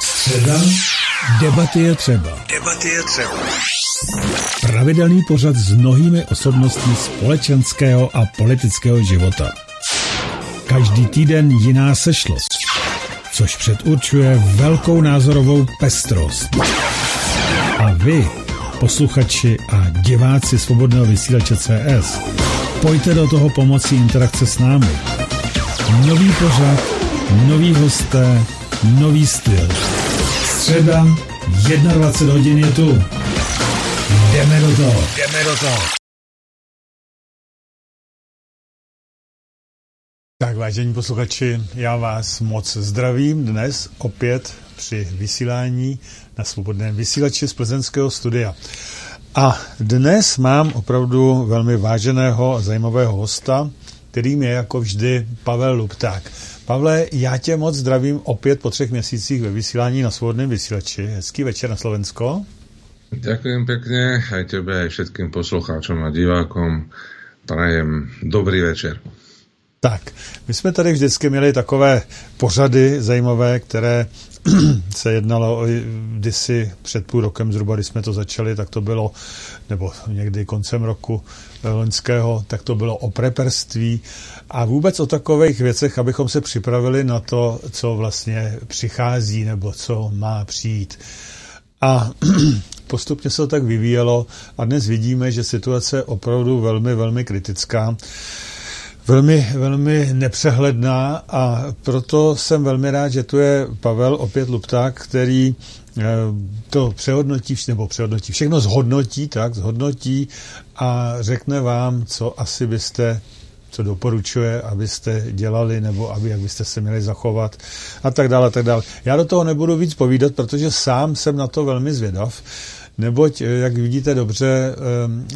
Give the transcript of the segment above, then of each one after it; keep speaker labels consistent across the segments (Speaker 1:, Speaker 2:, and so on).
Speaker 1: Středa, debaty je třeba. Debaty je třeba. Pravidelný pořad s mnohými osobnostmi společenského a politického života. Každý týden jiná sešlost, což předurčuje velkou názorovou pestrost. A vy, posluchači a diváci Svobodného vysílače CS, pojďte do toho pomocí interakce s námi. Nový pořad, nový hosté, nový styl. Středa, 21 hodin je tu. Jdeme do toho. Jdeme do toho. Tak vážení posluchači, já vás moc zdravím dnes opět při vysílání na svobodném vysílači z plzeňského studia. A dnes mám opravdu velmi váženého a zajímavého hosta, kterým je jako vždy Pavel Lupták. Pavle, já tě moc zdravím opět po třech měsících ve vysílání na svobodném vysílači. Hezký večer na Slovensko.
Speaker 2: Ďakujem pekne aj tebe, aj všetkým poslucháčom a divákom. Prajem dobrý večer.
Speaker 1: Tak, my jsme tady vždycky měli takové pořady zajímavé, které se jednalo kdysi před půl rokem zhruba, když jsme to začali, tak to bylo, nebo někdy koncem roku loňského, tak to bylo o preperství a vůbec o takových věcech, abychom se připravili na to, co vlastně přichází nebo co má přijít. A postupně se to tak vyvíjelo a dnes vidíme, že situace je opravdu velmi, velmi kritická velmi, velmi nepřehledná a proto jsem velmi rád, že tu je Pavel opět Lupták, který eh, to přehodnotí, nebo přehodnotí, všechno zhodnotí, tak, zhodnotí a řekne vám, co asi byste co doporučuje, abyste dělali, nebo aby, jak byste se měli zachovat a tak dále, a tak dále. Já do toho nebudu víc povídat, protože sám jsem na to velmi zvědav, neboť, eh, jak vidíte dobře,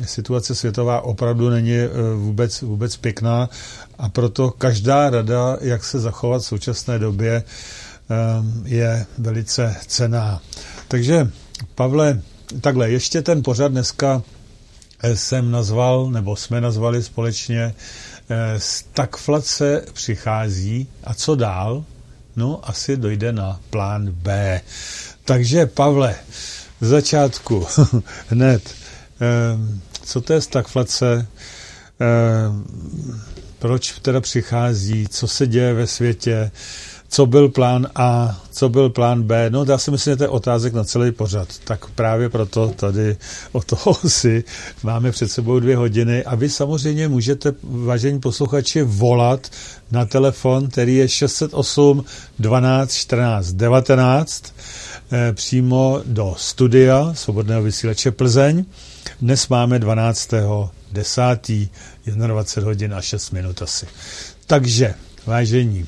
Speaker 1: eh, situace světová opravdu není eh, vůbec, vůbec pěkná a proto každá rada, jak se zachovat v současné době, je velice cená. Takže, Pavle, takhle, ještě ten pořad dneska jsem nazval, nebo jsme nazvali společně Stagflace přichází a co dál? No, asi dojde na plán B. Takže, Pavle, z začátku, hned, co to je stagflace, proč teda přichází, co se děje ve světě, co byl plán A, co byl plán B. No, dá se myslím, že to je otázek na celý pořad. Tak právě proto tady o toho si máme před sebou dvě hodiny. A vy samozřejmě můžete, vážení posluchači, volat na telefon, který je 608 12 14 19 přímo do studia Svobodného vysílače Plzeň. Dnes máme 12. 10. 21 hodin a 6 minut asi. Takže, vážení,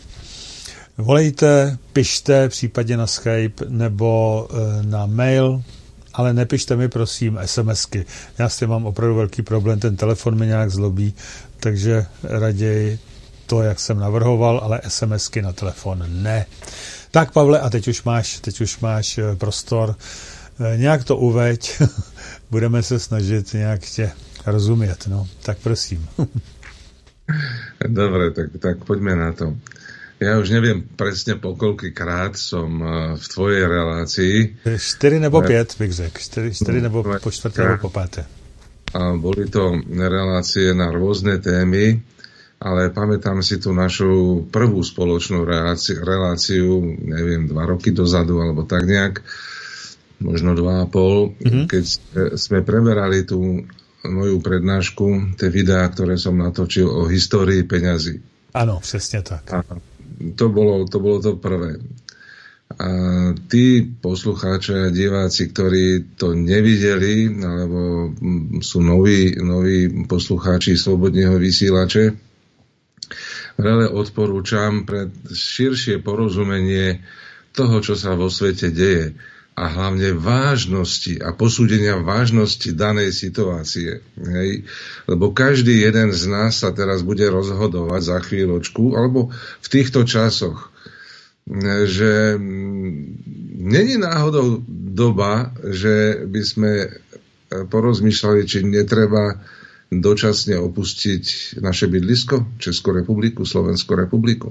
Speaker 1: Volejte, pište případně na Skype nebo e, na mail, ale nepište mi prosím SMSky. Já s tím mám opravdu velký problém, ten telefon mi nějak zlobí, takže raději to, jak jsem navrhoval, ale SMSky na telefon ne. Tak Pavle, a teď už máš, teď už máš e, prostor. E, nějak to uveď, budeme se snažit nějak tě rozumět, no. Tak prosím.
Speaker 2: Dobre, tak, tak poďme na to. Ja už neviem presne po krát som eh, v tvojej relácii.
Speaker 1: 4 nebo 5 bych řekl. 4, 4 nebo po čtvrté nebo po páté.
Speaker 2: A boli to relácie na rôzne témy, ale pamätám si tú našu prvú spoločnú reláciu, reláciu neviem, dva roky dozadu, alebo tak nejak, možno dva a pol, mm-hmm. keď sme preberali tú moju prednášku, tie videá, ktoré som natočil o histórii peňazí.
Speaker 1: Áno, presne tak. A
Speaker 2: to bolo to, bolo to prvé. A tí poslucháči a diváci, ktorí to nevideli, alebo sú noví, noví poslucháči Slobodného vysielače, veľa odporúčam pre širšie porozumenie toho, čo sa vo svete deje a hlavne vážnosti a posúdenia vážnosti danej situácie. Hej? Lebo každý jeden z nás sa teraz bude rozhodovať za chvíľočku, alebo v týchto časoch, že mm, není náhodou doba, že by sme porozmýšľali, či netreba dočasne opustiť naše bydlisko, Českú republiku, Slovenskú republiku.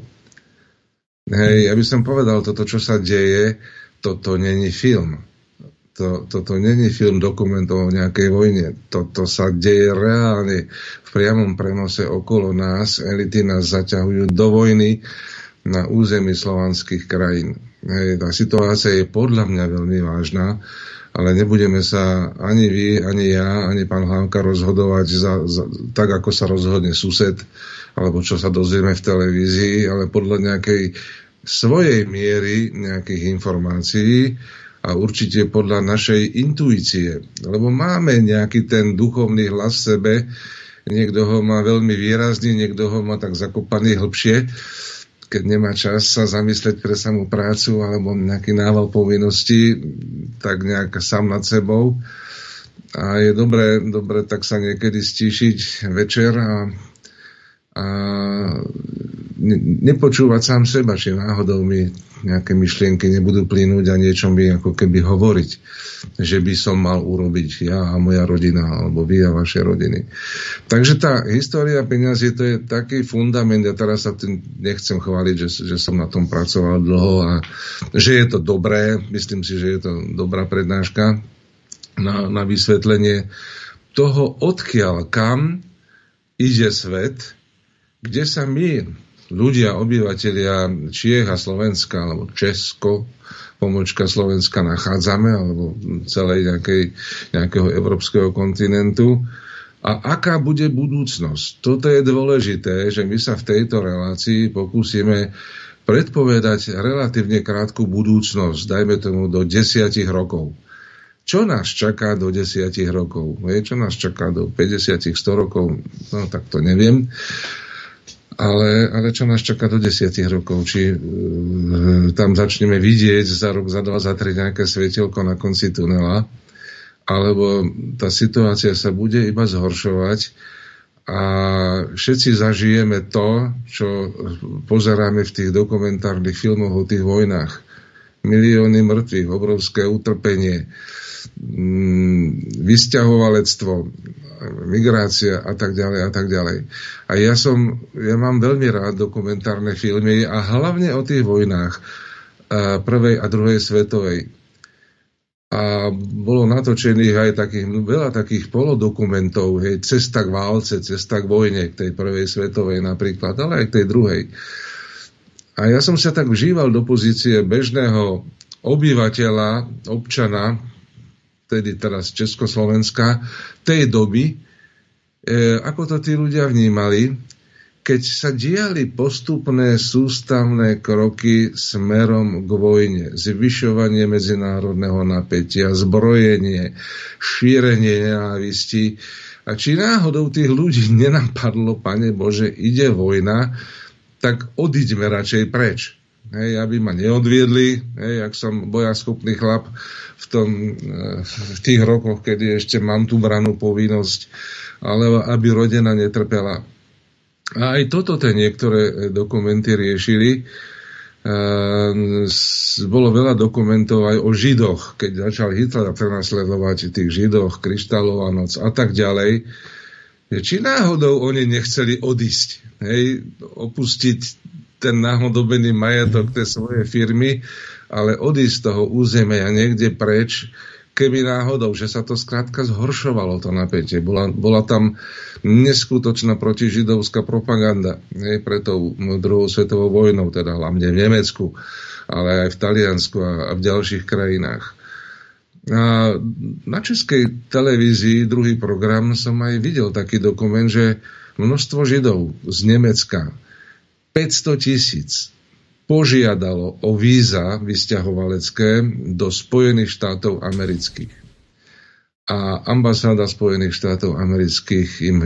Speaker 2: Hej, ja by som povedal, toto, čo sa deje, toto není film. To, toto není film dokumentov o nejakej vojne. Toto sa deje reálne v priamom prenose okolo nás. Elity nás zaťahujú do vojny na území slovanských krajín. Hej, tá situácia je podľa mňa veľmi vážna ale nebudeme sa ani vy, ani ja, ani pán Hlavka rozhodovať za, za, tak, ako sa rozhodne sused, alebo čo sa dozvieme v televízii, ale podľa nejakej svojej miery nejakých informácií a určite podľa našej intuície. Lebo máme nejaký ten duchovný hlas v sebe, niekto ho má veľmi výrazný, niekto ho má tak zakopaný hlbšie keď nemá čas sa zamyslieť pre samú prácu alebo nejaký nával povinností, tak nejak sám nad sebou. A je dobré, dobré tak sa niekedy stíšiť večer a, a nepočúvať sám seba, či náhodou mi nejaké myšlienky nebudú plynúť a niečo mi ako keby hovoriť, že by som mal urobiť ja a moja rodina, alebo vy a vaše rodiny. Takže tá história peniazy to je taký fundament, ja teraz sa tým nechcem chváliť, že, že som na tom pracoval dlho a že je to dobré, myslím si, že je to dobrá prednáška na, na vysvetlenie toho, odkiaľ kam ide svet, kde sa my ľudia, obyvateľia Čiech a Slovenska, alebo Česko, pomočka Slovenska nachádzame, alebo celej nejakej, nejakého európskeho kontinentu. A aká bude budúcnosť? Toto je dôležité, že my sa v tejto relácii pokúsime predpovedať relatívne krátku budúcnosť, dajme tomu do desiatich rokov. Čo nás čaká do desiatich rokov? Čo nás čaká do 50, 100 rokov? No tak to neviem. Ale, ale čo nás čaká do desiatich rokov? Či e, tam začneme vidieť za rok, za dva, za tri nejaké svetielko na konci tunela? Alebo tá situácia sa bude iba zhoršovať a všetci zažijeme to, čo pozeráme v tých dokumentárnych filmoch o tých vojnách. Milióny mŕtvych, obrovské utrpenie, mm, vysťahovalectvo, migrácia a tak ďalej a tak ďalej. A ja som, ja mám veľmi rád dokumentárne filmy a hlavne o tých vojnách prvej a druhej svetovej. A bolo natočených aj takých, veľa takých polodokumentov, hej, cesta k válce, cesta k vojne, k tej prvej svetovej napríklad, ale aj k tej druhej. A ja som sa tak vžíval do pozície bežného obyvateľa, občana, tedy teraz Československa, tej doby, e, ako to tí ľudia vnímali, keď sa diali postupné sústavné kroky smerom k vojne, zvyšovanie medzinárodného napätia, zbrojenie, šírenie nenávisti. A či náhodou tých ľudí nenapadlo, pane Bože, ide vojna, tak odiďme radšej preč. Hej, aby ma neodviedli, hej, ak som bojaschopný chlap, v, tom, eh, v tých rokoch, kedy ešte mám tú branú povinnosť, ale aby rodina netrpela. A aj toto tie niektoré eh, dokumenty riešili. Eh, bolo veľa dokumentov aj o Židoch, keď začal Hitler prenasledovať tých Židoch, Kryštálová noc a tak ďalej. Či náhodou oni nechceli odísť, hej, opustiť ten náhodobený majetok tej svojej firmy ale odísť z toho územia niekde preč, keby náhodou, že sa to skrátka zhoršovalo to napätie. Bola, bola tam neskutočná protižidovská propaganda hej, pre tou druhou svetovou vojnou, teda hlavne v Nemecku, ale aj v Taliansku a, a v ďalších krajinách. A na českej televízii, druhý program, som aj videl taký dokument, že množstvo Židov z Nemecka, 500 tisíc, požiadalo o víza vysťahovalecké do Spojených štátov amerických. A ambasáda Spojených štátov amerických im,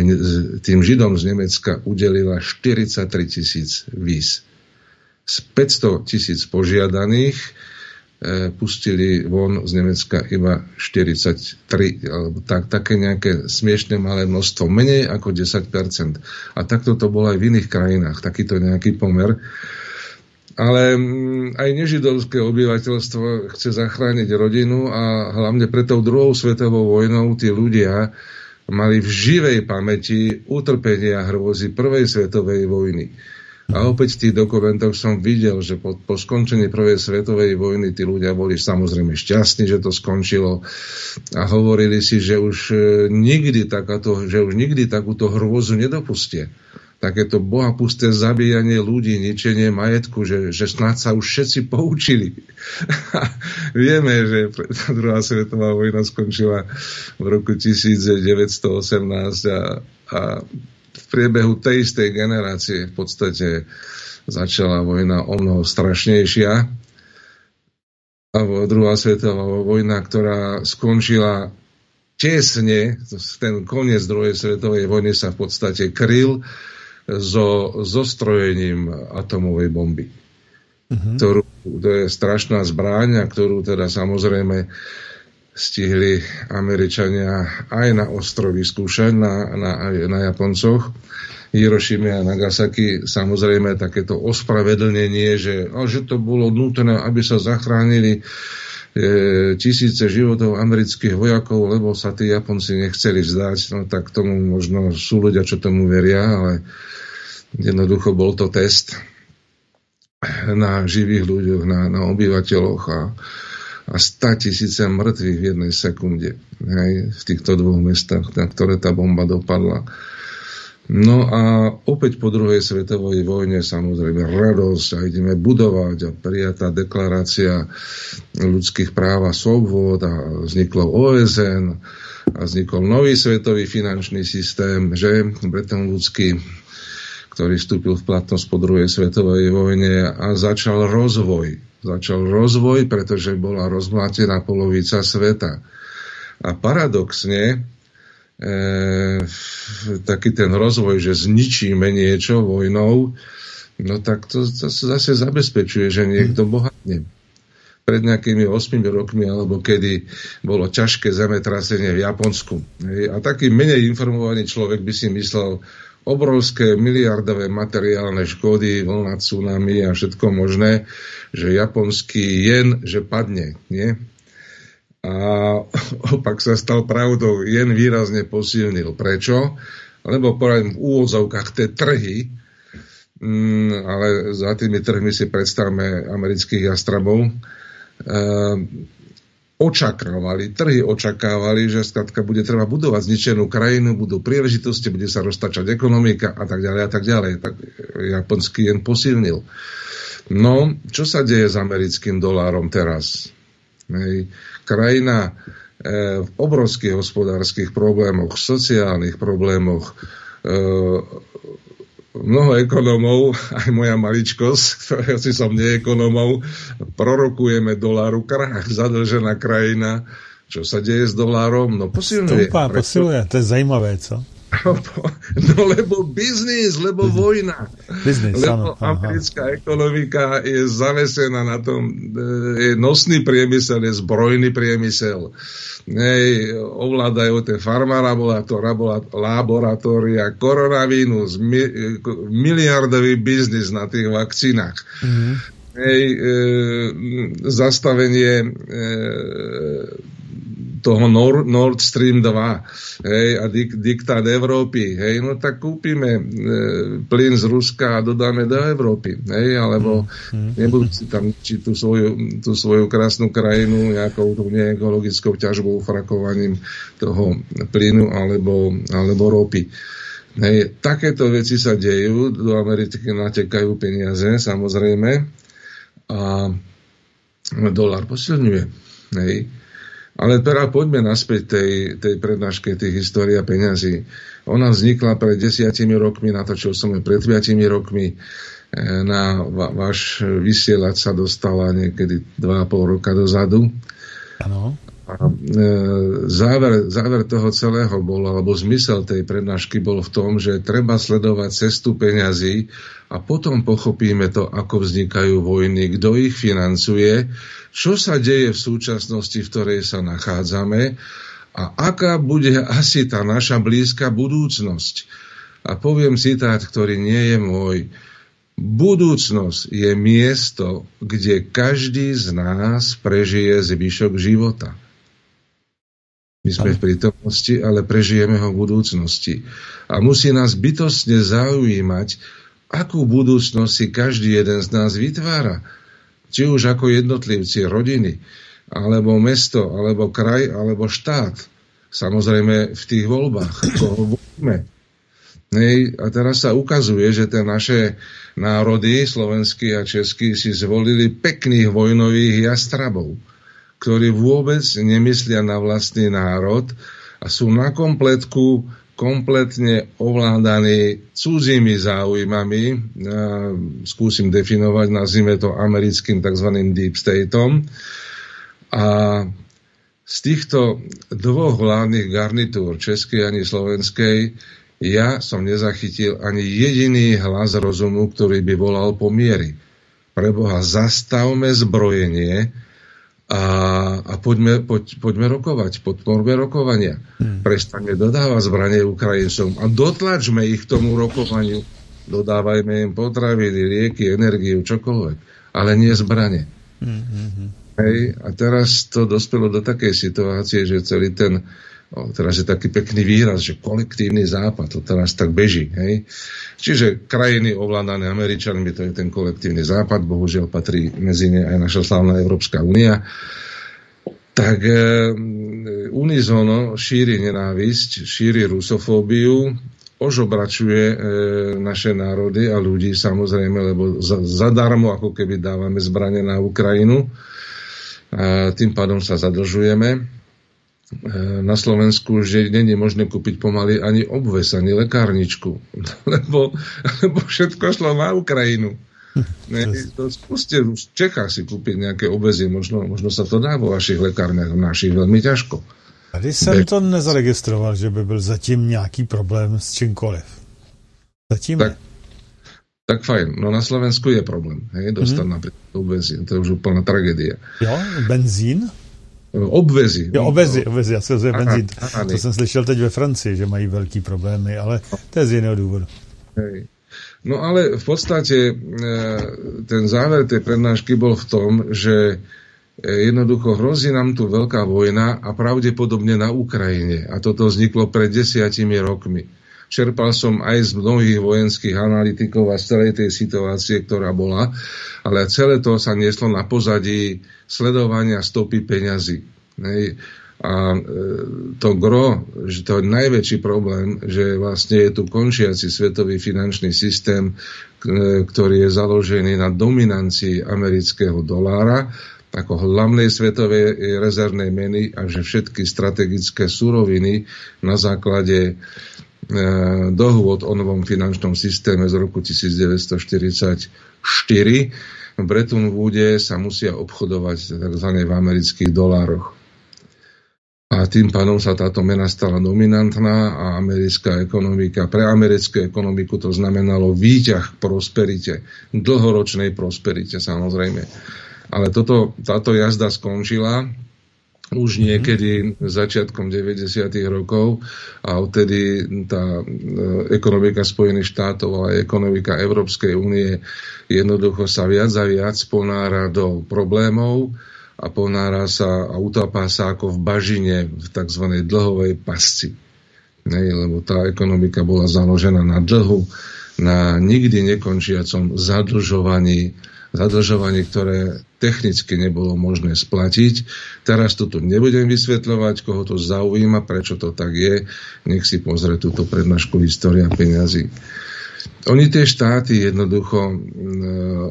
Speaker 2: tým Židom z Nemecka udelila 43 tisíc víz. Z 500 tisíc požiadaných pustili von z Nemecka iba 43, alebo tak, také nejaké smiešne malé množstvo, menej ako 10%. A takto to bolo aj v iných krajinách, takýto nejaký pomer. Ale mm, aj nežidovské obyvateľstvo chce zachrániť rodinu a hlavne pred tou druhou svetovou vojnou tí ľudia mali v živej pamäti utrpenia hrôzy prvej svetovej vojny. A opäť v tých dokumentoch som videl, že po, po skončení prvej svetovej vojny tí ľudia boli samozrejme šťastní, že to skončilo a hovorili si, že už e, nikdy, takáto, že už nikdy takúto hrôzu nedopustia takéto bohapusté zabíjanie ľudí, ničenie majetku, že, že snad sa už všetci poučili. Vieme, že druhá svetová vojna skončila v roku 1918 a, a priebehu tej istej generácie v podstate začala vojna o mnoho strašnejšia. A druhá svetová vojna, ktorá skončila tesne, ten koniec druhej svetovej vojny sa v podstate kryl so zostrojením atomovej bomby. Uh-huh. Ktorú, to je strašná zbráň, a ktorú teda samozrejme stihli Američania aj na ostrovi skúšať, na, na, na Japoncoch. Hirošime a Nagasaki samozrejme takéto ospravedlnenie, že, že to bolo nutné, aby sa zachránili e, tisíce životov amerických vojakov, lebo sa tí Japonci nechceli vzdať. No tak tomu možno sú ľudia, čo tomu veria, ale Jednoducho bol to test na živých ľuďoch, na, na obyvateľoch a 100 tisíce mŕtvych v jednej sekunde hej, v týchto dvoch mestách, na ktoré tá bomba dopadla. No a opäť po druhej svetovej vojne samozrejme radosť a ideme budovať a prijatá deklarácia ľudských práv a slobôd a vzniklo OSN a vznikol nový svetový finančný systém, že Bretton ľudský ktorý vstúpil v platnosť po druhej svetovej vojne a začal rozvoj. Začal rozvoj, pretože bola rozmlátená polovica sveta. A paradoxne, e, taký ten rozvoj, že zničíme niečo vojnou, no tak to, to zase zabezpečuje, že niekto bohatne. Pred nejakými 8 rokmi, alebo kedy bolo ťažké zemetrasenie v Japonsku. A taký menej informovaný človek by si myslel, obrovské miliardové materiálne škody, vlna tsunami a všetko možné, že japonský jen, že padne, nie? A opak sa stal pravdou, jen výrazne posilnil. Prečo? Lebo poradím v úvodzovkách tie trhy, mm, ale za tými trhmi si predstavme amerických jastrabov, ehm, očakávali, trhy očakávali, že skladka bude treba budovať zničenú krajinu, budú príležitosti, bude sa roztačať ekonomika a tak ďalej a tak ďalej. Tak japonský jen posilnil. No, čo sa deje s americkým dolárom teraz? Hej. Krajina e, v obrovských hospodárskych problémoch, sociálnych problémoch, e, mnoho ekonomov, aj moja maličkosť, ktorého si som neekonomov, prorokujeme doláru krach, zadlžená krajina. Čo sa deje s dolárom? No posilňuje.
Speaker 1: Stúpa, posilňuje, to je zajímavé, co?
Speaker 2: No lebo biznis, lebo vojna.
Speaker 1: Business,
Speaker 2: lebo áno, americká aha. ekonomika je zavesená na tom, e, je nosný priemysel, je zbrojný priemysel hej, ovládajú tie farmalaboratória, koronavírus, mi, miliardový biznis na tých vakcínach. Mm-hmm. Hej, e, zastavenie e, toho Nord, Nord Stream 2 hej, a dik, diktát Európy, hej, no tak kúpime e, plyn z Ruska a dodáme do Európy, hej, alebo mm, nebudú si tam či tú svoju, tú svoju krásnu krajinu nejakou neekologickou ťažbou, frakovaním toho plynu alebo, alebo ropy. Hej, takéto veci sa dejú, do Ameriky natekajú peniaze, samozrejme, a dolar posilňuje. Hej. Ale teda poďme naspäť tej, tej prednáške tých história peňazí. Ona vznikla pred desiatimi rokmi, natočil som ju pred 5 rokmi. E, na váš vysielať sa dostala niekedy 2,5 roka dozadu.
Speaker 1: Ano.
Speaker 2: A e, záver, záver toho celého bol, alebo zmysel tej prednášky bol v tom, že treba sledovať cestu peňazí a potom pochopíme to, ako vznikajú vojny, kto ich financuje, čo sa deje v súčasnosti, v ktorej sa nachádzame a aká bude asi tá naša blízka budúcnosť. A poviem citát, ktorý nie je môj. Budúcnosť je miesto, kde každý z nás prežije zvyšok života. My sme v prítomnosti, ale prežijeme ho v budúcnosti. A musí nás bytostne zaujímať, akú budúcnosť si každý jeden z nás vytvára. Či už ako jednotlivci, rodiny, alebo mesto, alebo kraj, alebo štát. Samozrejme v tých voľbách, koho volíme. A teraz sa ukazuje, že tie naše národy, slovenský a český, si zvolili pekných vojnových jastrabov, ktorí vôbec nemyslia na vlastný národ a sú na kompletku kompletne ovládaní cudzími záujmami. Skúsim definovať, nazvime to americkým tzv. deep stateom. A z týchto dvoch vládnych garnitúr, českej ani slovenskej, ja som nezachytil ani jediný hlas rozumu, ktorý by volal po miery. Preboha, zastavme zbrojenie a, a poďme, poď, poďme rokovať, podporme rokovania. Hmm. Prestane dodávať zbranie Ukrajincom a dotlačme ich k tomu rokovaniu. Dodávajme im potraviny, lieky, energiu, čokoľvek, ale nie zbranie. Hmm. hmm, hmm. Hej, a teraz to dospelo do takej situácie, že celý ten O, teraz je taký pekný výraz, že kolektívny západ, to teraz tak beží. Hej? Čiže krajiny ovládané Američanmi, to je ten kolektívny západ, bohužiaľ patrí medzi ne aj naša slavná Európska únia. Tak e, unizono šíri nenávisť, šíri rusofóbiu, ožobračuje e, naše národy a ľudí samozrejme, lebo za, zadarmo ako keby dávame zbranie na Ukrajinu. A tým pádom sa zadlžujeme na Slovensku, že není možné kúpiť pomaly ani obves, ani lekárničku, lebo, lebo všetko šlo na Ukrajinu. Ne, to skúste v Čechách si kúpiť nejaké obezy, možno, možno sa to dá vo vašich lekárniach, našich veľmi ťažko.
Speaker 1: Tady jsem to nezaregistroval, že by byl zatím nějaký problém s čímkoliv. Zatím
Speaker 2: tak, tak fajn, no na Slovensku je problém, hej, dostat mm. napríklad obezy, to je už úplná tragédia.
Speaker 1: Jo, benzín?
Speaker 2: Obvezy.
Speaker 1: Jo, obvezy, obvezy, já se benzín. To jsem slyšel teď ve Francii, že mají velký problémy, ale to je z jiného důvodu.
Speaker 2: Hej. No ale v podstate ten záver tej prednášky bol v tom, že e, jednoducho hrozí nám tu veľká vojna a pravdepodobne na Ukrajine. A toto vzniklo pred desiatimi rokmi. Čerpal som aj z mnohých vojenských analytikov a z celej tej situácie, ktorá bola, ale celé to sa nieslo na pozadí sledovania stopy peňazí. Nej? A e, to gro, že to je najväčší problém, že vlastne je tu končiaci svetový finančný systém, e, ktorý je založený na dominancii amerického dolára ako hlavnej svetovej rezervnej meny a že všetky strategické suroviny na základe dohôd o novom finančnom systéme z roku 1944 v Bretton Woode sa musia obchodovať tzv. v amerických dolároch. A tým pádom sa táto mena stala dominantná a americká ekonomika, pre americkú ekonomiku to znamenalo výťah k prosperite, dlhoročnej prosperite samozrejme. Ale toto, táto jazda skončila už mhm. niekedy začiatkom 90. rokov a odtedy tá e, ekonomika Spojených štátov, aj ekonomika Európskej únie jednoducho sa viac a viac ponára do problémov a ponára sa a utapá sa ako v bažine v tzv. dlhovej pasci. Nej, lebo tá ekonomika bola založená na dlhu, na nikdy nekončiacom zadlžovaní zadlžovanie, ktoré technicky nebolo možné splatiť. Teraz to tu nebudem vysvetľovať, koho to zaujíma, prečo to tak je. Nech si pozrie túto prednášku História peňazí. Oni tie štáty jednoducho,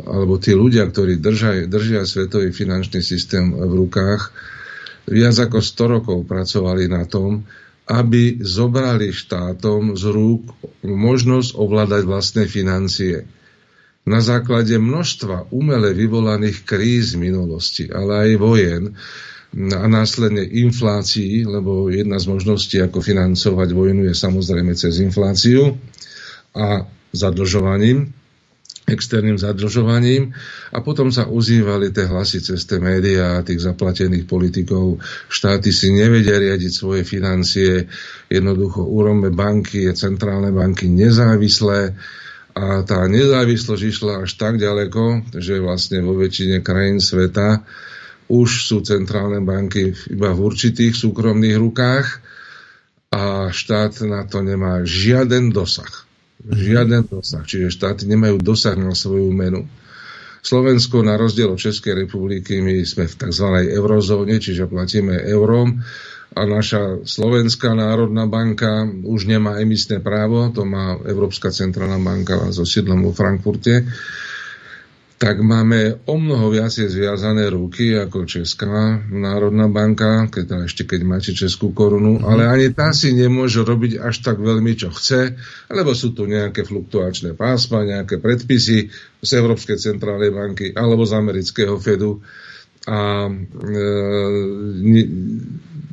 Speaker 2: alebo tí ľudia, ktorí držia, držia svetový finančný systém v rukách, viac ako 100 rokov pracovali na tom, aby zobrali štátom z rúk možnosť ovládať vlastné financie na základe množstva umele vyvolaných kríz minulosti, ale aj vojen a následne inflácií, lebo jedna z možností, ako financovať vojnu, je samozrejme cez infláciu a zadlžovaním, externým zadlžovaním. A potom sa ozývali tie hlasy cez tie médiá tých zaplatených politikov. Štáty si nevedia riadiť svoje financie, jednoducho urobme banky, centrálne banky nezávislé, a tá nezávislosť išla až tak ďaleko, že vlastne vo väčšine krajín sveta už sú centrálne banky iba v určitých súkromných rukách a štát na to nemá žiaden dosah. Žiaden dosah. Čiže štáty nemajú dosah na svoju menu. Slovensko na rozdiel od Českej republiky, my sme v tzv. eurozóne, čiže platíme eurom a naša Slovenská národná banka už nemá emisné právo, to má Európska centrálna banka so sídlom vo Frankfurte tak máme o mnoho viacej zviazané ruky ako Česká národná banka, keď, ešte keď máte Českú korunu, mm. ale ani tá si nemôže robiť až tak veľmi, čo chce, lebo sú tu nejaké fluktuačné pásma, nejaké predpisy z Európskej centrálnej banky alebo z amerického Fedu a e,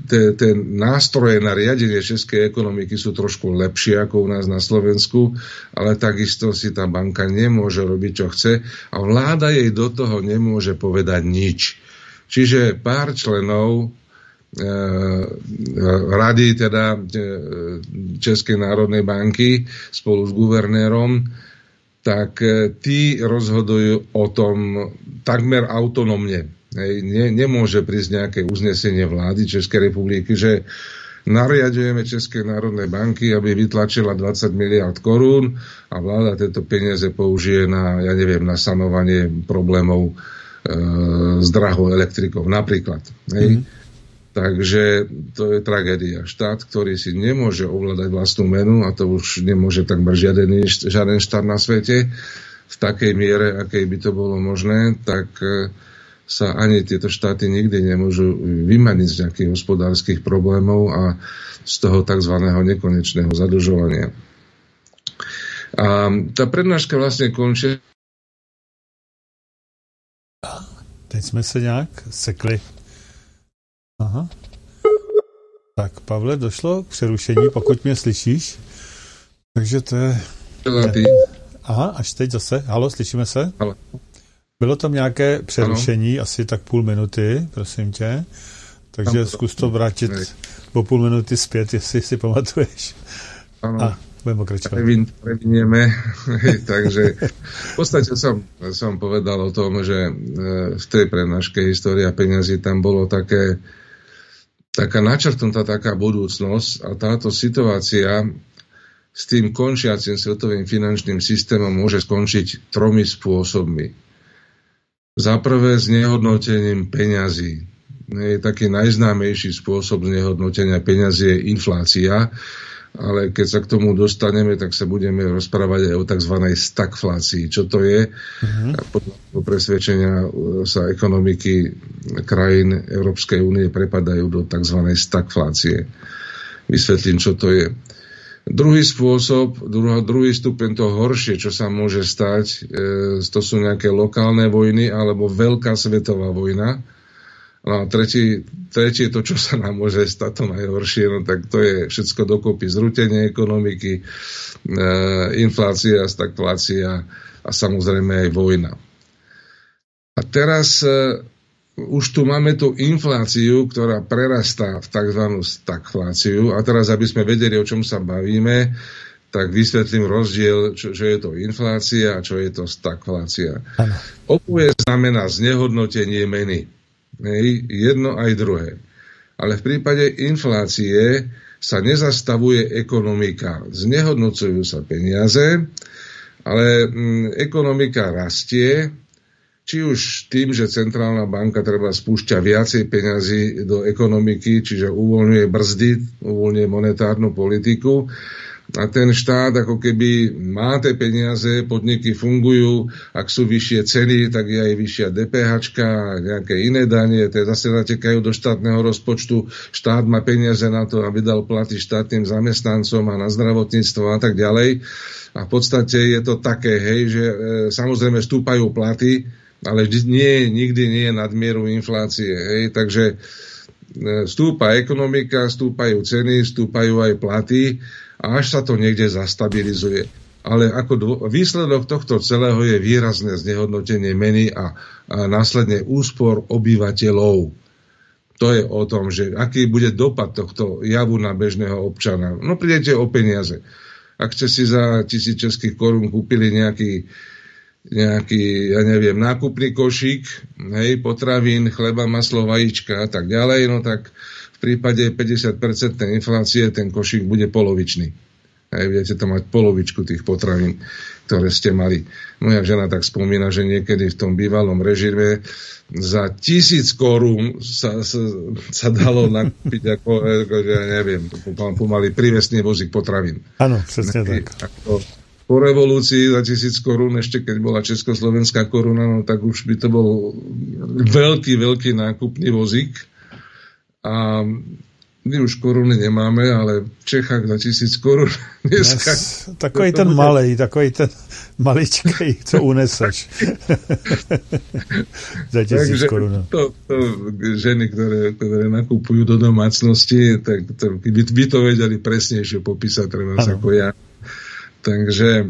Speaker 2: tie nástroje na riadenie českej ekonomiky sú trošku lepšie ako u nás na Slovensku, ale takisto si tá banka nemôže robiť, čo chce a vláda jej do toho nemôže povedať nič. Čiže pár členov e, rady teda e, Českej národnej banky spolu s guvernérom, tak e, tí rozhodujú o tom takmer autonómne ne, nemôže prísť nejaké uznesenie vlády Českej republiky, že nariadujeme Českej národnej banky, aby vytlačila 20 miliard korún a vláda tieto peniaze použije na, ja neviem, na sanovanie problémov e, s drahou elektrikou napríklad. Hej? Mm-hmm. Takže to je tragédia. Štát, ktorý si nemôže ovládať vlastnú menu, a to už nemôže takmer žiaden, žiaden štát na svete, v takej miere, akej by to bolo možné, tak e, sa ani tieto štáty nikdy nemôžu vymaniť z nejakých hospodárskych problémov a z toho tzv. nekonečného zadlžovania. A tá prednáška vlastne končí.
Speaker 1: Teď jsme se nějak sekli. Aha. Tak, Pavle, došlo k přerušení, pokud mě slyšíš. Takže to je... Aha, až teď zase. Halo, slyšíme se? Halo. Bylo tam nějaké přerušení, ano. asi tak půl minuty, prosím tě. Takže ano. zkus to vrátit ne. po půl minuty zpět, jestli si pamatuješ.
Speaker 2: Ano. A budem pokračovať. Previnieme, takže v podstate som, som povedal o tom, že e, v tej prednáške História peniazy tam bolo také taká načrtnutá taká budúcnosť a táto situácia s tým končiacim svetovým finančným systémom môže skončiť tromi spôsobmi. Za prvé nehodnotením peňazí. Je taký najznámejší spôsob znehodnotenia peňazí je inflácia, ale keď sa k tomu dostaneme, tak sa budeme rozprávať aj o tzv. stagflácii. Čo to je? Uh-huh. Podľa presvedčenia e, sa ekonomiky krajín Európskej únie prepadajú do tzv. stagflácie. Vysvetlím, čo to je. Druhý spôsob, druhý, stupeň to horšie, čo sa môže stať, e, to sú nejaké lokálne vojny alebo veľká svetová vojna. No a tretí, tretí to, čo sa nám môže stať, to najhoršie, no tak to je všetko dokopy zrutenie ekonomiky, e, inflácia, stagflácia a samozrejme aj vojna. A teraz e, už tu máme tú infláciu, ktorá prerastá v tzv. stagfláciu. A teraz, aby sme vedeli, o čom sa bavíme, tak vysvetlím rozdiel, čo, čo je to inflácia a čo je to stagflácia. Opuje znamená znehodnotenie meny. Hej, jedno aj druhé. Ale v prípade inflácie sa nezastavuje ekonomika. Znehodnocujú sa peniaze, ale mm, ekonomika rastie, či už tým, že centrálna banka treba spúšťa viacej peňazí do ekonomiky, čiže uvoľňuje brzdy, uvoľňuje monetárnu politiku a ten štát ako keby má tie peniaze, podniky fungujú, ak sú vyššie ceny, tak je aj vyššia DPH nejaké iné danie, tie zase natekajú do štátneho rozpočtu, štát má peniaze na to, aby dal platy štátnym zamestnancom a na zdravotníctvo a tak ďalej. A v podstate je to také, hej, že e, samozrejme stúpajú platy, ale nie, nikdy nie je nadmieru inflácie. Hej? Takže e, stúpa ekonomika, stúpajú ceny, stúpajú aj platy a až sa to niekde zastabilizuje. Ale ako dvo- výsledok tohto celého je výrazné znehodnotenie meny a, a následne úspor obyvateľov. To je o tom, že aký bude dopad tohto javu na bežného občana. No prídete o peniaze. Ak ste si za tisíc českých korún kúpili nejaký nejaký, ja neviem, nákupný košík, hej, potravín, chleba, maslo, vajíčka a tak ďalej, no tak v prípade 50% inflácie ten košík bude polovičný. Hej, viete tam mať polovičku tých potravín, ktoré ste mali. Moja žena tak spomína, že niekedy v tom bývalom režime za tisíc korún sa, sa, sa dalo nakúpiť ako, ako, ja neviem, pomaly prívesný vozík potravín.
Speaker 1: Áno, presne tak. Ako,
Speaker 2: po revolúcii za tisíc korún, ešte keď bola Československá koruna, no tak už by to bol veľký, veľký nákupný vozík. A my už koruny nemáme, ale v Čechách za tisíc korun dneska... Yes,
Speaker 1: takový ten bude... malej, takový ten maličkej, co uneseš. za tisíc korun.
Speaker 2: To, to, ženy, ktoré, ktoré nakupujú do domácnosti, tak to, by, by to vedeli presnejšie popísať treba ako ja. Takže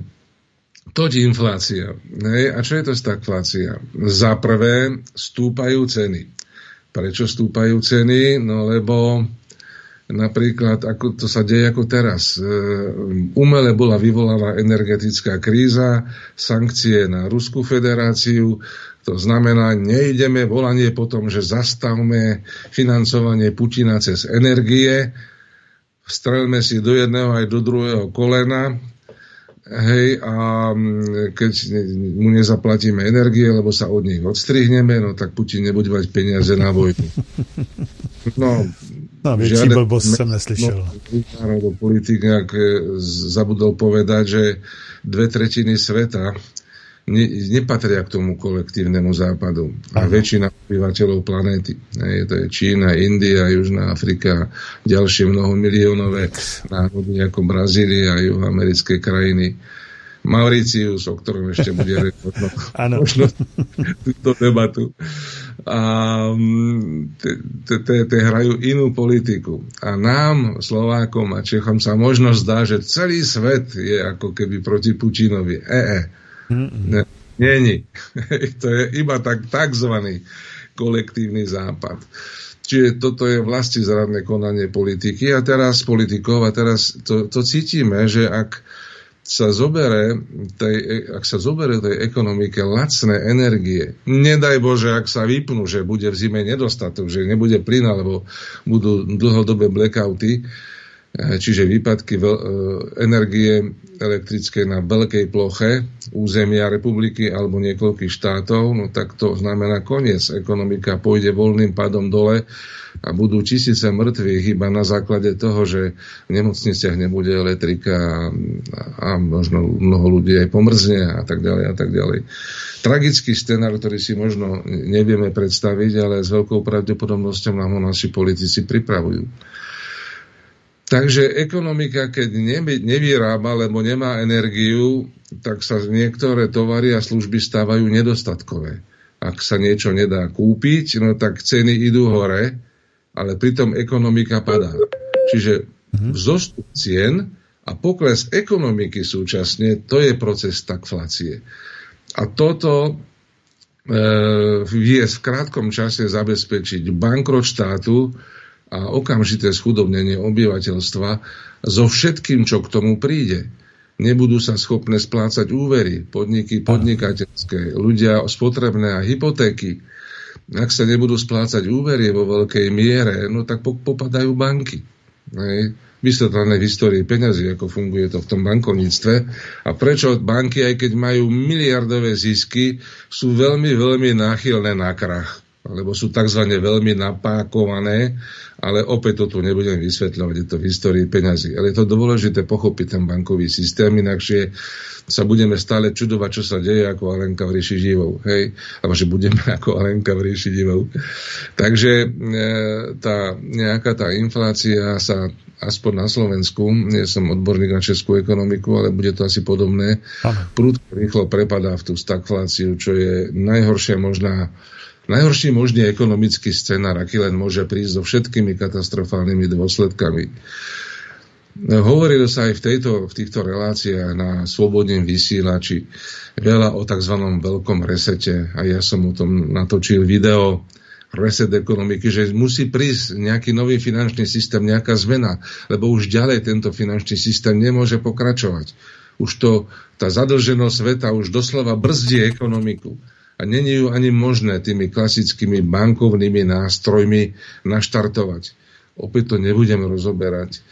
Speaker 2: toť inflácia. Ne? A čo je to stagflácia? Za prvé stúpajú ceny. Prečo stúpajú ceny? No lebo napríklad, ako to sa deje ako teraz. E, umele bola vyvolaná energetická kríza, sankcie na Ruskú federáciu, to znamená, nejdeme volanie po tom, že zastavme financovanie Putina cez energie, strelme si do jedného aj do druhého kolena, Hej, a mm, keď mu nezaplatíme energie, lebo sa od nich odstrihneme, no tak Putin nebude mať peniaze na vojnu.
Speaker 1: No, no žiadne, blbosť som neslyšel.
Speaker 2: No, politik nejak e, zabudol povedať, že dve tretiny sveta ne, nepatria k tomu kolektívnemu západu. A Aha. väčšina obyvateľov planéty. Je to je Čína, India, Južná Afrika, ďalšie mnoho miliónové národy ako Brazília, juhoamerické krajiny. Mauricius, o ktorom ešte bude možno, možno túto debatu. A mm, te hrajú inú politiku. A nám, Slovákom a Čechom sa možno zdá, že celý svet je ako keby proti Putinovi. E, e. Ne, není. to je iba tak takzvaný kolektívny západ. Čiže toto je vlasti zradné konanie politiky a teraz politikov a teraz to, to cítime, že ak sa zobere tej, ak sa zobere tej ekonomike lacné energie, nedaj Bože, ak sa vypnú, že bude v zime nedostatok, že nebude plyn, alebo budú dlhodobé blackouty, čiže výpadky eh, energie elektrické na veľkej ploche územia republiky alebo niekoľkých štátov, no tak to znamená koniec. Ekonomika pôjde voľným pádom dole a budú tisíce mŕtvych iba na základe toho, že v nemocniciach nebude elektrika a, a možno mnoho ľudí aj pomrzne a tak ďalej a tak ďalej. Tragický scenár, ktorý si možno nevieme predstaviť, ale s veľkou pravdepodobnosťou nám ho naši politici pripravujú. Takže ekonomika, keď nevyrába, lebo nemá energiu, tak sa niektoré tovary a služby stávajú nedostatkové. Ak sa niečo nedá kúpiť, no tak ceny idú hore, ale pritom ekonomika padá. Čiže mhm. vzostup cien a pokles ekonomiky súčasne, to je proces stagflácie. A toto e, vie v krátkom čase zabezpečiť bankrot štátu, a okamžité schudobnenie obyvateľstva so všetkým, čo k tomu príde. Nebudú sa schopné splácať úvery, podniky podnikateľské, ľudia spotrebné a hypotéky. Ak sa nebudú splácať úvery vo veľkej miere, no tak popadajú banky. Hej vysvetlené v histórii peňazí, ako funguje to v tom bankovníctve a prečo banky, aj keď majú miliardové zisky, sú veľmi, veľmi náchylné na krach alebo sú tzv. veľmi napákované, ale opäť to tu nebudem vysvetľovať, je to v histórii peňazí. Ale je to dôležité pochopiť ten bankový systém, inakšie sa budeme stále čudovať, čo sa deje ako Alenka v ríši živou. Hej? Alebo že budeme ako Alenka v ríši živou. Takže e, tá, nejaká tá inflácia sa aspoň na Slovensku, nie som odborník na českú ekonomiku, ale bude to asi podobné, prúdko rýchlo prepadá v tú stagfláciu, čo je najhoršia možná najhorší možný ekonomický scenár, aký len môže prísť so všetkými katastrofálnymi dôsledkami. Hovorilo sa aj v, tejto, v týchto reláciách na slobodnom vysielači veľa o tzv. veľkom resete a ja som o tom natočil video reset ekonomiky, že musí prísť nejaký nový finančný systém, nejaká zmena, lebo už ďalej tento finančný systém nemôže pokračovať. Už to, tá zadlženosť sveta už doslova brzdí ekonomiku. A není ju ani možné tými klasickými bankovnými nástrojmi naštartovať. Opäť to nebudem rozoberať.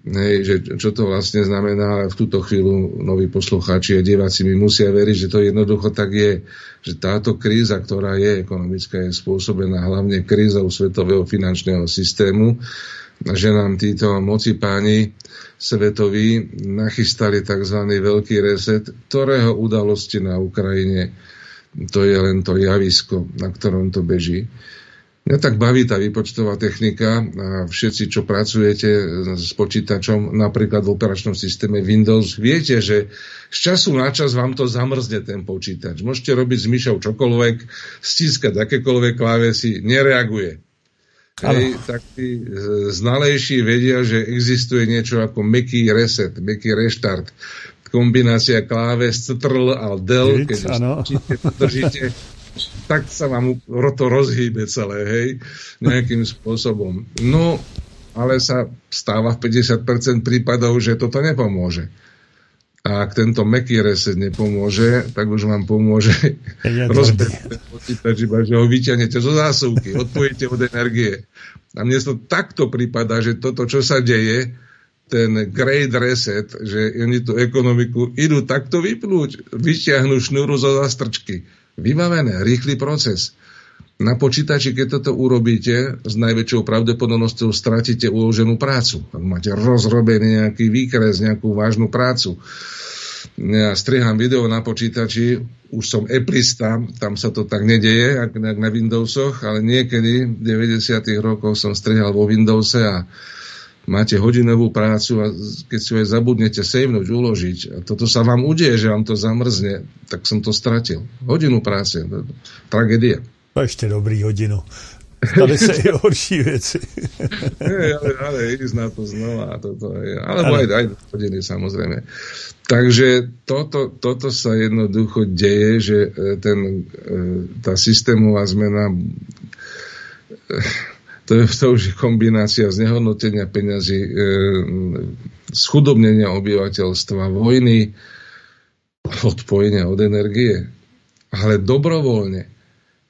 Speaker 2: Hej, že čo to vlastne znamená, v túto chvíľu noví poslucháči a diváci mi musia veriť, že to jednoducho tak je, že táto kríza, ktorá je ekonomická, je spôsobená hlavne krízou svetového finančného systému že nám títo moci páni svetoví nachystali tzv. veľký reset, ktorého udalosti na Ukrajine to je len to javisko, na ktorom to beží. Mňa tak baví tá výpočtová technika a všetci, čo pracujete s počítačom, napríklad v operačnom systéme Windows, viete, že z času na čas vám to zamrzne ten počítač. Môžete robiť s myšou čokoľvek, stískať akékoľvek klávesy, nereaguje. Hej, tak tí znalejší vedia, že existuje niečo ako meký reset, meký reštart kombinácia kláves Ctrl a Del, keď držíte, tak sa vám to rozhýbe celé, hej, nejakým spôsobom. No, ale sa stáva v 50% prípadov, že toto nepomôže. A ak tento meký reset nepomôže, tak už vám pomôže rozbeť počítač, iba že ho vyťahnete zo zásuvky, odpojíte od energie. A mne to takto prípada, že toto, čo sa deje, ten great reset, že oni tú ekonomiku idú takto vypnúť, vyťahnú šnúru zo zastrčky Vybavené, rýchly proces. Na počítači, keď toto urobíte, s najväčšou pravdepodobnosťou stratíte uloženú prácu. Ak máte rozrobený nejaký výkres, nejakú vážnu prácu. Ja striham video na počítači, už som Appleista, tam sa to tak nedeje, ak na Windowsoch, ale niekedy v 90. rokoch som strihal vo Windowse a máte hodinovú prácu a keď si aj zabudnete savenúť, uložiť a toto sa vám udeje, že vám to zamrzne, tak som to stratil. Hodinu práce, tragédia.
Speaker 1: To ešte dobrý hodinu. Stali sa i horší.
Speaker 2: Nie, ale, ale ísť na to znova. Toto je, alebo aj, aj hodiny samozrejme. Takže toto, toto sa jednoducho deje, že e, ten, e, tá systémová zmena to, to už je kombinácia znehodnotenia peňazí, e, schudobnenia obyvateľstva, vojny, odpojenia od energie. Ale dobrovoľne.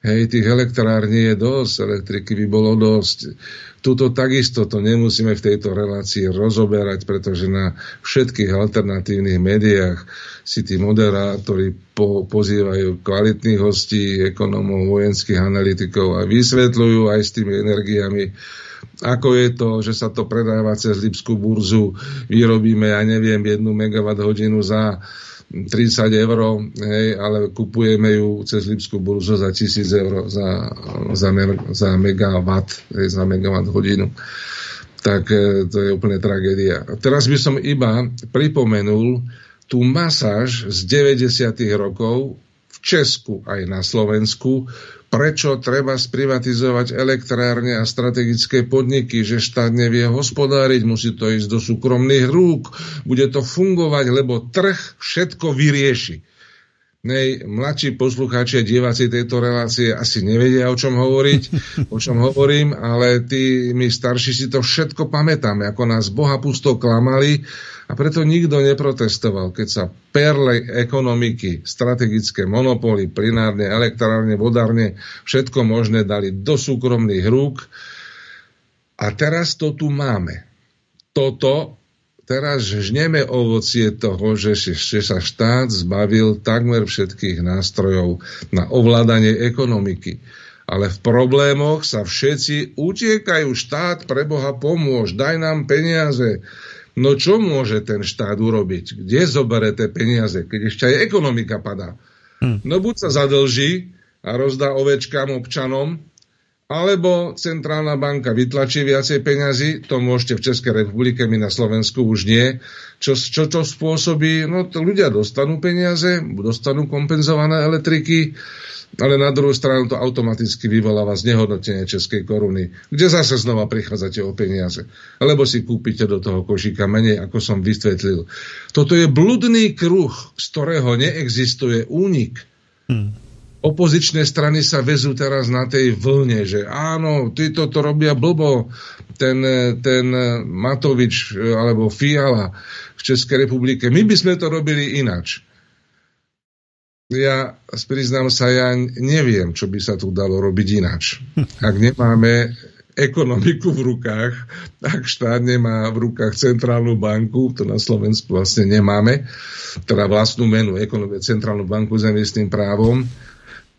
Speaker 2: Hej, tých elektrární je dosť, elektriky by bolo dosť. Tuto takisto to nemusíme v tejto relácii rozoberať, pretože na všetkých alternatívnych médiách si tí moderátori po, pozývajú kvalitných hostí, ekonomov, vojenských analytikov a vysvetľujú aj s tými energiami, ako je to, že sa to predáva cez Lipskú burzu, vyrobíme, ja neviem, jednu megawatt hodinu za 30 eur, hej, ale kupujeme ju cez Lipskú burzu za 1000 eur za, za, za megawatt, hej, za megawatt hodinu. Tak e, to je úplne tragédia. Teraz by som iba pripomenul tú masáž z 90. rokov v Česku aj na Slovensku, prečo treba sprivatizovať elektrárne a strategické podniky, že štát nevie hospodáriť, musí to ísť do súkromných rúk, bude to fungovať, lebo trh všetko vyrieši. Nej, mladší poslucháči a diváci tejto relácie asi nevedia, o čom hovoriť, o čom hovorím, ale tí my starší si to všetko pamätáme, ako nás Boha pusto klamali a preto nikto neprotestoval, keď sa perle ekonomiky, strategické monopoly, plinárne, elektrárne, vodárne, všetko možné dali do súkromných rúk. A teraz to tu máme. Toto teraz žneme ovocie toho, že, že sa štát zbavil takmer všetkých nástrojov na ovládanie ekonomiky. Ale v problémoch sa všetci utiekajú. Štát, pre Boha pomôž, daj nám peniaze. No čo môže ten štát urobiť? Kde zobere tie peniaze, keď ešte aj ekonomika padá? Hm. No buď sa zadlží a rozdá ovečkám občanom, alebo centrálna banka vytlačí viacej peňazí, to môžete v Českej republike, my na Slovensku už nie. Čo, čo to spôsobí? No to ľudia dostanú peniaze, dostanú kompenzované elektriky, ale na druhú stranu to automaticky vyvoláva znehodnotenie českej koruny, kde zase znova prichádzate o peniaze. Alebo si kúpite do toho košíka menej, ako som vysvetlil. Toto je bludný kruh, z ktorého neexistuje únik. Hmm. Opozičné strany sa vezú teraz na tej vlne, že áno, títo to robia blbo, ten, ten Matovič alebo Fiala v Českej republike, my by sme to robili inač. Ja priznám sa, ja neviem, čo by sa tu dalo robiť inač. Ak nemáme ekonomiku v rukách, ak štát nemá v rukách centrálnu banku, to na Slovensku vlastne nemáme, teda vlastnú menu, centrálnu banku s tým právom,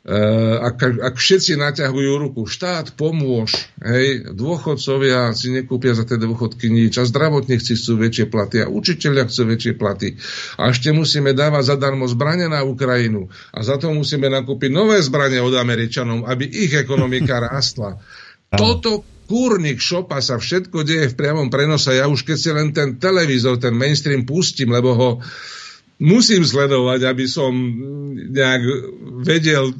Speaker 2: ak, ak všetci naťahujú ruku, štát pomôž, hej, dôchodcovia si nekúpia za tie dôchodky nič a zdravotníci chcú väčšie platy a učiteľia chcú väčšie platy a ešte musíme dávať zadarmo zbranie na Ukrajinu a za to musíme nakúpiť nové zbranie od Američanov, aby ich ekonomika rástla. Toto kúrnik šopa sa všetko deje v priamom prenose. Ja už keď si len ten televízor, ten mainstream pustím, lebo ho musím sledovať, aby som nejak vedel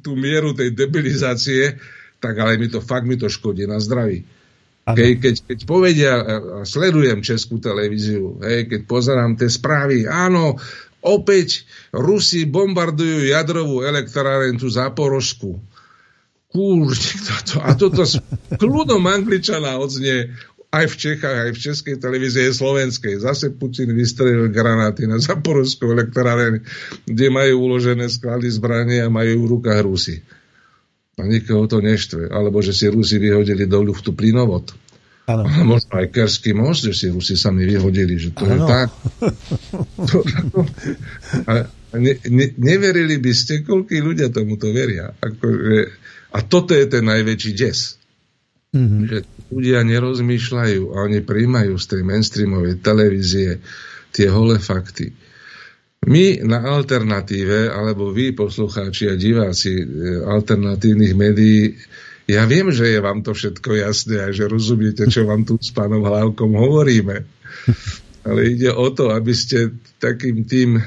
Speaker 2: tú mieru tej debilizácie, tak ale mi to fakt mi to škodí na zdraví. Ke, keď, keď povedia, sledujem českú televíziu, hej, keď pozerám tie správy, áno, opäť Rusi bombardujú jadrovú elektráren tu Zaporožsku. Kúrnik, toto, a toto s kľudom Angličana odznie aj v Čechách, aj v Českej televízii, aj slovenskej. Zase Putin vystrelil granáty na Zaporovskú elektráreň, kde majú uložené sklady zbranie a majú v rukách Rusy. A nikoho to neštve. Alebo že si Rusi vyhodili do ľuftu plynovod. Ano. Možno aj Kerský most, že si Rusi sami vyhodili, že to ano. je tak. To, to, a ne, ne, neverili by ste, koľkí ľudia tomuto veria. Ako, že, a toto je ten najväčší des. Mm-hmm. Že ľudia nerozmýšľajú a oni príjmajú z tej mainstreamovej televízie tie holé fakty. My na alternatíve, alebo vy, poslucháči a diváci e, alternatívnych médií, ja viem, že je vám to všetko jasné a že rozumiete, čo vám tu s pánom Hlavkom hovoríme. Ale ide o to, aby ste takým tým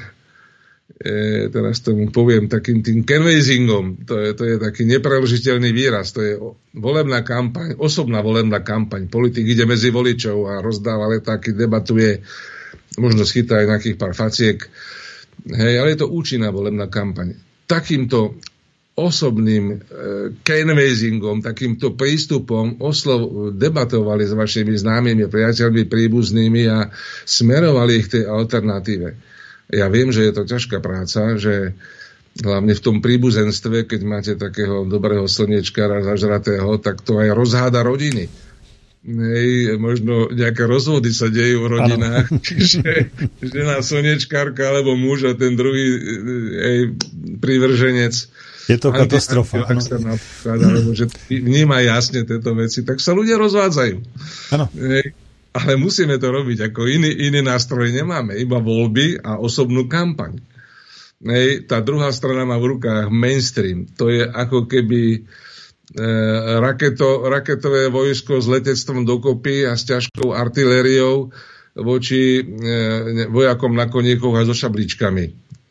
Speaker 2: e, teraz tomu poviem, takým tým canvassingom, to je, to je taký nepreložiteľný výraz, to je volebná kampaň, osobná volebná kampaň. Politik ide medzi voličov a rozdáva letáky, debatuje, možno schytá aj nejakých pár faciek, hej, ale je to účinná volebná kampaň. Takýmto osobným e, canvassingom, takýmto prístupom oslov debatovali s vašimi známymi, priateľmi, príbuznými a smerovali ich tej alternatíve ja viem, že je to ťažká práca, že hlavne v tom príbuzenstve, keď máte takého dobrého slnečkára zažratého, tak to aj rozháda rodiny. Hej, možno nejaké rozvody sa dejú v rodinách, že žena slnečkárka alebo muž a ten druhý hej, prívrženec
Speaker 1: je to katastrofa.
Speaker 2: Ak, ak sa napríklad, alebo že vníma jasne tieto veci, tak sa ľudia rozvádzajú. Ano. Hej, ale musíme to robiť, ako iný, iný nástroj nemáme, iba voľby a osobnú kampaň. Hej, tá druhá strana má v rukách mainstream. To je ako keby e, raketo, raketové vojsko s letectvom dokopy a s ťažkou artilériou voči e, vojakom na koníkoch a so šabličkami.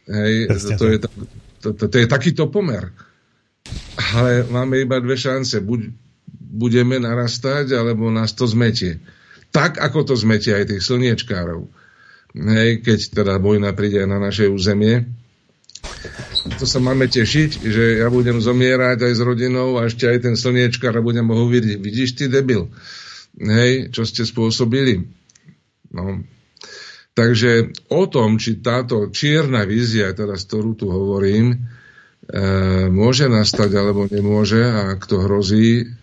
Speaker 2: Hej, to, je, to, to, to je takýto pomer. Ale máme iba dve šance. Buď budeme narastať, alebo nás to zmetie tak ako to zmetia aj tých slniečkárov. Hej, keď teda vojna príde na naše územie. To sa máme tešiť, že ja budem zomierať aj s rodinou a ešte aj ten slniečkár a budem hovoriť, vidíš ty debil, hej, čo ste spôsobili. No. Takže o tom, či táto čierna vízia, teraz ktorú tu hovorím, e, môže nastať alebo nemôže a ak to hrozí,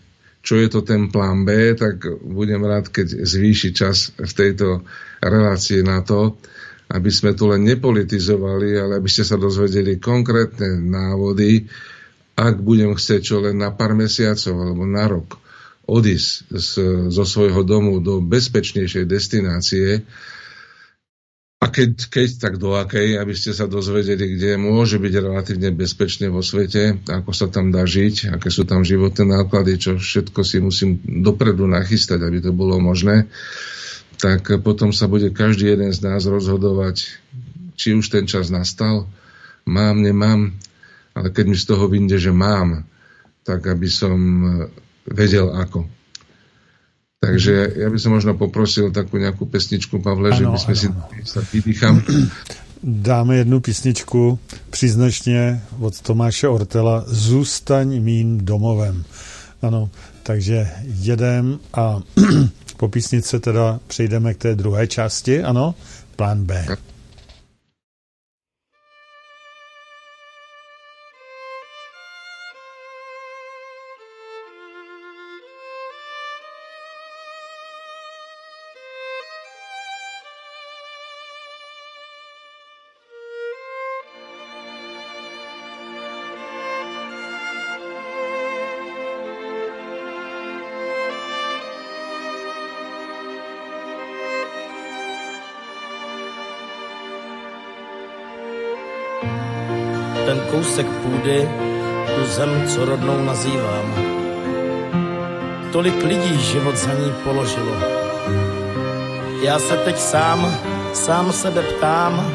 Speaker 2: čo je to ten plán B, tak budem rád, keď zvýši čas v tejto relácii na to, aby sme tu len nepolitizovali, ale aby ste sa dozvedeli konkrétne návody, ak budem chcieť čo len na pár mesiacov alebo na rok odísť z, zo svojho domu do bezpečnejšej destinácie, a keď, keď, tak do akej, aby ste sa dozvedeli, kde môže byť relatívne bezpečne vo svete, ako sa tam dá žiť, aké sú tam životné náklady, čo všetko si musím dopredu nachystať, aby to bolo možné, tak potom sa bude každý jeden z nás rozhodovať, či už ten čas nastal, mám, nemám, ale keď mi z toho vyjde, že mám, tak aby som vedel ako. Takže ja by som možno poprosil takú nejakú pesničku, Pavle, ano, že by sme ano, si ano. sa vydýcham.
Speaker 1: dáme jednu písničku příznačně od Tomáše Ortela Zůstaň mým domovem. Ano, takže jedem a po písnice teda přejdeme k té druhé části, ano, plán B.
Speaker 3: kousek rodnou nazývám. Tolik lidí život za ní položilo. Já se teď sám, sám sebe ptám,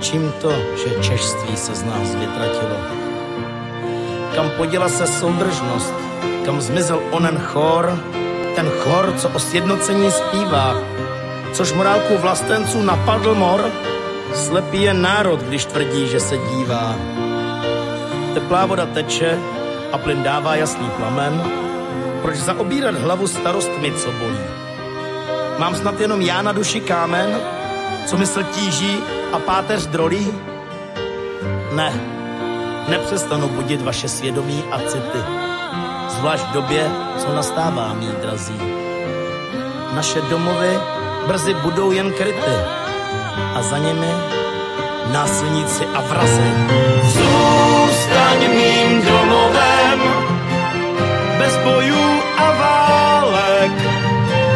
Speaker 3: čím to, že češství se z nás vytratilo. Kam poděla se soudržnost, kam zmizel onen chor, ten chor, co o sjednocení zpívá, což morálku vlastenců napadl mor, slepý je národ, když tvrdí, že se dívá. Teplá voda teče a plyn dává jasný plamen. Proč zaobírat hlavu starostmi, co bolí? Mám snad jenom já na duši kámen, co mysl tíží a páteř drolí? Ne, nepřestanu budit vaše svědomí a city, zvlášť v době, co nastává, mý drazí. Naše domovy brzy budou jen kryty a za nimi násilníci a vrazy. Zůstaň mým domovem, bez bojů a válek.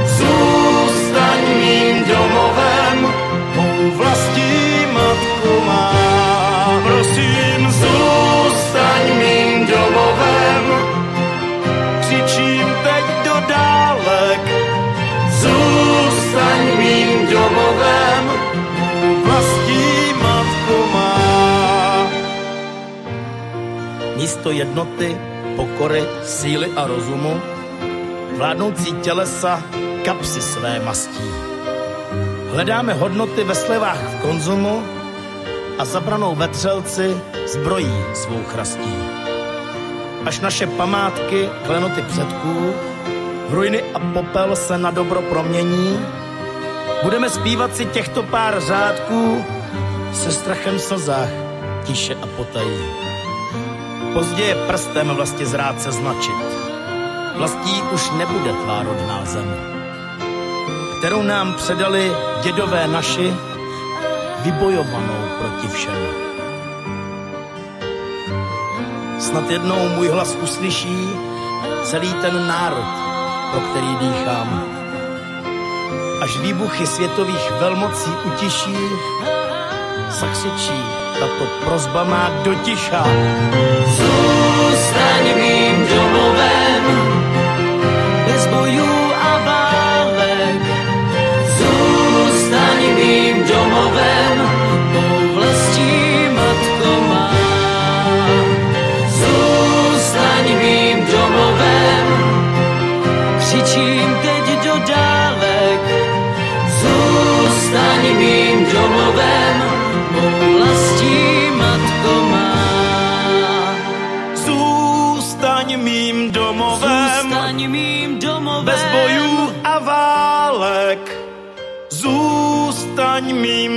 Speaker 3: Zůstaň mým domovem, mou vlastní matku má. Prosím, zůstaň místo jednoty, pokory, síly a rozumu, vládnoucí tělesa kapsy své mastí. Hledáme hodnoty ve slevách v konzumu a zabranou vetřelci zbrojí svou chrastí. Až naše památky, klenoty předků, ruiny a popel se na dobro promění, budeme zpívat si těchto pár řádků se strachem v slzách, tiše a potají. Pozdě je prstem vlastně zrát se značit. Vlastí už nebude tvá rodná zem, kterou nám předali dědové naši, vybojovanou proti všem. Snad jednou můj hlas uslyší celý ten národ, pro který dýchám. Až výbuchy světových velmocí utiší, zakřičí tato prozba má doticha. Zůstaň mým domovem, bez bojů a válek. Zůstaň mým domovem,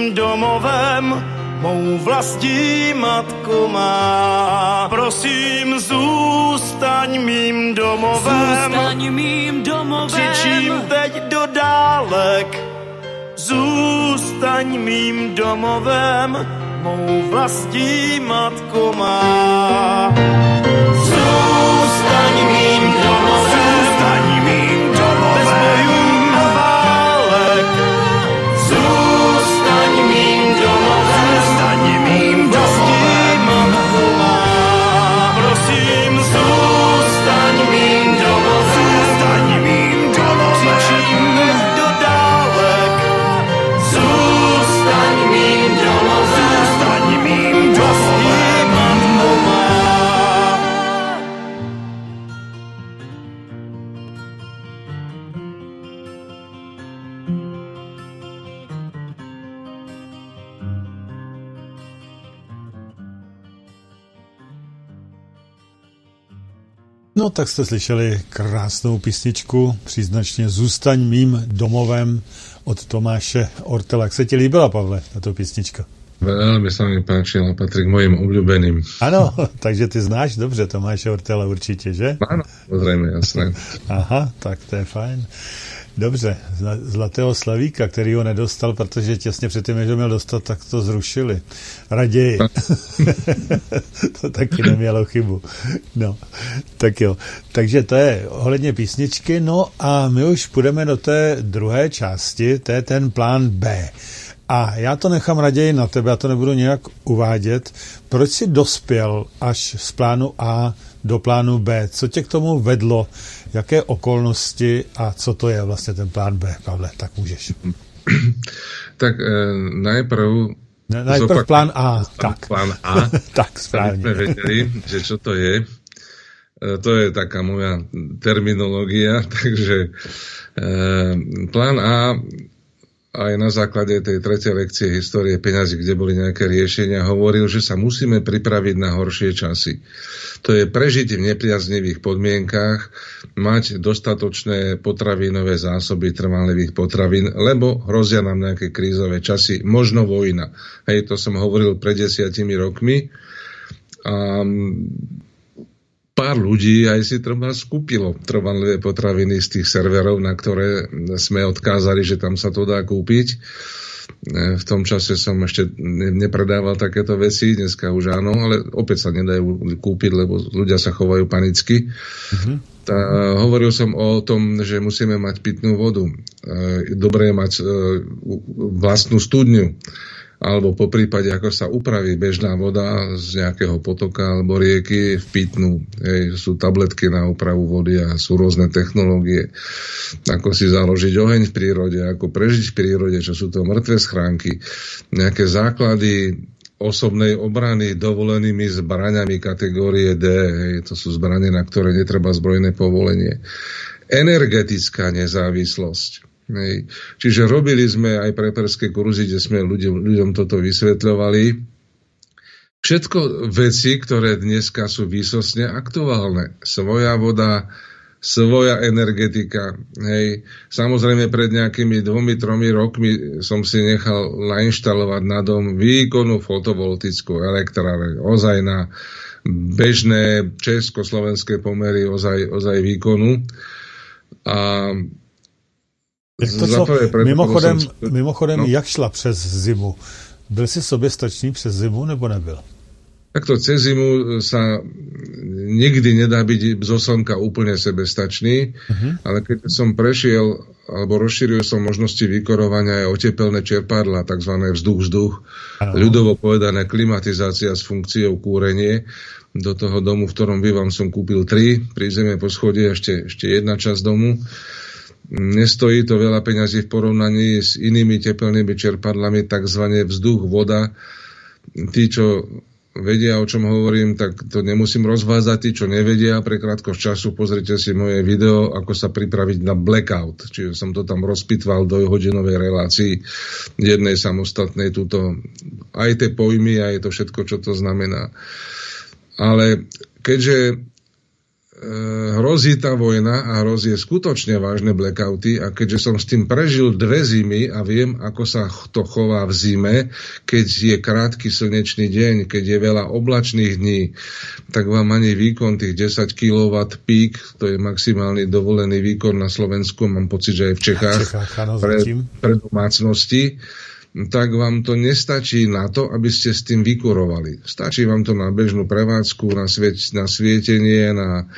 Speaker 3: mým domovem, mou vlastní matko má. Prosím, zůstaň mým domovem. Zůstaň mým domovem. Křičím teď do dálek. Zůstaň mým domovem, mou vlastní matko má. Zůstaň
Speaker 1: No tak jste slyšeli krásnou písničku, příznačně Zůstaň mým domovem od Tomáše Ortela. Jak se ti líbila, Pavle, tato písnička?
Speaker 2: Veľmi sa mi páčila, patrí k mojim obľúbeným.
Speaker 1: Ano, takže ty znáš dobře Tomáše Ortela určitě, že?
Speaker 2: Áno, zrejme, jasné.
Speaker 1: Aha, tak to je fajn. Dobře, Zlatého Slavíka, který ho nedostal, protože těsně předtím, než ho měl dostat, tak to zrušili. Raději. to taky nemělo chybu. No, tak jo. Takže to je ohledně písničky. No a my už půjdeme do té druhé části, to je ten plán B. A já to nechám raději na tebe, já to nebudu nějak uvádět. Proč jsi dospěl až z plánu A do plánu B? Co tě k tomu vedlo? Jaké okolnosti a co to je vlastně ten plán B, Pavle? Tak můžeš.
Speaker 2: Tak e, najprv...
Speaker 1: Ne, najprv zopak, plán A. Tak.
Speaker 2: Plán A.
Speaker 1: tak, správně.
Speaker 2: Sme vedeli, že čo to je. E, to je taká moja terminológia, takže e, plán A aj na základe tej tretej lekcie histórie peňazí, kde boli nejaké riešenia, hovoril, že sa musíme pripraviť na horšie časy. To je prežiť v nepriaznivých podmienkách, mať dostatočné potravinové zásoby trvalivých potravín, lebo hrozia nám nejaké krízové časy, možno vojna. Hej, to som hovoril pred desiatimi rokmi. A pár ľudí aj si treba skúpilo trvanlivé potraviny z tých serverov, na ktoré sme odkázali, že tam sa to dá kúpiť. E, v tom čase som ešte nepredával takéto veci, dneska už áno, ale opäť sa nedajú kúpiť, lebo ľudia sa chovajú panicky. Mm-hmm. Tá, hovoril som o tom, že musíme mať pitnú vodu. E, dobré mať e, vlastnú studňu alebo po prípade, ako sa upraví bežná voda z nejakého potoka alebo rieky v pitnú. Hej, sú tabletky na úpravu vody a sú rôzne technológie. Ako si založiť oheň v prírode, ako prežiť v prírode, čo sú to mŕtve schránky, nejaké základy osobnej obrany dovolenými zbraniami kategórie D. Hej, to sú zbranie, na ktoré netreba zbrojné povolenie. Energetická nezávislosť Hej. Čiže robili sme aj preperské kurzy, kde sme ľuďom, ľuďom toto vysvetľovali. Všetko veci, ktoré dneska sú výsosne aktuálne. Svoja voda, svoja energetika. Hej. Samozrejme pred nejakými dvomi, tromi rokmi som si nechal nainštalovať na dom výkonu fotovoltickú elektráreň. Ozaj na bežné československé pomery ozaj, ozaj výkonu. A
Speaker 1: to šlo, mimochodem, mimochodem no. jak šla přes zimu? Byl jsi soběstačný přes zimu nebo nebyl?
Speaker 2: Takto cez zimu sa nikdy nedá byť zo slnka úplne sebestačný, uh-huh. ale keď som prešiel alebo rozšíril som možnosti vykorovania aj otepelné čerpadla, tzv. vzduch-vzduch, uh-huh. ľudovo povedané klimatizácia s funkciou kúrenie. Do toho domu, v ktorom bývam, som kúpil tri, pri zeme po schode ešte, ešte jedna časť domu. Nestojí to veľa peňazí v porovnaní s inými tepelnými čerpadlami, tzv. vzduch, voda. Tí, čo vedia, o čom hovorím, tak to nemusím rozvázať. Tí, čo nevedia, pre krátkosť času pozrite si moje video, ako sa pripraviť na blackout. Čiže som to tam rozpitval do hodinovej relácii jednej samostatnej túto aj tie pojmy, aj to všetko, čo to znamená. Ale keďže hrozí tá vojna a hrozí skutočne vážne blackouty a keďže som s tým prežil dve zimy a viem, ako sa to chová v zime, keď je krátky slnečný deň, keď je veľa oblačných dní, tak vám ani výkon tých 10 kW pík, to je maximálny dovolený výkon na Slovensku, mám pocit, že aj v Čechách, Čechách pre, pre domácnosti, tak vám to nestačí na to, aby ste s tým vykurovali. Stačí vám to na bežnú prevádzku, na, svieť, na svietenie, na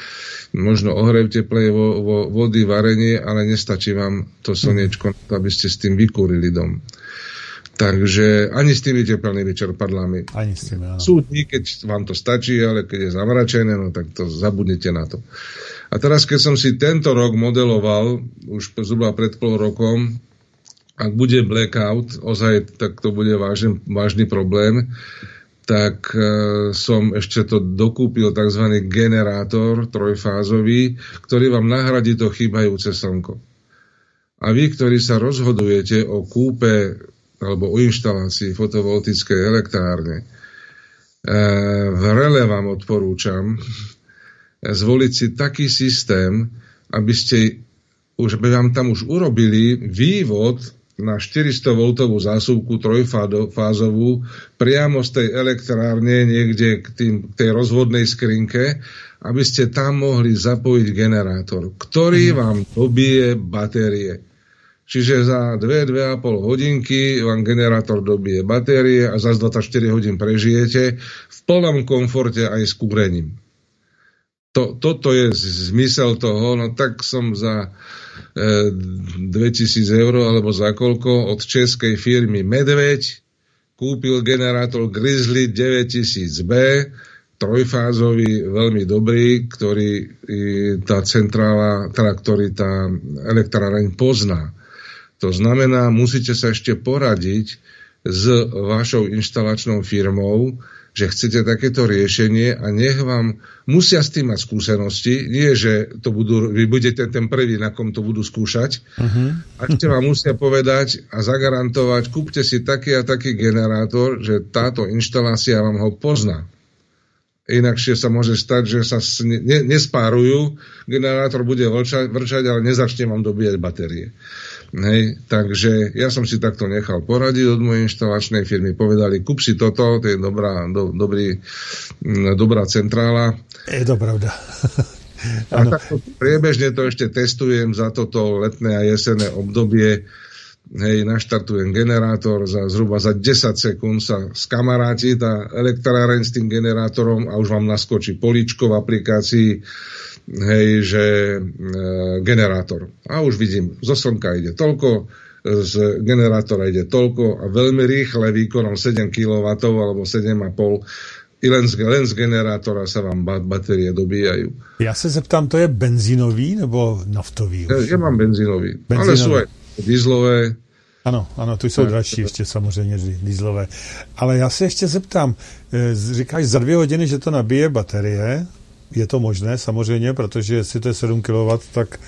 Speaker 2: možno ohrev teplej vo, vo, vody, varenie, ale nestačí vám to slniečko na to, aby ste s tým vykúrili dom. Takže ani s tými teplnými čerpadlami.
Speaker 1: Ani s tými, áno.
Speaker 2: Sú dní, keď vám to stačí, ale keď je zamračené, no tak to zabudnete na to. A teraz, keď som si tento rok modeloval, už zhruba pred pol rokom, ak bude blackout, ozaj tak to bude vážny, vážny problém, tak e, som ešte to dokúpil tzv. generátor trojfázový, ktorý vám nahradí to chýbajúce slnko. A vy, ktorí sa rozhodujete o kúpe alebo o inštalácii fotovoltickej elektrárne, e, vrele vám odporúčam, zvoliť si taký systém, aby ste už by vám tam už urobili vývod na 400 V zásuvku trojfázovú priamo z tej elektrárne niekde k, tým, k tej rozvodnej skrinke, aby ste tam mohli zapojiť generátor, ktorý mhm. vám dobije batérie. Čiže za 2-2,5 hodinky vám generátor dobije batérie a za 24 hodín prežijete v plnom komforte aj s kúrením. To, toto je zmysel toho, no tak som za 2000 eur alebo za koľko od českej firmy Medveď kúpil generátor Grizzly 9000B, trojfázový, veľmi dobrý, ktorý tá centrála, teda ktorý tá elektráreň pozná. To znamená, musíte sa ešte poradiť s vašou inštalačnou firmou, že chcete takéto riešenie a nech vám musia s tým mať skúsenosti, nie, že to budú, vy budete ten prvý, na kom to budú skúšať, uh-huh. a ešte vám musia povedať a zagarantovať, kúpte si taký a taký generátor, že táto inštalácia vám ho pozná. Inakšie sa môže stať, že sa ne, nespárujú, generátor bude vrčať, vrčať ale nezačne vám dobíjať batérie. Hej, takže ja som si takto nechal poradiť od mojej inštalačnej firmy. Povedali, kúp si toto, to je dobrá, do, dobrý, dobrá centrála.
Speaker 1: Je to pravda.
Speaker 2: a takto priebežne to ešte testujem za toto letné a jesenné obdobie. Hej, naštartujem generátor, za zhruba za 10 sekúnd sa skamaráti tá elektráreň s tým generátorom a už vám naskočí poličko v aplikácii hej, že e, generátor. A už vidím, zo slnka ide toľko, z generátora ide toľko a veľmi rýchle výkonom 7 kW alebo 7,5 i len z, len z generátora sa vám batérie dobíjajú.
Speaker 1: Ja sa zeptám, to je benzínový nebo naftový?
Speaker 2: Ja, ja mám benzínový, benzínový, ale sú aj dieslové.
Speaker 1: Ano, ano, tu jsou dražší ještě samozřejmě dieslové. Ale já se ještě zeptám, e, říkáš za dvě hodiny, že to nabije baterie, je to možné samozřejmě, protože jestli to je 7 kW, tak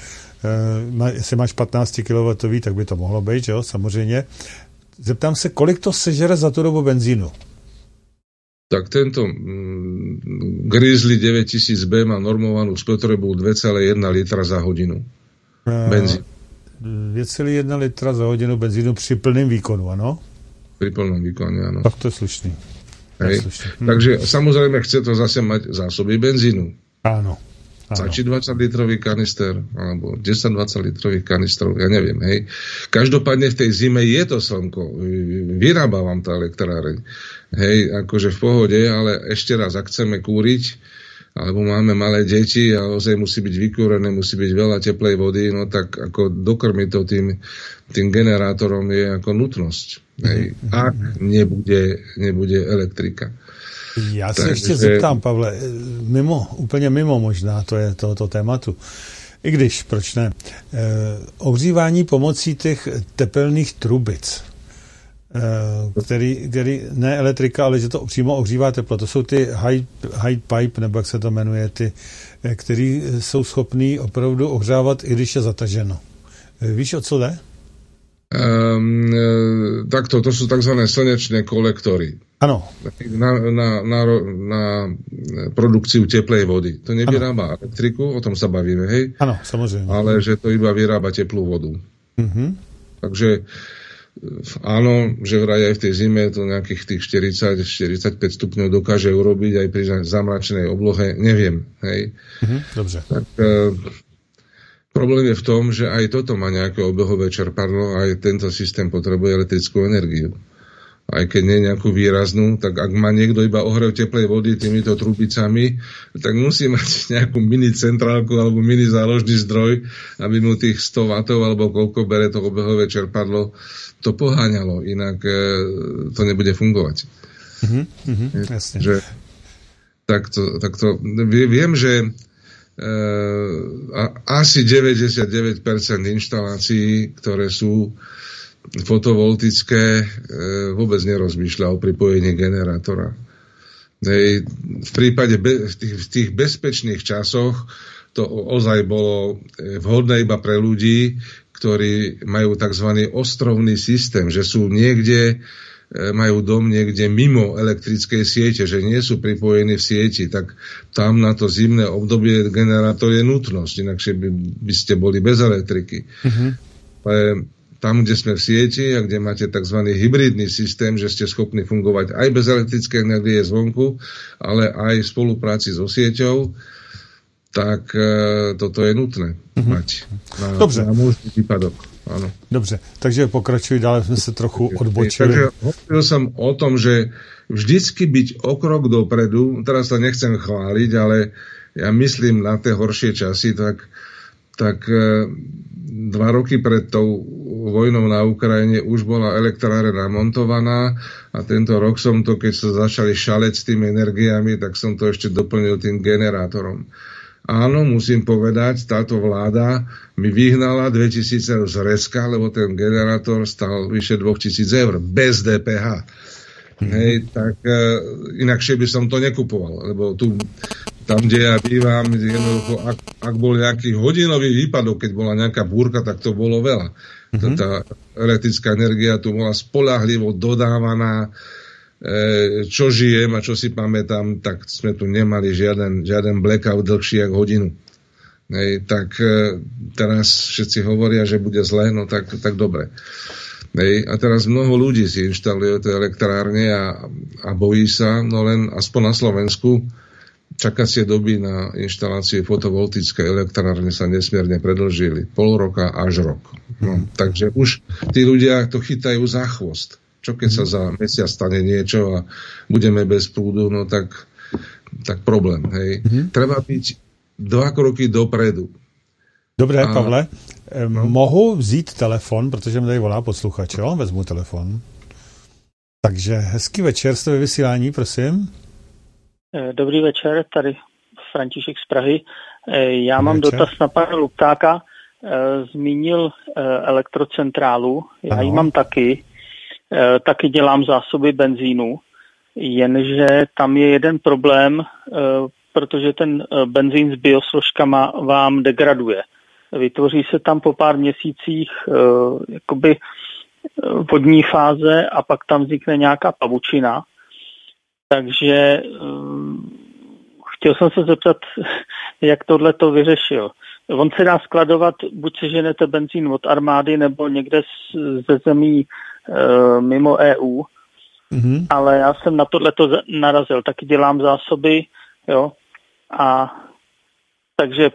Speaker 1: eh, jestli máš 15 kW, tak by to mohlo být, že jo, samozřejmě. Zeptám se, kolik to sežere za tu dobu benzínu?
Speaker 2: Tak tento mm, Grizzly 9000B má normovanú spotrebu 2,1 litra za hodinu.
Speaker 1: Eh, Benzín. 2,1 litra za hodinu benzínu při plném výkonu, ano?
Speaker 2: Pri plnom výkone, áno.
Speaker 1: Tak to je slušný.
Speaker 2: Hej. Hm. Takže samozrejme chce to zase mať zásoby benzínu.
Speaker 1: Áno.
Speaker 2: Stačí 20 litrový kanister, alebo 10-20 litrových kanistrov, ja neviem, hej. Každopádne v tej zime je to slnko, vyrába vám tá elektráreň. Hej, akože v pohode, ale ešte raz, ak chceme kúriť, alebo máme malé deti a ozaj musí byť vykúrené, musí byť veľa teplej vody, no tak ako dokrmiť to tým, tým generátorom je ako nutnosť. Hej. Mhm. Ak nebude, nebude elektrika.
Speaker 1: Já se Takže... ještě zeptám, Pavle, mimo, úplně mimo možná to je tohoto tématu. I když, proč ne? E, ohřívání pomocí těch tepelných trubic. Eh, který, který, ne elektrika, ale že to přímo ohřívá teplo. To jsou ty high, high pipe, nebo jak se to jmenuje, ty, eh, který jsou schopný opravdu ohřávat, i když je zataženo. Eh, víš, o co jde? Um,
Speaker 2: takto, to sú tzv. slnečné kolektory.
Speaker 1: Áno.
Speaker 2: Na, na, na, na produkciu teplej vody. To nevyrába ano. elektriku, o tom sa bavíme, hej?
Speaker 1: Áno, samozrejme.
Speaker 2: Ale že to iba vyrába teplú vodu. Uh-huh. Takže áno, že vraj aj v tej zime to nejakých tých 40-45 stupňov dokáže urobiť aj pri zamračenej oblohe, neviem. Hej.
Speaker 1: Mm-hmm, dobře.
Speaker 2: Tak, e, problém je v tom, že aj toto má nejaké obehové čerpadlo, aj tento systém potrebuje elektrickú energiu aj keď nie nejakú výraznú, tak ak má niekto iba ohrev teplej vody týmito trubicami, tak musí mať nejakú mini centrálku alebo mini záložný zdroj, aby mu tých 100 W alebo koľko bere to obehové čerpadlo, to poháňalo, inak e, to nebude fungovať.
Speaker 1: Mm-hmm, mm-hmm, jasne. Že,
Speaker 2: takto, takto, viem, že e, asi 99% inštalácií, ktoré sú fotovoltické, e, vôbec nerozmýšľa o pripojení generátora. Hej, v prípade be, v, tých, v tých bezpečných časoch to ozaj bolo e, vhodné iba pre ľudí, ktorí majú tzv. ostrovný systém, že sú niekde majú dom niekde mimo elektrickej siete, že nie sú pripojení v sieti, tak tam na to zimné obdobie generátor je nutnosť, inakšie by, by ste boli bez elektriky. Ale tam, kde sme v sieti a kde máte tzv. hybridný systém, že ste schopní fungovať aj bez elektrické energie zvonku, ale aj v spolupráci so sieťou, tak e, toto je nutné uh-huh. mať na,
Speaker 1: Dobře.
Speaker 2: na možný výpadok. Áno.
Speaker 1: Dobře, takže pokračuj dále, sme sa trochu odbočili.
Speaker 2: Takže hovoril som o tom, že vždycky byť o krok dopredu, teraz sa nechcem chváliť, ale ja myslím na tie horšie časy, tak, tak e, dva roky pred tou vojnou na Ukrajine už bola elektráre namontovaná a tento rok som to, keď sa začali šaleť s tými energiami, tak som to ešte doplnil tým generátorom. Áno, musím povedať, táto vláda mi vyhnala 2000 eur z Reska, lebo ten generátor stal vyše 2000 eur, bez DPH. Mm-hmm. Hej, tak e, inakšie by som to nekupoval, lebo tu, tam, kde ja bývam, jednoducho, ak, ak bol nejaký hodinový výpadok, keď bola nejaká búrka, tak to bolo veľa. Mm-hmm. Tá elektrická energia tu bola spolahlivo dodávaná, E, čo žijem a čo si pamätám, tak sme tu nemali žiaden, žiaden blackout dlhší ako hodinu. Hej, tak e, teraz všetci hovoria, že bude zle, no tak, tak dobre. Hej, a teraz mnoho ľudí si inštaluje tie elektrárne a, a bojí sa, no len aspoň na Slovensku čakacie doby na inštalácie fotovoltickej elektrárne sa nesmierne predlžili. Pol roka až rok. No, takže už tí ľudia to chytajú za chvost. Čo keď sa za mesiac stane niečo a budeme bez prúdu, no tak, tak problém. Hej. Mm-hmm. Treba byť dva kroky dopredu.
Speaker 1: Dobré, a... Pavle, no. mohu vzít telefon, protože mi tady volá posluchač, jo? Vezmu telefon. Takže hezký večer, jste ve vysílání, prosím.
Speaker 4: Eh, dobrý večer, tady František z Prahy. Eh, já mám večer. dotaz na pana Luptáka. Eh, zmínil elektrocentrálu, já ano. ji mám taky. Taky dělám zásoby benzínu, jenže tam je jeden problém, protože ten benzín s biosložkama vám degraduje. Vytvoří se tam po pár měsících jakoby vodní fáze a pak tam vznikne nějaká pavučina. Takže chtěl jsem se zeptat, jak tohle to vyřešil. On se dá skladovat, buď se ženete benzín od armády nebo někde ze zemí e, mimo EU, mm-hmm. ale já jsem na tohle to narazil. Taky dělám zásoby, jo, a takže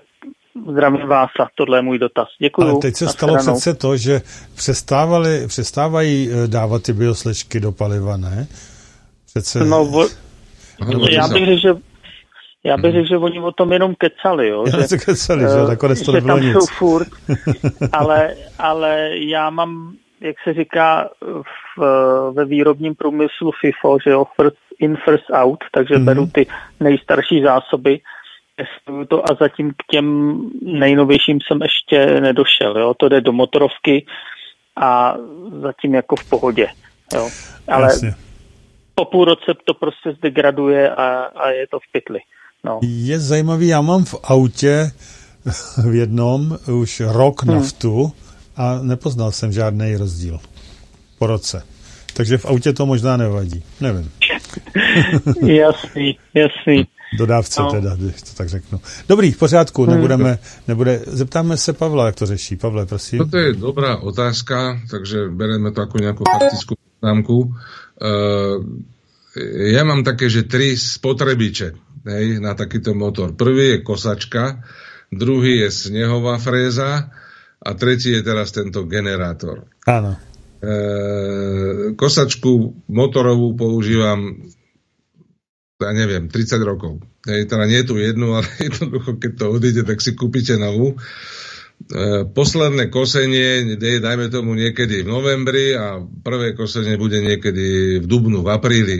Speaker 4: zdravím vás a tohle je můj dotaz. Děkuji.
Speaker 1: Ale teď se stalo přece to, že přestávali, přestávají e, dávat ty bioslečky do paliva, ne?
Speaker 4: Přece... No, vo... já bych řekl, že já bych řekl, že oni o tom jenom kecali, jo.
Speaker 1: Já že, kecali, že eh, nakonec to že tam nic. jsou
Speaker 4: furt, ale, ale já mám, jak se říká v, ve výrobním průmyslu FIFO, že jo, first in, first out, takže mm-hmm. beru ty nejstarší zásoby, testuju to a zatím k těm nejnovějším jsem ještě nedošel, jo. To jde do motorovky a zatím jako v pohodě, jo. Ale Jasně. Po půl roce to prostě zdegraduje a, a je to v pytli. No.
Speaker 1: Je zajímavý, já mám v autě v jednom už rok hmm. naftu a nepoznal jsem žádný rozdíl po roce. Takže v autě to možná nevadí. Nevím.
Speaker 4: jasný, jasný.
Speaker 1: Dodávce no. teda, když to tak řeknu. Dobrý, v pořádku, hmm. nebudeme, nebude, zeptáme se Pavla, jak to řeší. Pavle, prosím.
Speaker 2: Toto je dobrá otázka, takže bereme to ako nejakú faktickú poznámku. Uh, ja mám také, že tri spotrebiče hej, na takýto motor. Prvý je kosačka, druhý je snehová fréza a tretí je teraz tento generátor.
Speaker 1: Áno.
Speaker 2: E, kosačku motorovú používam ja neviem, 30 rokov. Hej, teda nie je tu jednu, ale jednoducho, keď to odíde, tak si kúpite novú. E, posledné kosenie, dajme tomu niekedy v novembri a prvé kosenie bude niekedy v dubnu, v apríli.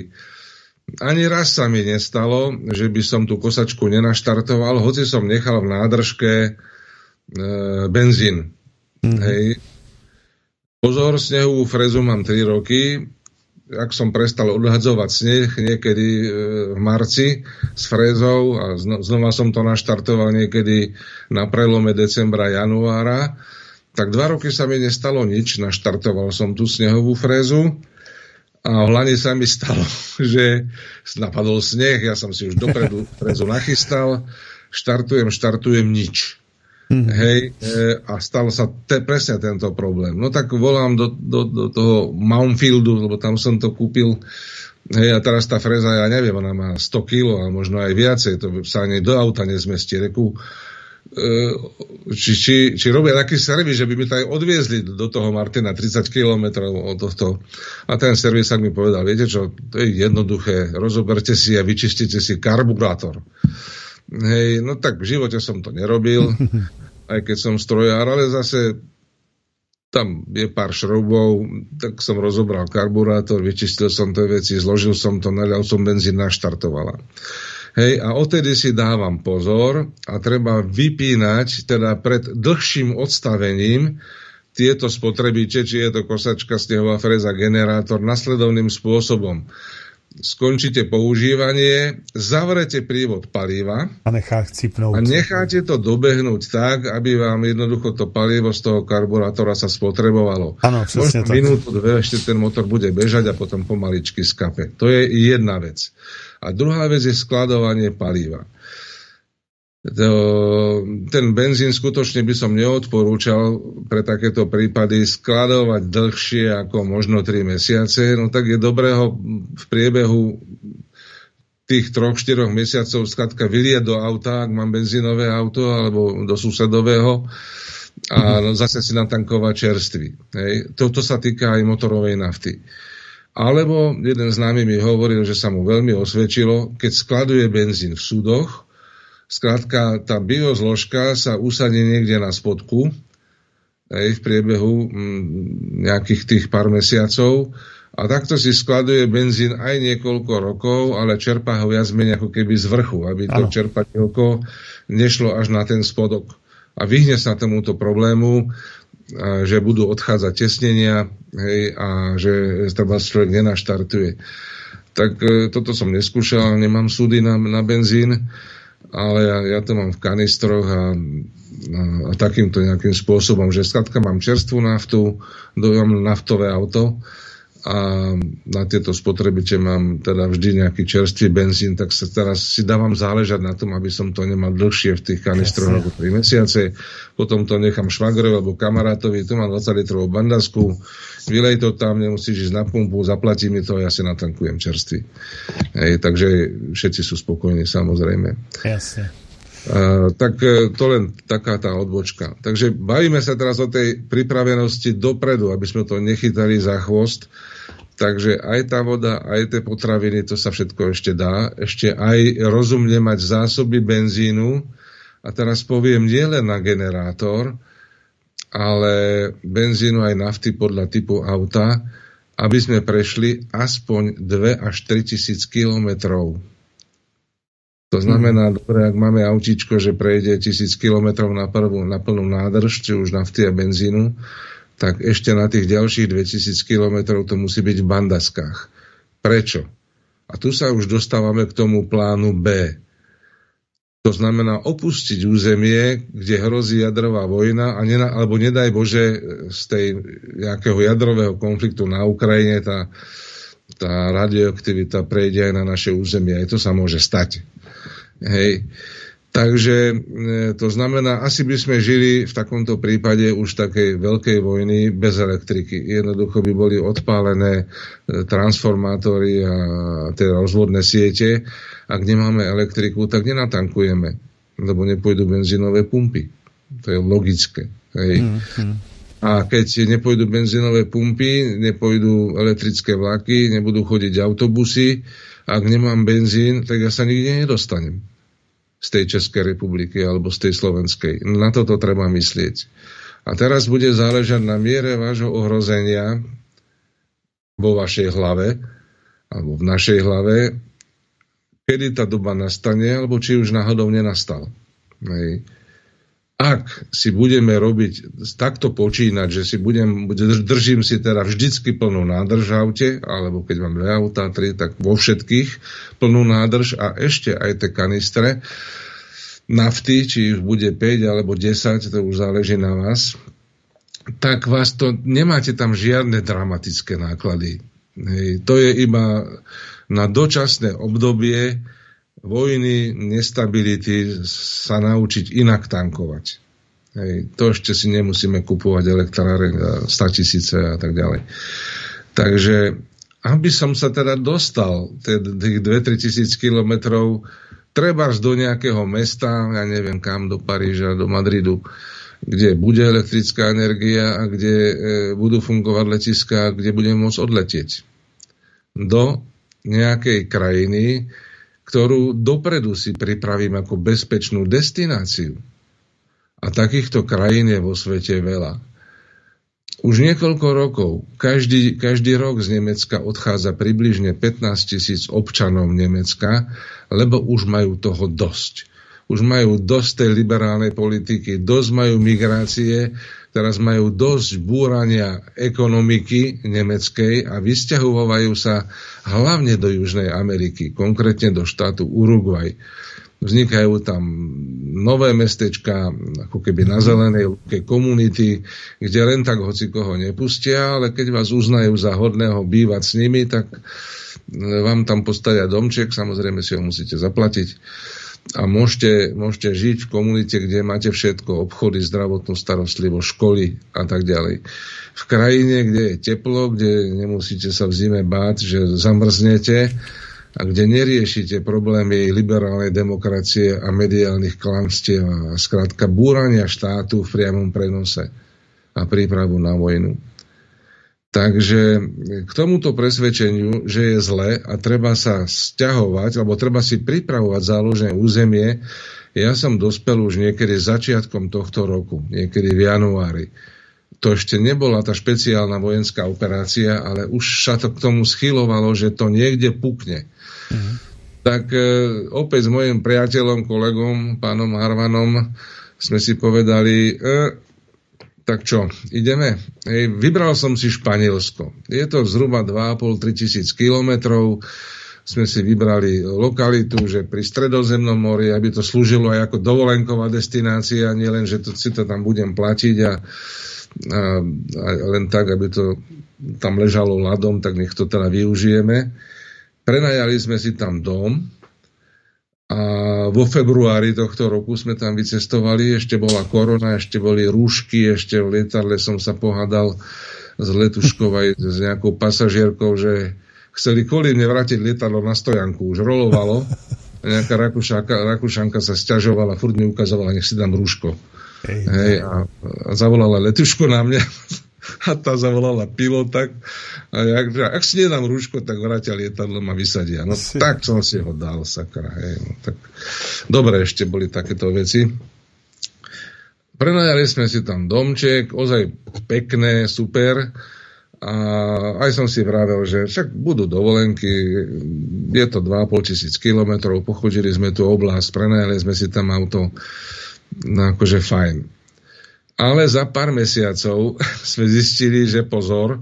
Speaker 2: Ani raz sa mi nestalo, že by som tú kosačku nenaštartoval, hoci som nechal v nádržke e, benzín. Mm-hmm. Hej. Pozor, snehovú frezu mám 3 roky. Ak som prestal odhadzovať sneh niekedy e, v marci s frezou a zno, znova som to naštartoval niekedy na prelome decembra, januára, tak dva roky sa mi nestalo nič. Naštartoval som tú snehovú frézu A v Lani sa mi stalo, že napadol sneh, ja som si už dopredu prezu nachystal, štartujem, štartujem nič. Mm. Hej, e, a stalo sa te, presne tento problém. No tak volám do, do, do toho Mountfieldu, lebo tam som to kúpil. Hej, a teraz tá freza, ja neviem, ona má 100 kg, a možno aj viacej, to sa ani do auta nezmestí. Reku, e, či, či, či robia taký servis, že by mi to aj odviezli do toho Martina 30 km od tohto. A ten servisák mi povedal, viete čo, to je jednoduché, rozoberte si a vyčistite si karburátor. Hej, no tak v živote som to nerobil, aj keď som strojár, ale zase tam je pár šroubov, tak som rozobral karburátor, vyčistil som tie veci, zložil som to, nalial som benzín, naštartovala. Hej, a odtedy si dávam pozor a treba vypínať teda pred dlhším odstavením tieto spotrebiče, či je to kosačka, snehová freza, generátor, nasledovným spôsobom skončíte používanie, zavrete prívod paliva
Speaker 1: a,
Speaker 2: a necháte to dobehnúť tak, aby vám jednoducho to palivo z toho karburátora sa spotrebovalo.
Speaker 1: Ano, Možno
Speaker 2: tak. minútu, dve, ešte ten motor bude bežať a potom pomaličky skape. To je jedna vec. A druhá vec je skladovanie paliva to, ten benzín skutočne by som neodporúčal pre takéto prípady skladovať dlhšie ako možno 3 mesiace. No tak je dobré ho v priebehu tých troch, štyroch mesiacov skladka vylieť do auta, ak mám benzínové auto, alebo do susedového a no, zase si natankovať čerstvý. Hej. Toto sa týka aj motorovej nafty. Alebo jeden známy mi hovoril, že sa mu veľmi osvedčilo, keď skladuje benzín v súdoch, Skrátka, tá biozložka sa usadí niekde na spodku aj v priebehu mm, nejakých tých pár mesiacov a takto si skladuje benzín aj niekoľko rokov, ale čerpá ho viac menej ako keby z vrchu, aby to čerpadielko nešlo až na ten spodok. A vyhne sa tomuto problému, že budú odchádzať tesnenia hej, a že treba človek nenaštartuje. Tak e, toto som neskúšal, nemám súdy na, na benzín ale ja, ja to mám v kanistroch a, a, a takýmto nejakým spôsobom, že skladka mám čerstvú naftu, dojom naftové auto a na tieto spotrebiče mám teda vždy nejaký čerstvý benzín, tak sa teraz si dávam záležať na tom, aby som to nemal dlhšie v tých kanistroch alebo 3 mesiace. Potom to nechám švagrovi alebo kamarátovi, tu mám 20 litrovú bandasku, vylej to tam, nemusíš ísť na pumpu, zaplatí mi to a ja si natankujem čerstvý. Hej, takže všetci sú spokojní samozrejme.
Speaker 1: Jasne.
Speaker 2: Tak uh, to len taká tá odbočka. Takže bavíme sa teraz o tej pripravenosti dopredu, aby sme to nechytali za chvost. Takže aj tá voda, aj tie potraviny, to sa všetko ešte dá. Ešte aj rozumne mať zásoby benzínu. A teraz poviem nielen na generátor, ale benzínu aj nafty podľa typu auta, aby sme prešli aspoň 2 až 3 tisíc kilometrov to znamená, mm. dobre, ak máme autíčko, že prejde tisíc kilometrov na, prvú, na plnú nádrž, či už nafty a benzínu, tak ešte na tých ďalších 2000 kilometrov to musí byť v bandaskách. Prečo? A tu sa už dostávame k tomu plánu B. To znamená opustiť územie, kde hrozí jadrová vojna, a nena, alebo nedaj Bože z tej nejakého jadrového konfliktu na Ukrajine tá, tá radioaktivita prejde aj na naše územie. Aj to sa môže stať. Hej. Takže e, to znamená, asi by sme žili v takomto prípade už takej veľkej vojny bez elektriky. Jednoducho by boli odpálené e, transformátory a tie rozvodné siete. Ak nemáme elektriku, tak nenatankujeme, lebo nepôjdu benzínové pumpy. To je logické. Hej. Mm-hmm. A keď nepôjdu benzínové pumpy, nepôjdu elektrické vlaky, nebudú chodiť autobusy, ak nemám benzín, tak ja sa nikde nedostanem z tej Českej republiky alebo z tej slovenskej. Na toto treba myslieť. A teraz bude záležať na miere vášho ohrozenia vo vašej hlave alebo v našej hlave, kedy tá doba nastane, alebo či už náhodou nenastal. Hej. Ak si budeme robiť, takto počínať, že si budem, držím si teda vždycky plnú nádrž v aute, alebo keď mám dve autá, tri, tak vo všetkých plnú nádrž a ešte aj tie kanistre nafty, či ich bude 5 alebo 10, to už záleží na vás, tak vás to, nemáte tam žiadne dramatické náklady. Hej, to je iba na dočasné obdobie vojny, nestability sa naučiť inak tankovať. Hej, to ešte si nemusíme kupovať elektráre 100 tisíce a tak ďalej. Takže aby som sa teda dostal tých 2-3 tisíc kilometrov treba do nejakého mesta, ja neviem kam, do Paríža, do Madridu, kde bude elektrická energia a kde e, budú fungovať letiska, kde budeme môcť odletieť. Do nejakej krajiny, ktorú dopredu si pripravím ako bezpečnú destináciu. A takýchto krajín je vo svete veľa. Už niekoľko rokov, každý, každý rok z Nemecka odchádza približne 15 tisíc občanov Nemecka, lebo už majú toho dosť. Už majú dosť tej liberálnej politiky, dosť majú migrácie, teraz majú dosť búrania ekonomiky nemeckej a vysťahovajú sa hlavne do Južnej Ameriky, konkrétne do štátu Uruguay. Vznikajú tam nové mestečka, ako keby na zelenej lúke komunity, kde len tak hoci koho nepustia, ale keď vás uznajú za hodného bývať s nimi, tak vám tam postavia domček, samozrejme si ho musíte zaplatiť a môžete, môžete žiť v komunite, kde máte všetko, obchody, zdravotnú starostlivosť, školy a tak ďalej. V krajine, kde je teplo, kde nemusíte sa v zime báť, že zamrznete, a kde neriešite problémy liberálnej demokracie a mediálnych klamstiev a skrátka búrania štátu v priamom prenose a prípravu na vojnu. Takže k tomuto presvedčeniu, že je zle a treba sa stiahovať, alebo treba si pripravovať záložné územie, ja som dospel už niekedy začiatkom tohto roku, niekedy v januári. To ešte nebola tá špeciálna vojenská operácia, ale už sa to k tomu schylovalo, že to niekde pukne. Mm. Tak e, opäť s mojim priateľom, kolegom, pánom Harvanom sme si povedali, e, tak čo, ideme? Hej, vybral som si Španielsko. Je to zhruba 2,5-3 tisíc kilometrov. Sme si vybrali lokalitu, že pri stredozemnom mori, aby to slúžilo aj ako dovolenková destinácia, nielen, že to, si to tam budem platiť a, a, a len tak, aby to tam ležalo ľadom, tak nech to teda využijeme. Prenajali sme si tam dom a vo februári tohto roku sme tam vycestovali, ešte bola korona, ešte boli rúšky, ešte v lietadle som sa pohádal s letuškou aj s nejakou pasažierkou, že chceli kvôli mne vrátiť lietadlo na stojanku, už rolovalo. A nejaká Rakúšanka, Rakúšanka sa stiažovala, furt mi ukazovala, nech si dám rúško. Hej, a, a zavolala letušku na mňa a tá zavolala pilota a jak, že ak si nedám rúško, tak vrátia lietadlo a vysadia. No si. tak som si ho dal, sakra. Hej, no, tak. Dobre, ešte boli takéto veci. Prenajali sme si tam domček, ozaj pekné, super. A aj som si vravel, že však budú dovolenky, je to 2,5 tisíc kilometrov, pochodili sme tu oblasť, prenajali sme si tam auto, no akože fajn. Ale za pár mesiacov sme zistili, že pozor, e,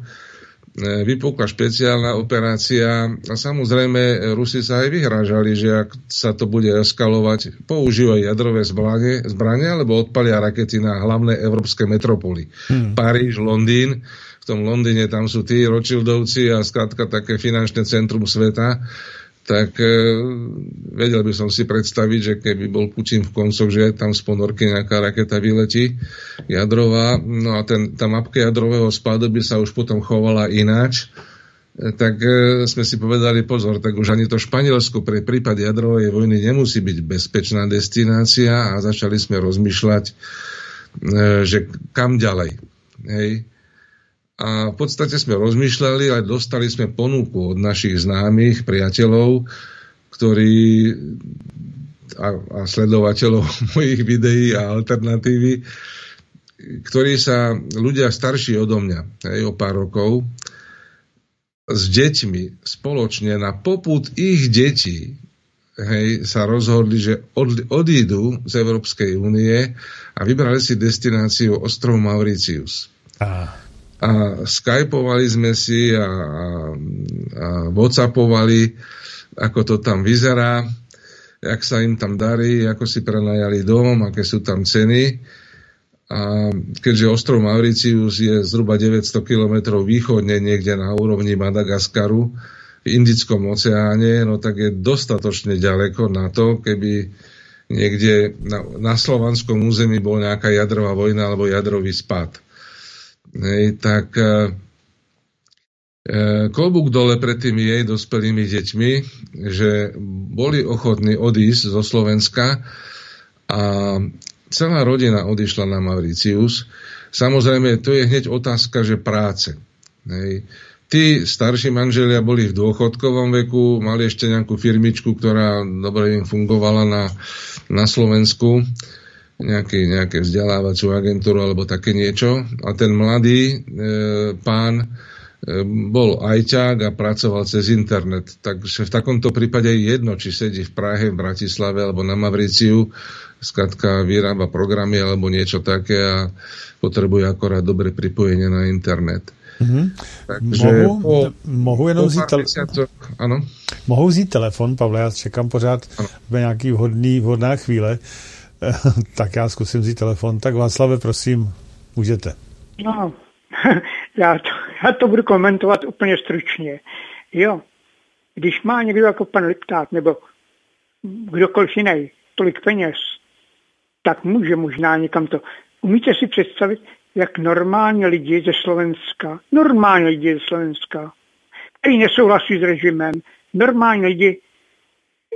Speaker 2: vypukla špeciálna operácia a samozrejme Rusi sa aj vyhrážali, že ak sa to bude eskalovať, používajú jadrové zbranie, zbranie alebo odpalia rakety na hlavné európske metropoly. Hmm. Paríž, Londýn, v tom Londýne tam sú tí Rothschildovci a skrátka také finančné centrum sveta tak e, vedel by som si predstaviť, že keby bol Putin v koncoch, že tam z ponorky nejaká raketa vyletí jadrová, no a ten, tá mapka jadrového spádu by sa už potom chovala ináč, e, tak e, sme si povedali pozor, tak už ani to Španielsko pre prípad jadrovej vojny nemusí byť bezpečná destinácia a začali sme rozmýšľať, e, že kam ďalej. Hej a v podstate sme rozmýšľali, ale dostali sme ponuku od našich známych priateľov, ktorí a, a sledovateľov mojich videí a alternatívy, ktorí sa ľudia starší odo mňa, hej, o pár rokov, s deťmi spoločne na poput ich detí hej, sa rozhodli, že od, odídu z Európskej únie a vybrali si destináciu ostrov Mauritius. Ah a skypovali sme si a, a, a whatsappovali, ako to tam vyzerá, jak sa im tam darí, ako si prenajali dom, aké sú tam ceny. A keďže ostrov Mauricius je zhruba 900 km východne niekde na úrovni Madagaskaru v Indickom oceáne, no tak je dostatočne ďaleko na to, keby niekde na, na slovanskom území bol nejaká jadrová vojna alebo jadrový spad. Hej, tak e, e klobúk dole pred tými jej dospelými deťmi, že boli ochotní odísť zo Slovenska a celá rodina odišla na Mauricius. Samozrejme, to je hneď otázka, že práce. Hej. Tí starší manželia boli v dôchodkovom veku, mali ešte nejakú firmičku, ktorá dobre im fungovala na, na Slovensku, nejaký, nejaké vzdelávaciu agentúru alebo také niečo. A ten mladý e, pán e, bol ajťák a pracoval cez internet. Takže v takomto prípade je jedno, či sedí v Prahe, v Bratislave alebo na Mavriciu, skratka vyrába programy alebo niečo také a potrebuje akorát dobre pripojenie na internet.
Speaker 1: Mm-hmm. Takže mohu, po, mohu jenom vzít tele...
Speaker 2: ano?
Speaker 1: Mohu vzít telefon, Pavle, já čekám pořád v nějaký vhodný, vhodná chvíle, tak já zkusím vzít telefon. Tak Václave, prosím, můžete.
Speaker 5: No, já to, já to budu komentovat úplně stručně. Jo, když má někdo jako pan Liptát nebo kdokoliv jiný tolik peněz, tak může možná někam to. Umíte si představit, jak normálně lidi ze Slovenska, normálně lidi ze Slovenska, kteří nesouhlasí s režimem, normálně lidi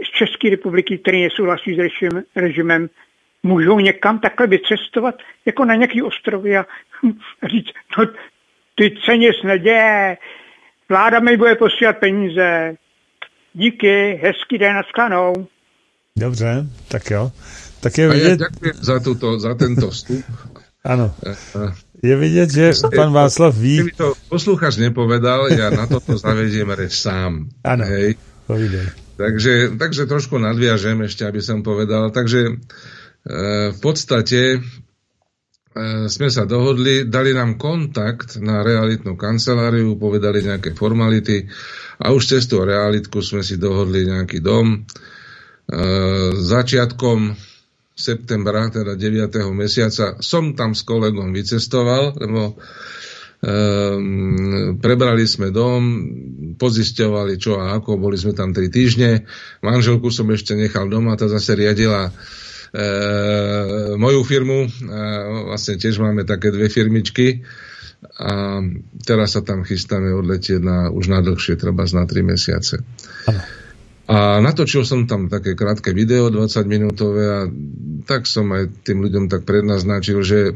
Speaker 5: z České republiky, kteří nesouhlasí s režim, režimem, můžou někam takhle vycestovat, jako na nějaký ostrovy a říct, no ty se nic neděje, vláda mi bude posílat peníze, díky, hezký den, naschledanou.
Speaker 1: Dobře, tak jo. Tak je
Speaker 2: vidět... A ja ďakujem za, tuto, za tento vstup
Speaker 1: Áno. Je vidieť, že pán Václav ví...
Speaker 2: Keby to poslúchač nepovedal, ja na toto zavediem reč sám.
Speaker 1: Áno, Hej.
Speaker 2: Takže, takže trošku nadviažem ešte, aby som povedal. Takže v podstate e, sme sa dohodli, dali nám kontakt na realitnú kanceláriu, povedali nejaké formality a už cez tú realitku sme si dohodli nejaký dom. E, začiatkom septembra, teda 9. mesiaca, som tam s kolegom vycestoval, lebo um, prebrali sme dom, pozisťovali čo a ako, boli sme tam 3 týždne. Manželku som ešte nechal doma, tá zase riadila moju firmu. E, vlastne tiež máme také dve firmičky. A teraz sa tam chystáme odletieť na, už na dlhšie, treba na 3 mesiace. Ano. A natočil som tam také krátke video, 20 minútové a tak som aj tým ľuďom tak prednaznačil, že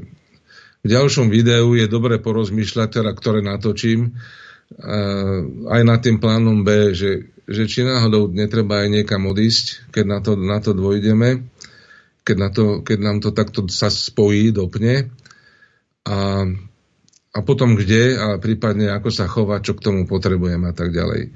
Speaker 2: v ďalšom videu je dobre porozmýšľať, teda, ktoré natočím, aj nad tým plánom B, že, že či náhodou netreba aj niekam odísť, keď na to, na to dvojdeme, keď, na to, keď nám to takto sa spojí, dopne. A, a potom kde, a prípadne ako sa chovať, čo k tomu potrebujeme a tak ďalej.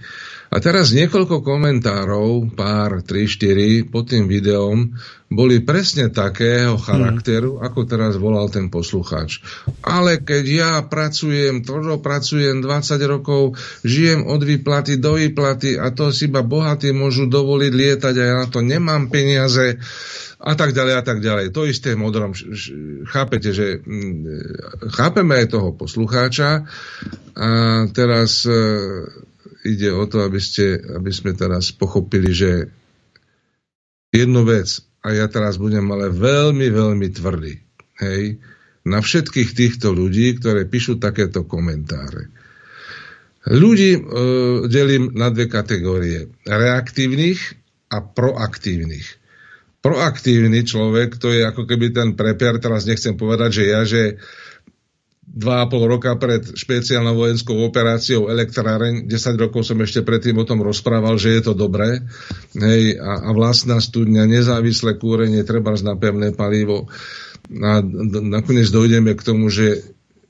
Speaker 2: A teraz niekoľko komentárov, pár, 3-4 pod tým videom boli presne takého charakteru, mm. ako teraz volal ten poslucháč. Ale keď ja pracujem, tvrdo pracujem 20 rokov, žijem od výplaty do výplaty a to si iba bohatí môžu dovoliť lietať a ja na to nemám peniaze a tak ďalej a tak ďalej. To isté modrom. Chápete, že mm, chápeme aj toho poslucháča a teraz e, ide o to, aby, ste, aby sme teraz pochopili, že jednu vec, a ja teraz budem ale veľmi, veľmi tvrdý, hej, na všetkých týchto ľudí, ktoré píšu takéto komentáre. Ľudí e, delím na dve kategórie. Reaktívnych a proaktívnych. Proaktívny človek, to je ako keby ten prepiar, teraz nechcem povedať, že ja, že 2,5 roka pred špeciálnou vojenskou operáciou elektráreň, 10 rokov som ešte predtým o tom rozprával, že je to dobré. Hej, a, a vlastná studňa, nezávislé kúrenie, treba na pevné palivo. A nakoniec dojdeme k tomu, že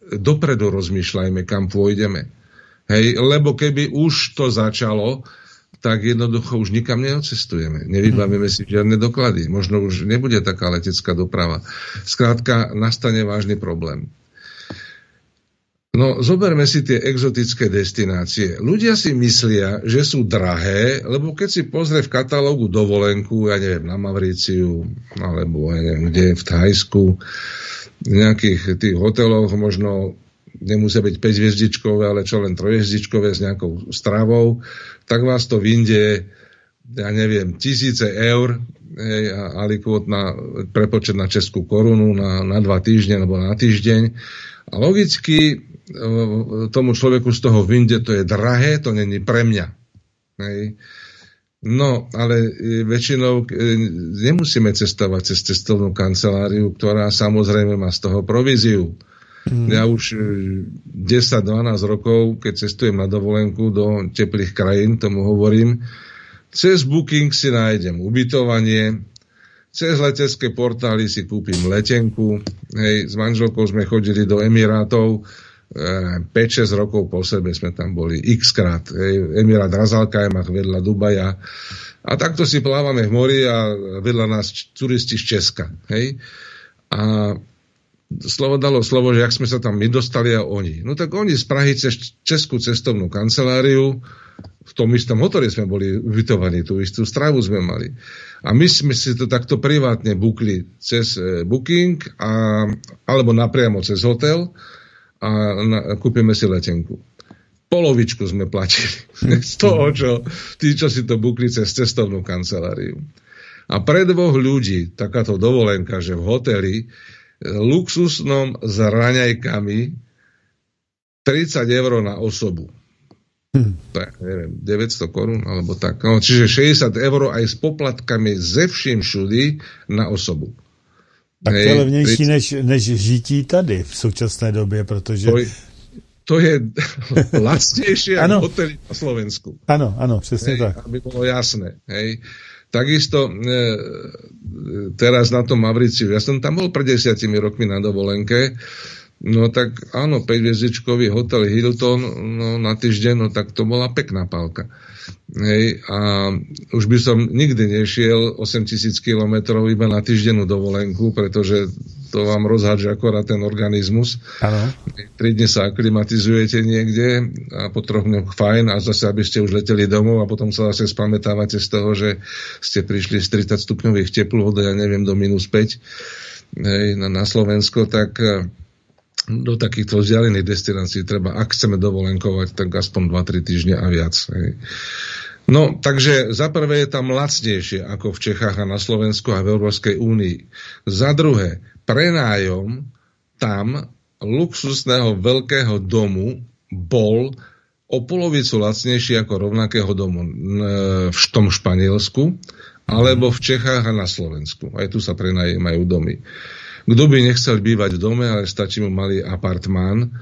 Speaker 2: dopredu rozmýšľajme, kam pôjdeme. Hej, lebo keby už to začalo, tak jednoducho už nikam neocestujeme. Nevybavíme si žiadne doklady. Možno už nebude taká letecká doprava. Skrátka, nastane vážny problém. No, zoberme si tie exotické destinácie. Ľudia si myslia, že sú drahé, lebo keď si pozrie v katalógu dovolenku, ja neviem, na Mavriciu, alebo ja neviem, kde v Thajsku, v nejakých tých hoteloch možno nemusia byť 5 hviezdičkové, ale čo len 3 hviezdičkové s nejakou stravou, tak vás to vyjde, ja neviem, tisíce eur, hej, alikvot na prepočet na českú korunu na, na dva týždne alebo na týždeň. A logicky tomu človeku z toho vyjde, to je drahé, to není pre mňa. Hej. No, ale e, väčšinou e, nemusíme cestovať cez cestovnú kanceláriu, ktorá samozrejme má z toho províziu. Hmm. Ja už 10-12 e, rokov, keď cestujem na dovolenku do teplých krajín, tomu hovorím, cez Booking si nájdem ubytovanie, cez letecké portály si kúpim letenku. Hej, s manželkou sme chodili do Emirátov, 5-6 rokov po sebe sme tam boli x krát. Emira Drazalkajmach vedľa Dubaja. A takto si plávame v mori a vedľa nás turisti z Česka. Hej? A slovo dalo slovo, že ak sme sa tam my dostali a oni. No tak oni z Prahy cez Českú cestovnú kanceláriu v tom istom hoteli sme boli ubytovaní, tú istú stravu sme mali. A my sme si to takto privátne bukli cez e, booking a, alebo napriamo cez hotel a na, kúpime si letenku. Polovičku sme platili z toho, čo tí, čo si to bukli cez cestovnú kanceláriu. A pre dvoch ľudí takáto dovolenka, že v hoteli e, luxusnom s raňajkami 30 eur na osobu. Hm. Tak, neviem, 900 korún alebo tak. No, čiže 60 eur aj s poplatkami ze vším všudy na osobu.
Speaker 1: Tak to je levnější než, než žití tady v současné době, protože...
Speaker 2: To je, to je lacnejšie ako hotely na Slovensku.
Speaker 1: Áno, áno, přesně
Speaker 2: hej,
Speaker 1: tak.
Speaker 2: Aby bolo jasné. Hej. Takisto e, teraz na tom Mavriciu, ja som tam bol pred desiatimi rokmi na dovolenke, no tak áno, 5 hotel Hilton no, na týždeň, no tak to bola pekná pálka. Hej, a už by som nikdy nešiel 8000 km iba na týždennú dovolenku, pretože to vám rozhádže akorát ten organizmus.
Speaker 1: Ano.
Speaker 2: Tri dne sa aklimatizujete niekde a po troch dňoch fajn a zase, aby ste už leteli domov a potom sa zase spamätávate z toho, že ste prišli z 30 stupňových teplôt, ja neviem, do minus 5 hej, na, na Slovensko, tak do takýchto vzdialených destinácií treba, ak chceme dovolenkovať, tak aspoň 2-3 týždne a viac. Hej. No, takže za prvé je tam lacnejšie ako v Čechách a na Slovensku a v Európskej únii. Za druhé, prenájom tam luxusného veľkého domu bol o polovicu lacnejší ako rovnakého domu v tom Španielsku alebo v Čechách a na Slovensku. Aj tu sa prenajímajú domy. Kto by nechcel bývať v dome, ale stačí mu malý apartmán,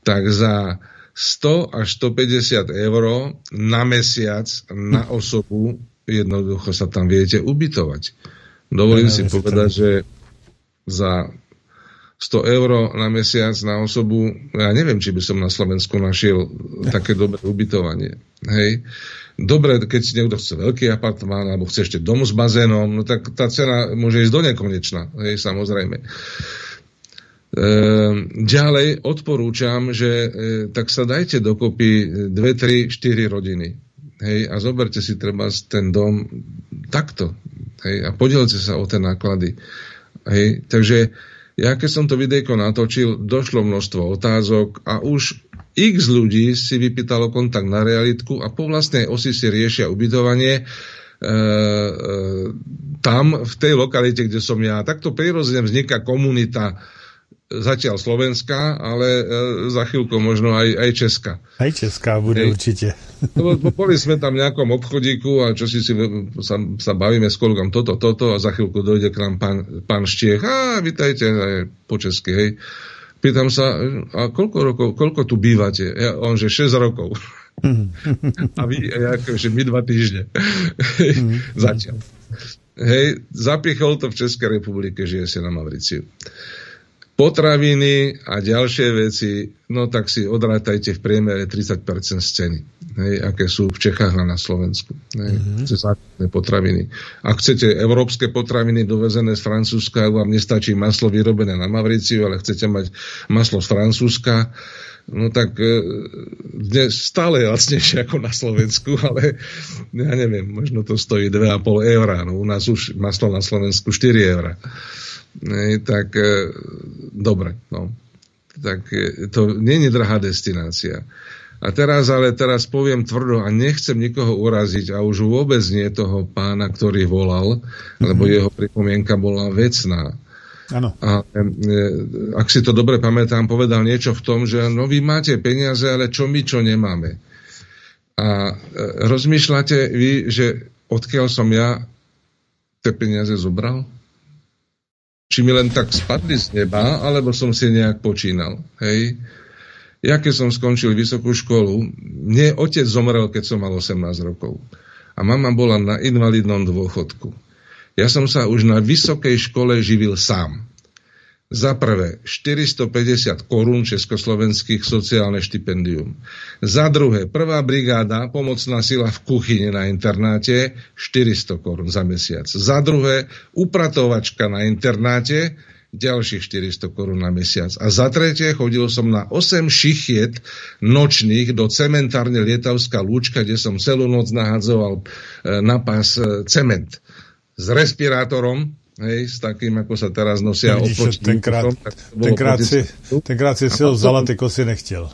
Speaker 2: tak za 100 až 150 eur na mesiac na osobu jednoducho sa tam viete ubytovať. Dovolím si povedať, že za 100 eur na mesiac na osobu, ja neviem, či by som na Slovensku našiel také dobré ubytovanie. Hej. Dobre, keď si niekto chce veľký apartmán alebo chce ešte dom s bazénom, no tak tá cena môže ísť do nekonečna, hej, samozrejme. Ehm, ďalej odporúčam, že e, tak sa dajte dokopy 2, 3, 4 rodiny. Hej, a zoberte si treba ten dom takto. Hej, a podielte sa o tie náklady. Hej, takže ja keď som to videjko natočil, došlo množstvo otázok a už x ľudí si vypýtalo kontakt na realitku a po vlastnej osi si riešia ubytovanie e, e, tam, v tej lokalite, kde som ja. Takto prirodzene vzniká komunita zatiaľ Slovenská, ale e, za chvíľku možno aj, aj Česká.
Speaker 1: Aj Česká bude Hej. určite.
Speaker 2: No, boli sme tam v nejakom obchodíku a čo si, si sa, sa bavíme s kolegom toto, toto a za chvíľku dojde k nám pán, pán Štiech. A, vitajte, aj po česky, hej. Pýtam sa, a koľko rokov, koľko tu bývate? Ja, on, že 6 rokov. a vy, ja, že my dva týždne. Zatiaľ. Hej, zapichol to v Českej republike, žije si na Mavriciu potraviny a ďalšie veci, no tak si odrátajte v priemere 30% z ceny, hej, aké sú v Čechách a na Slovensku. Hej, mm-hmm. potraviny. Ak chcete európske potraviny dovezené z Francúzska, vám nestačí maslo vyrobené na Mavriciu, ale chcete mať maslo z Francúzska, no tak e, stále lacnejšie ako na Slovensku, ale ja neviem, možno to stojí 2,5 eur, no u nás už maslo na Slovensku 4 eur. E, tak e, dobre, no. Tak to nie je drahá destinácia. A teraz ale teraz poviem tvrdo a nechcem nikoho uraziť a už vôbec nie toho pána, ktorý volal, lebo mhm. jeho pripomienka bola vecná.
Speaker 1: Ano.
Speaker 2: A e, ak si to dobre pamätám, povedal niečo v tom, že no vy máte peniaze, ale čo my, čo nemáme. A e, rozmýšľate vy, že odkiaľ som ja tie peniaze zobral? Či mi len tak spadli z neba, alebo som si nejak počínal. Hej? Ja keď som skončil vysokú školu, mne otec zomrel, keď som mal 18 rokov. A mama bola na invalidnom dôchodku. Ja som sa už na vysokej škole živil sám. Za prvé 450 korún československých sociálne štipendium. Za druhé, prvá brigáda, pomocná sila v kuchyni na internáte, 400 korún za mesiac. Za druhé, upratovačka na internáte, ďalších 400 korún na mesiac. A za tretie chodil som na 8 šichiet nočných do cementárne Lietavská lúčka, kde som celú noc nahadzoval e, na pás e, cement s respirátorom, hej, s takým, ako sa teraz nosia
Speaker 1: no, vidíš, tenkrát, tenkrát, si, tenkrát si si ho vzal a ty si nechtěl.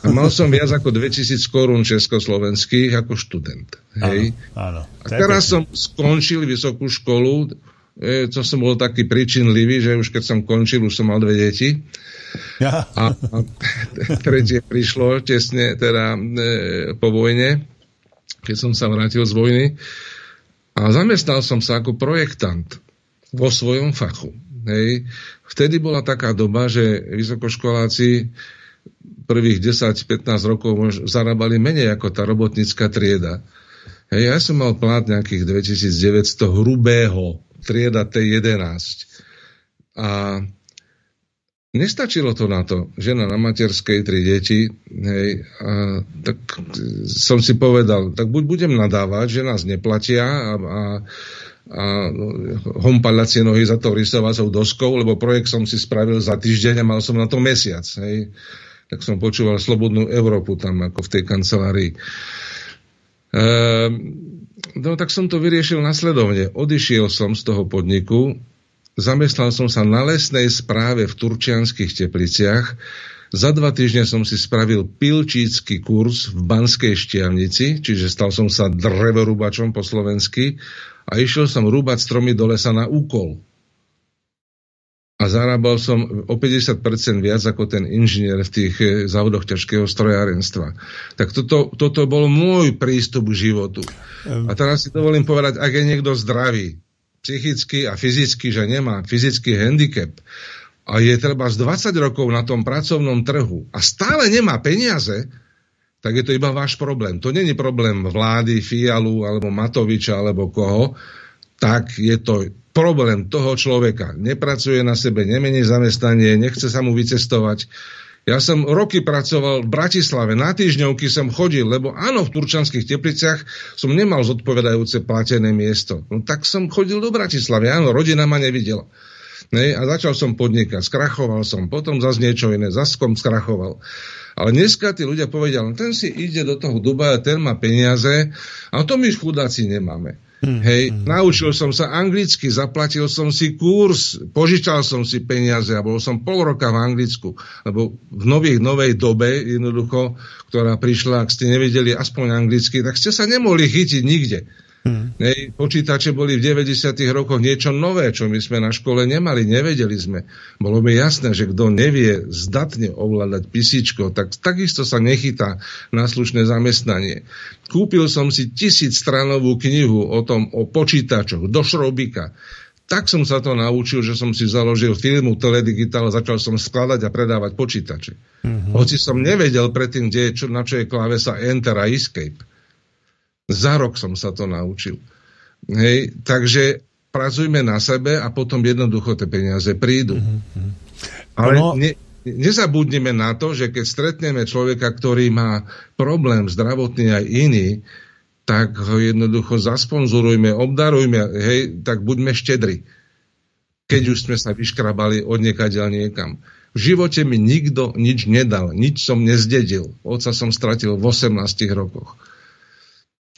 Speaker 2: A mal som viac ako 2000 korún československých ako študent. Hej.
Speaker 1: Áno, áno.
Speaker 2: A teraz som skončil vysokú školu, e, to som bol taký príčinlivý, že už keď som končil, už som mal dve deti. Ja. A, a tretie prišlo tesne teda e, po vojne, keď som sa vrátil z vojny. A zamestnal som sa ako projektant vo svojom fachu. Hej. Vtedy bola taká doba, že vysokoškoláci prvých 10-15 rokov zarábali menej ako tá robotnícka trieda. Hej, ja som mal plát nejakých 2900 hrubého, trieda T11. A nestačilo to na to. Žena na materskej, tri deti. Hej, a, tak som si povedal, tak buď budem nadávať, že nás neplatia a, a, a hompaľacie nohy za to rysovacou doskou, lebo projekt som si spravil za týždeň a mal som na to mesiac. Hej. Tak som počúval Slobodnú Európu tam, ako v tej kancelárii. Ehm, no tak som to vyriešil nasledovne. Odišiel som z toho podniku, zamestnal som sa na lesnej správe v Turčianských tepliciach, za dva týždne som si spravil pilčícky kurz v Banskej Štiavnici, čiže stal som sa drevorúbačom po slovensky a išiel som rúbať stromy do lesa na úkol. A zarábal som o 50% viac ako ten inžinier v tých eh, závodoch ťažkého strojárenstva. Tak toto, toto bol môj prístup k životu. A teraz si dovolím povedať, ak je niekto zdravý, psychicky a fyzicky, že nemá fyzický handicap a je treba z 20 rokov na tom pracovnom trhu a stále nemá peniaze, tak je to iba váš problém. To není problém vlády, Fialu, alebo Matoviča, alebo koho. Tak je to problém toho človeka. Nepracuje na sebe, nemení zamestnanie, nechce sa mu vycestovať. Ja som roky pracoval v Bratislave, na týždňovky som chodil, lebo áno, v turčanských tepliciach som nemal zodpovedajúce platené miesto. No tak som chodil do Bratislavy, áno, rodina ma nevidela. Ne? A začal som podnikať, skrachoval som, potom zase niečo iné, zase skrachoval. Ale dneska tí ľudia povedia, no ten si ide do toho Dubaja, ten má peniaze a to my chudáci nemáme. Hmm, Hej, hmm. naučil som sa anglicky, zaplatil som si kurz, požičal som si peniaze a bol som pol roka v Anglicku, lebo v nových, novej dobe, jednoducho, ktorá prišla, ak ste nevedeli aspoň anglicky, tak ste sa nemohli chytiť nikde. Nej, počítače boli v 90. rokoch niečo nové, čo my sme na škole nemali, nevedeli sme. Bolo mi jasné, že kto nevie zdatne ovládať písičko, tak takisto sa nechytá na slušné zamestnanie. Kúpil som si tisíc stranovú knihu o tom, o počítačoch, do šrobika. Tak som sa to naučil, že som si založil filmu Teledigital a začal som skladať a predávať počítače. Mm-hmm. Hoci som nevedel predtým, kde je, čo, na čo je klávesa Enter a Escape. Za rok som sa to naučil. Hej, takže pracujme na sebe a potom jednoducho tie peniaze prídu. Mm-hmm. Ale no... ne, nezabudnime na to, že keď stretneme človeka, ktorý má problém zdravotný aj iný, tak ho jednoducho zasponzorujme, obdarujme, hej, tak buďme štedri. Keď už sme sa vyškrabali od niekaďal niekam. V živote mi nikto nič nedal, nič som nezdedil. Oca som stratil v 18 rokoch.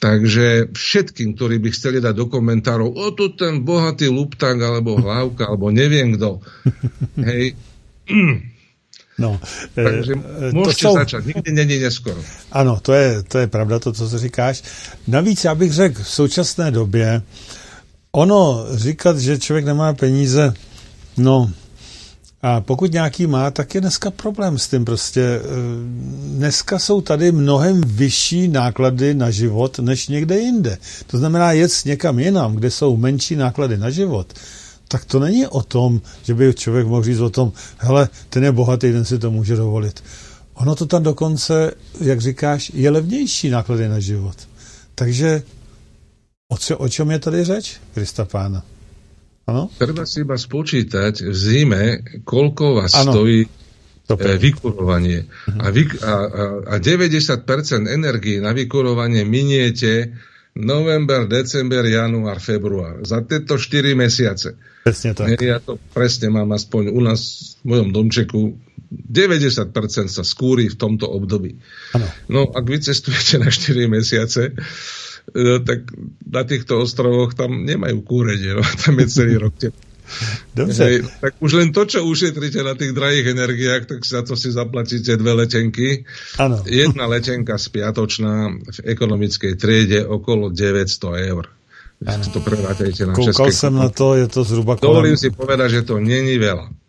Speaker 2: Takže všetkým, ktorí by chceli dať do komentárov, o tu ten bohatý lupták, alebo hlavka, alebo neviem kto. Hej.
Speaker 1: No,
Speaker 2: Takže e, môžete jsou... začať, nikdy není neskoro.
Speaker 1: Ano, to je, to je pravda, to, co říkáš. Navíc, já bych řekl, v současné době ono říkat, že člověk nemá peníze, no, a pokud nějaký má, tak je dneska problém s tím prostě. E, dneska jsou tady mnohem vyšší náklady na život než někde jinde. To znamená jet někam jinam, kde jsou menší náklady na život, tak to není o tom, že by člověk mohl říct o tom, hele, ten je bohatý, ten si to může dovolit. Ono to tam dokonce, jak říkáš, je levnější náklady na život. Takže o, čo, o čem je tady řeč, Krista pána?
Speaker 2: Ano? Treba si iba spočítať v zime, koľko vás ano. stojí Dobre. vykurovanie. Uh-huh. A, vy, a, a, a 90% energii na vykurovanie miniete november, december, január, február. Za tieto 4 mesiace.
Speaker 1: Presne tak.
Speaker 2: Ja to presne mám aspoň u nás v mojom domčeku 90% sa skúri v tomto období. Ano. No, ak vy cestujete na 4 mesiace, E, tak na týchto ostrovoch tam nemajú kúrenie, no, tam je celý rok
Speaker 1: Dobře. Hej,
Speaker 2: tak už len to, čo ušetríte na tých drahých energiách, tak za to si zaplatíte dve letenky.
Speaker 1: Ano.
Speaker 2: Jedna letenka spiatočná v ekonomickej triede okolo 900 eur. Ano. To na
Speaker 1: Koukal jsem na to, je to zhruba
Speaker 2: kolem... Dovolím si povedať, že to není veľa.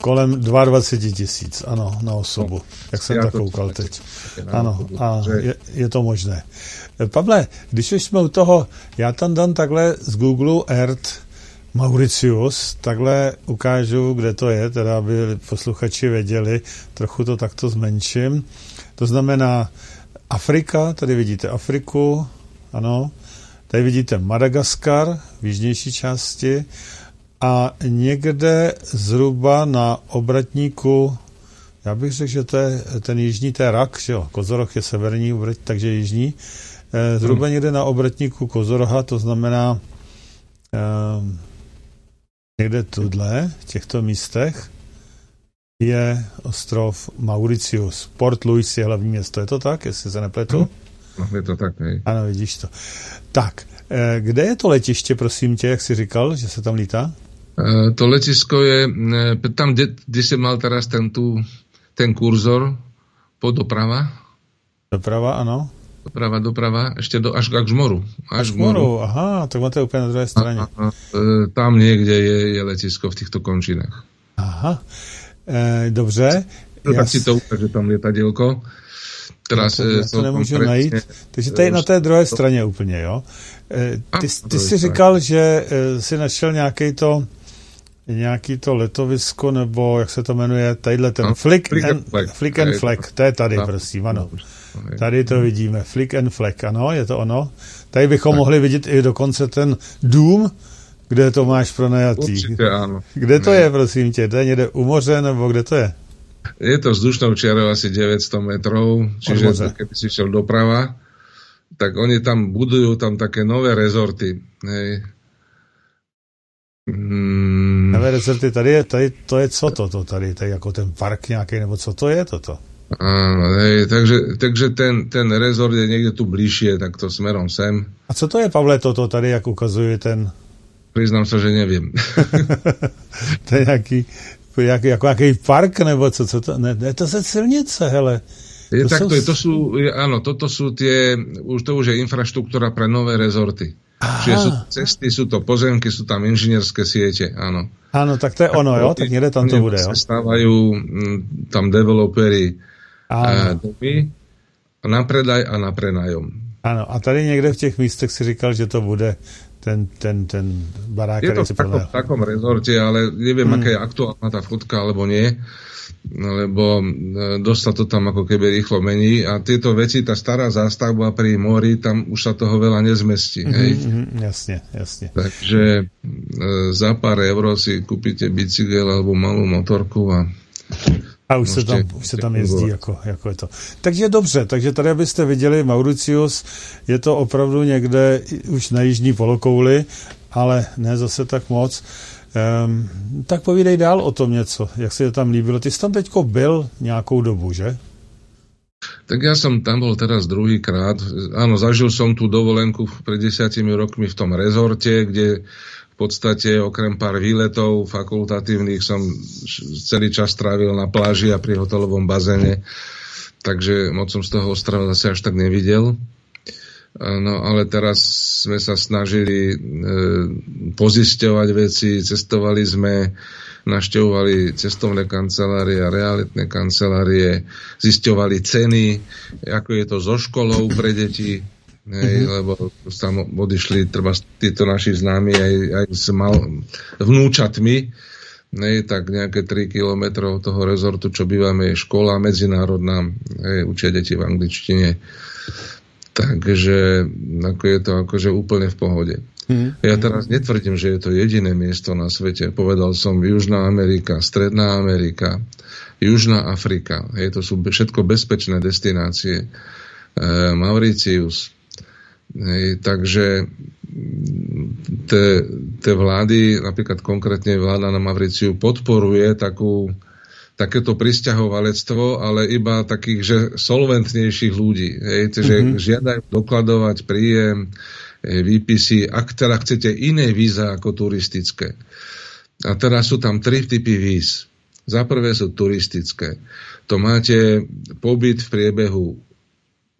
Speaker 1: Kolem 22 tisíc, ano, na osobu. No, jak jsem tak koukal teď. Ano, a je, je to možné. E, Pavle, když už jsme u toho, já tam dám takhle z Google Earth Mauritius, takhle ukážu, kde to je, teda aby posluchači věděli, trochu to takto zmenším. To znamená Afrika, tady vidíte Afriku, ano, tady vidíte Madagaskar v jižnější části, a někde zhruba na obratníku, já bych řekl, že to je ten jižní, to je rak, že jo, Kozoroch je severní, takže jižní, eh, zhruba hmm. někde na obratníku Kozoroha, to znamená eh, někde tudle, v těchto místech, je ostrov Mauritius. Port Louis je hlavní město, je to tak, jestli se nepletu?
Speaker 2: No, je to tak, hej.
Speaker 1: Ano, vidíš to. Tak, eh, kde je to letiště, prosím tě, jak jsi říkal, že se tam lítá?
Speaker 2: E, to letisko je e, tam, kde, kde si mal teraz ten, tu, ten kurzor, po doprava.
Speaker 1: Doprava, ano.
Speaker 2: Doprava, doprava, ešte do, až, až k moru.
Speaker 1: Až, až k moru, aha, tak máte úplne na druhej strane. A, a,
Speaker 2: e, tam niekde je, je letisko v týchto končinách.
Speaker 1: Aha, e, dobře.
Speaker 2: No, tak si to ukáže tam lietadielko.
Speaker 1: Teraz, no, to, to nemůžu najít. Takže tady na té druhé straně úplně, jo? E, ty, ty jsi říkal, že e, si našel nějaký to nějaký to letovisko, nebo jak se to jmenuje, tadyhle ten no, flick, flick, and, flag. flick and flag, to je tady, no, prosím, ano. Tady to vidíme, flick and flag, ano, je to ono. Tady bychom tak. mohli vidět i dokonce ten dům, kde to máš pronajatý.
Speaker 2: Určitě, ano.
Speaker 1: Kde to ne. je, prosím tě? To je někde u moře, nebo kde to je?
Speaker 2: Je to vzdušnou čiarou asi 900 metrov, čiže keby si šiel doprava, tak oni tam budujú tam také nové rezorty. Hej.
Speaker 1: Hmm. Nové rezorty, tady je, tady, to je co to, to tady, tady jako ten park nějaký, nebo co to je toto?
Speaker 2: Áno, hej, takže, takže ten, ten rezort je někde tu blížšie, tak to smerom sem.
Speaker 1: A co to je, Pavle, toto tady, jak ukazuje ten...
Speaker 2: Priznám se, že nevím.
Speaker 1: to je nějaký, jak, jako nějaký park, nebo co, co to, ne, ne to je silnice, hele.
Speaker 2: Je, to takto, jsou... to sú, áno, toto sú tie, už to už je infraštruktúra pre nové rezorty. Aha. Čiže sú cesty, sú to pozemky, sú tam inžinierské siete, áno.
Speaker 1: Áno, tak to je ono, jo? Tak niekde tam to bude, jo?
Speaker 2: Stávajú m, tam developery a, domy na predaj a na prenajom.
Speaker 1: Áno, a tady niekde v těch místech si říkal, že to bude ten, ten, ten barák,
Speaker 2: Je to v takom, takom rezorte, ale neviem, hmm. aká je aktuálna tá fotka, alebo nie lebo e, dosť sa to tam ako keby rýchlo mení a tieto veci, tá stará zástavba pri mori, tam už sa toho veľa nezmestí. Mm-hmm, hej?
Speaker 1: Mhm, jasne, jasne.
Speaker 2: Takže e, za pár eur si kúpite bicykel alebo malú motorku a
Speaker 1: a už se, tam, už se tam jezdí, jako, jako je to. Takže dobře, takže tady, abyste viděli, Mauritius je to opravdu někde už na jižní polokouli, ale ne zase tak moc. Um, tak povídej dál o tom něco, jak se to tam líbilo. Ty jsi tam teďko byl nějakou dobu, že?
Speaker 2: Tak ja som tam bol teraz druhý krát. Áno, zažil som tú dovolenku pred desiatimi rokmi v tom rezorte, kde v podstate okrem pár výletov fakultatívnych som celý čas trávil na pláži a pri hotelovom bazéne. Takže moc som z toho ostrova zase až tak nevidel. No ale teraz sme sa snažili e, pozisťovať veci, cestovali sme, naštevovali cestovné kancelárie a realitné kancelárie, zisťovali ceny, ako je to so školou pre deti, hej, mm-hmm. lebo tam odišli treba títo naši známi aj, aj s mal, vnúčatmi, hej, tak nejaké 3 kilometrov toho rezortu, čo bývame, je škola medzinárodná, hej, učia deti v angličtine. Takže ako je to akože úplne v pohode. Mm. Ja teraz netvrdím, že je to jediné miesto na svete. Povedal som Južná Amerika, Stredná Amerika, Južná Afrika. Je to sú všetko bezpečné destinácie. E, Mauritius. E, takže tie vlády, napríklad konkrétne vláda na Mauriciu, podporuje takú, takéto pristahovalectvo, ale iba takých, že solventnejších ľudí. Hej, že mm-hmm. žiadajú dokladovať príjem, E, výpisy, ak teda chcete iné víza ako turistické. A teraz sú tam tri typy víz. Za prvé sú turistické. To máte pobyt v priebehu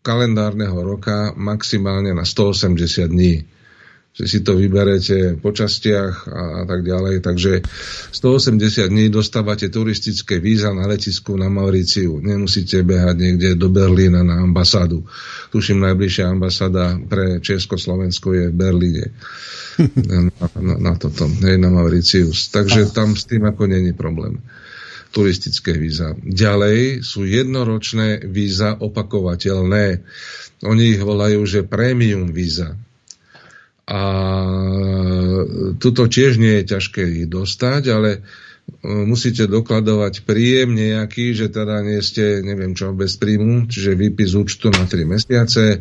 Speaker 2: kalendárneho roka maximálne na 180 dní že si to vyberete po častiach a, a tak ďalej. Takže 180 dní dostávate turistické víza na letisku na Mauriciu. Nemusíte behať niekde do Berlína na ambasádu. Tuším, najbližšia ambasáda pre Československo je v Berlíne. na, na, na toto, hej, na Mauricius. Takže tam s tým ako není problém turistické víza. Ďalej sú jednoročné víza opakovateľné. Oni ich volajú, že premium víza. A tuto tiež nie je ťažké ich dostať, ale e, musíte dokladovať príjem nejaký, že teda nie ste, neviem čo, bez príjmu, čiže výpis účtu na 3 mesiace, e,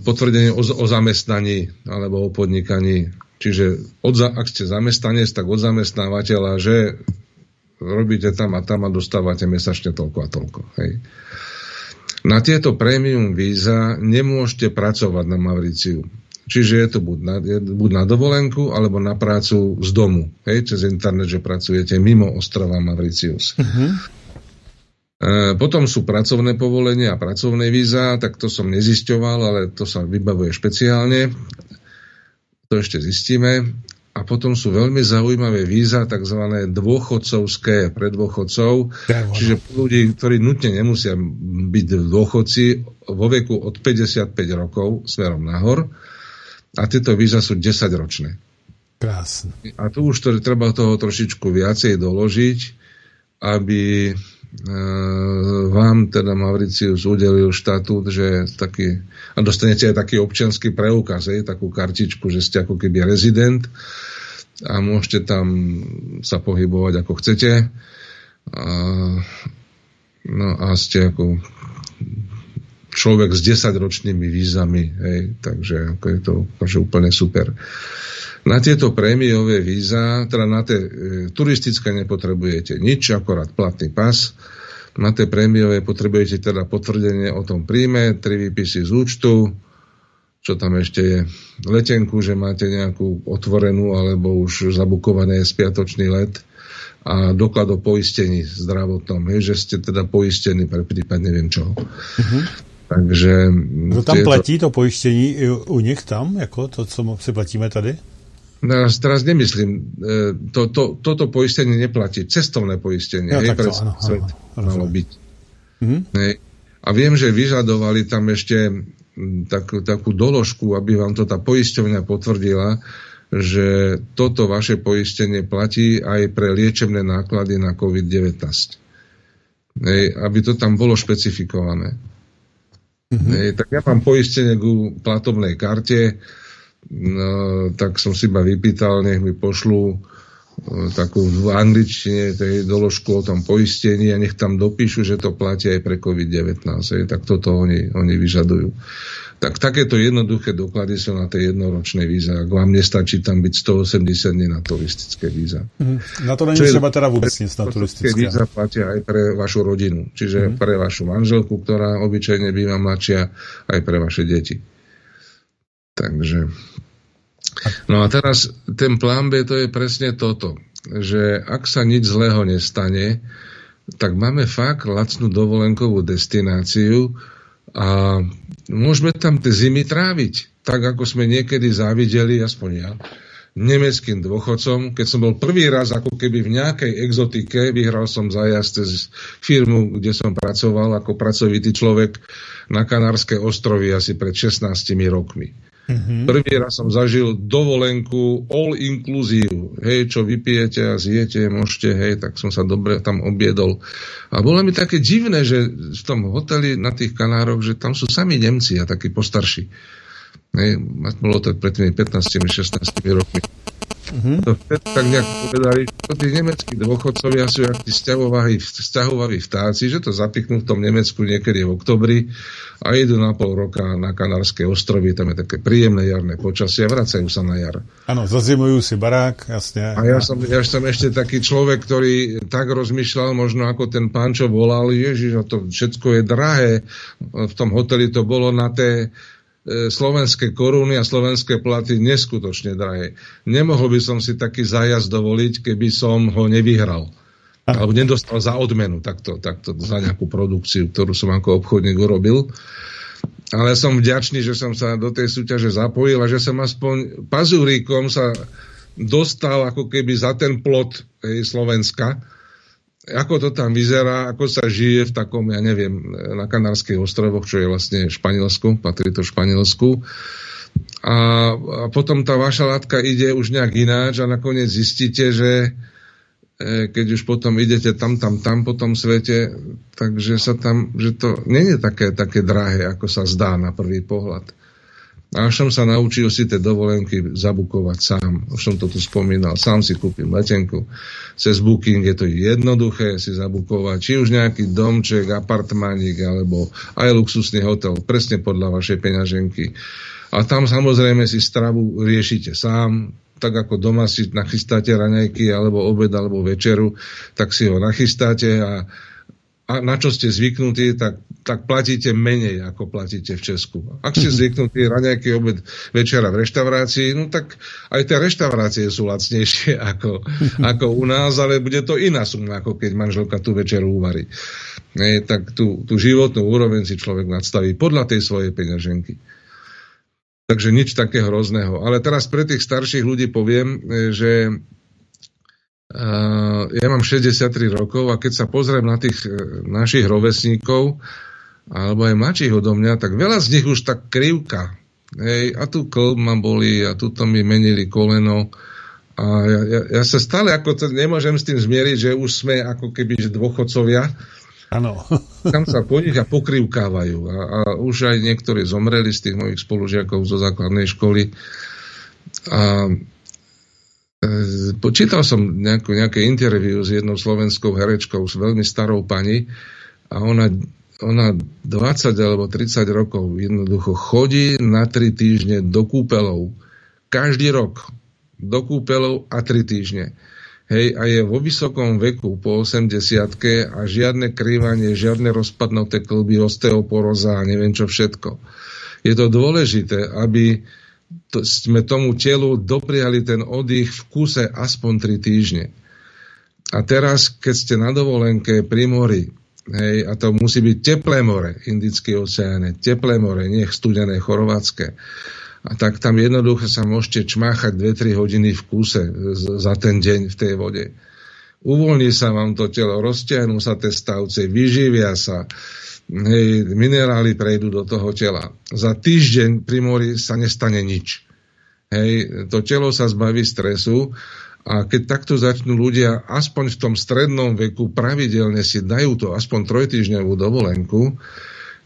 Speaker 2: potvrdenie o, zamestnaní alebo o podnikaní. Čiže od, ak ste zamestnanec, tak od zamestnávateľa, že robíte tam a tam a dostávate mesačne toľko a toľko. Hej. Na tieto premium víza nemôžete pracovať na Mauriciu. Čiže je to buď na, buď na dovolenku, alebo na prácu z domu. Hej, cez internet, že pracujete mimo ostrova Mauricius. Uh-huh. E, potom sú pracovné povolenia a pracovné víza, tak to som nezisťoval, ale to sa vybavuje špeciálne. To ešte zistíme. A potom sú veľmi zaujímavé víza, tzv. dôchodcovské pre dôchodcov, čiže ľudí, ktorí nutne nemusia byť dôchodci vo veku od 55 rokov smerom nahor. A tieto víza sú 10 ročné.
Speaker 1: Krásne.
Speaker 2: A tu už to, treba toho trošičku viacej doložiť, aby vám teda Mauricius udelil štatút, že taký, a dostanete aj taký občianský preukaz, aj, takú kartičku, že ste ako keby rezident a môžete tam sa pohybovať ako chcete. A, no a ste ako človek s 10-ročnými vízami, hej, takže ako je to že úplne super. Na tieto prémiové víza, teda na tie e, turistické nepotrebujete nič, akorát platný pas. Na tie prémiové potrebujete teda potvrdenie o tom príjme, tri výpisy z účtu, čo tam ešte je, letenku, že máte nejakú otvorenú alebo už zabukované spiatočný let a doklad o poistení zdravotnom, hej, že ste teda poistení pre prípad neviem čo. Uh-huh. Takže...
Speaker 1: No tam platí to pojištění u nich tam, jako to, co si platíme tady?
Speaker 2: Teraz, teraz nemyslím, e, to, to, toto poistenie neplatí, cestovné poistenie, ja, hej, pre áno, svet áno, malo byť. Mm-hmm. Hej. A viem, že vyžadovali tam ešte tak, takú doložku, aby vám to tá poisťovňa potvrdila, že toto vaše poistenie platí aj pre liečebné náklady na COVID-19. Hej, aby to tam bolo špecifikované. Mm-hmm. Tak ja mám poistenie ku platobnej karte, no, tak som si iba vypýtal, nech mi pošlu takú v angličtine tej doložku o tom poistení a nech tam dopíšu, že to platí aj pre COVID-19. Tak toto oni, oni vyžadujú. Tak takéto jednoduché doklady sú na tej jednoročnej víza. Ak vám nestačí tam byť 180 dní na turistické víza.
Speaker 1: Mm, na to není treba teda vôbec nic na turistické.
Speaker 2: víza platia aj pre vašu rodinu. Čiže mm. pre vašu manželku, ktorá obyčajne býva mladšia, aj pre vaše deti. Takže No a teraz ten plán B to je presne toto, že ak sa nič zlého nestane, tak máme fakt lacnú dovolenkovú destináciu a môžeme tam tie zimy tráviť, tak ako sme niekedy závideli, aspoň ja, nemeckým dôchodcom. Keď som bol prvý raz ako keby v nejakej exotike, vyhral som zajazd z firmu, kde som pracoval ako pracovitý človek na Kanárske ostrovy asi pred 16 rokmi. Mm-hmm. Prvý raz som zažil dovolenku all inclusive. Hej, čo vypijete a zjete, môžete, hej, tak som sa dobre tam obiedol. A bolo mi také divné, že v tom hoteli na tých Kanároch, že tam sú sami Nemci a takí postarší. Hej, bolo to pred tými 15-16 rokmi. Mm-hmm. To tak nejak povedali, to tí nemeckí dôchodcovia sú jak tí vzťahovaví vtáci, že to zapichnú v tom Nemecku niekedy v oktobri a idú na pol roka na Kanárske ostrovy, tam je také príjemné jarné počasie a vracajú sa na jar.
Speaker 1: Áno, zazimujú si barák, jasne.
Speaker 2: A ja som, ja som ešte taký človek, ktorý tak rozmýšľal, možno ako ten pán, čo volal, Ježiš, to všetko je drahé. V tom hoteli to bolo na té slovenské koruny a slovenské platy neskutočne drahé. Nemohol by som si taký zájazd dovoliť, keby som ho nevyhral. Alebo nedostal za odmenu takto, takto za nejakú produkciu, ktorú som ako obchodník urobil. Ale som vďačný, že som sa do tej súťaže zapojil a že som aspoň pazúrikom sa dostal ako keby za ten plot hej, Slovenska ako to tam vyzerá, ako sa žije v takom, ja neviem, na Kanárskej ostrovoch, čo je vlastne Španielsku, patrí to Španielsku. A, a potom tá vaša látka ide už nejak ináč a nakoniec zistíte, že e, keď už potom idete tam, tam, tam po tom svete, takže sa tam, že to nie je také, také drahé, ako sa zdá na prvý pohľad. Až som sa naučil si tie dovolenky zabukovať sám. Už som to tu spomínal. Sám si kúpim letenku. Cez Booking je to jednoduché si zabukovať. Či už nejaký domček, apartmánik, alebo aj luxusný hotel. Presne podľa vašej peňaženky. A tam samozrejme si stravu riešite sám, tak ako doma si nachystáte raňajky, alebo obed, alebo večeru, tak si ho nachystáte a a na čo ste zvyknutí, tak, tak platíte menej, ako platíte v Česku. Ak ste zvyknutí raňajky obed večera v reštaurácii, no tak aj tie reštaurácie sú lacnejšie ako, ako u nás, ale bude to iná suma, ako keď manželka tú večeru uvarí. Nie, tak tú, tú životnú úroveň si človek nadstaví podľa tej svojej peňaženky. Takže nič také hrozného. Ale teraz pre tých starších ľudí poviem, že Uh, ja mám 63 rokov a keď sa pozriem na tých uh, našich rovesníkov, alebo aj mladších odo mňa, tak veľa z nich už tak krivka. Hej, a tu klb ma boli a tu mi menili koleno. A ja, ja, ja sa stále ako to nemôžem s tým zmieriť, že už sme ako keby že dôchodcovia.
Speaker 1: Áno.
Speaker 2: Tam sa po nich a pokrivkávajú. A, a už aj niektorí zomreli z tých mojich spolužiakov zo základnej školy. A E, počítal som nejakú, nejaké interviu s jednou slovenskou herečkou, s veľmi starou pani a ona, ona 20 alebo 30 rokov jednoducho chodí na 3 týždne do kúpelov. Každý rok do kúpelov a 3 týždne. Hej, a je vo vysokom veku, po 80 a žiadne krývanie, žiadne rozpadnuté klby, osteoporóza a neviem čo všetko. Je to dôležité, aby to, sme tomu telu dopriali ten oddych v kuse aspoň 3 týždne. A teraz, keď ste na dovolenke pri mori, hej, a to musí byť teplé more, Indické oceáne, teplé more, nech studené, chorvátske, a tak tam jednoducho sa môžete čmáchať 2-3 hodiny v kuse za ten deň v tej vode. Uvoľní sa vám to telo, roztiahnú sa tie stavce, vyživia sa, hej, minerály prejdú do toho tela. Za týždeň pri mori sa nestane nič. Hej, to telo sa zbaví stresu a keď takto začnú ľudia aspoň v tom strednom veku pravidelne si dajú to aspoň trojtýždňovú dovolenku,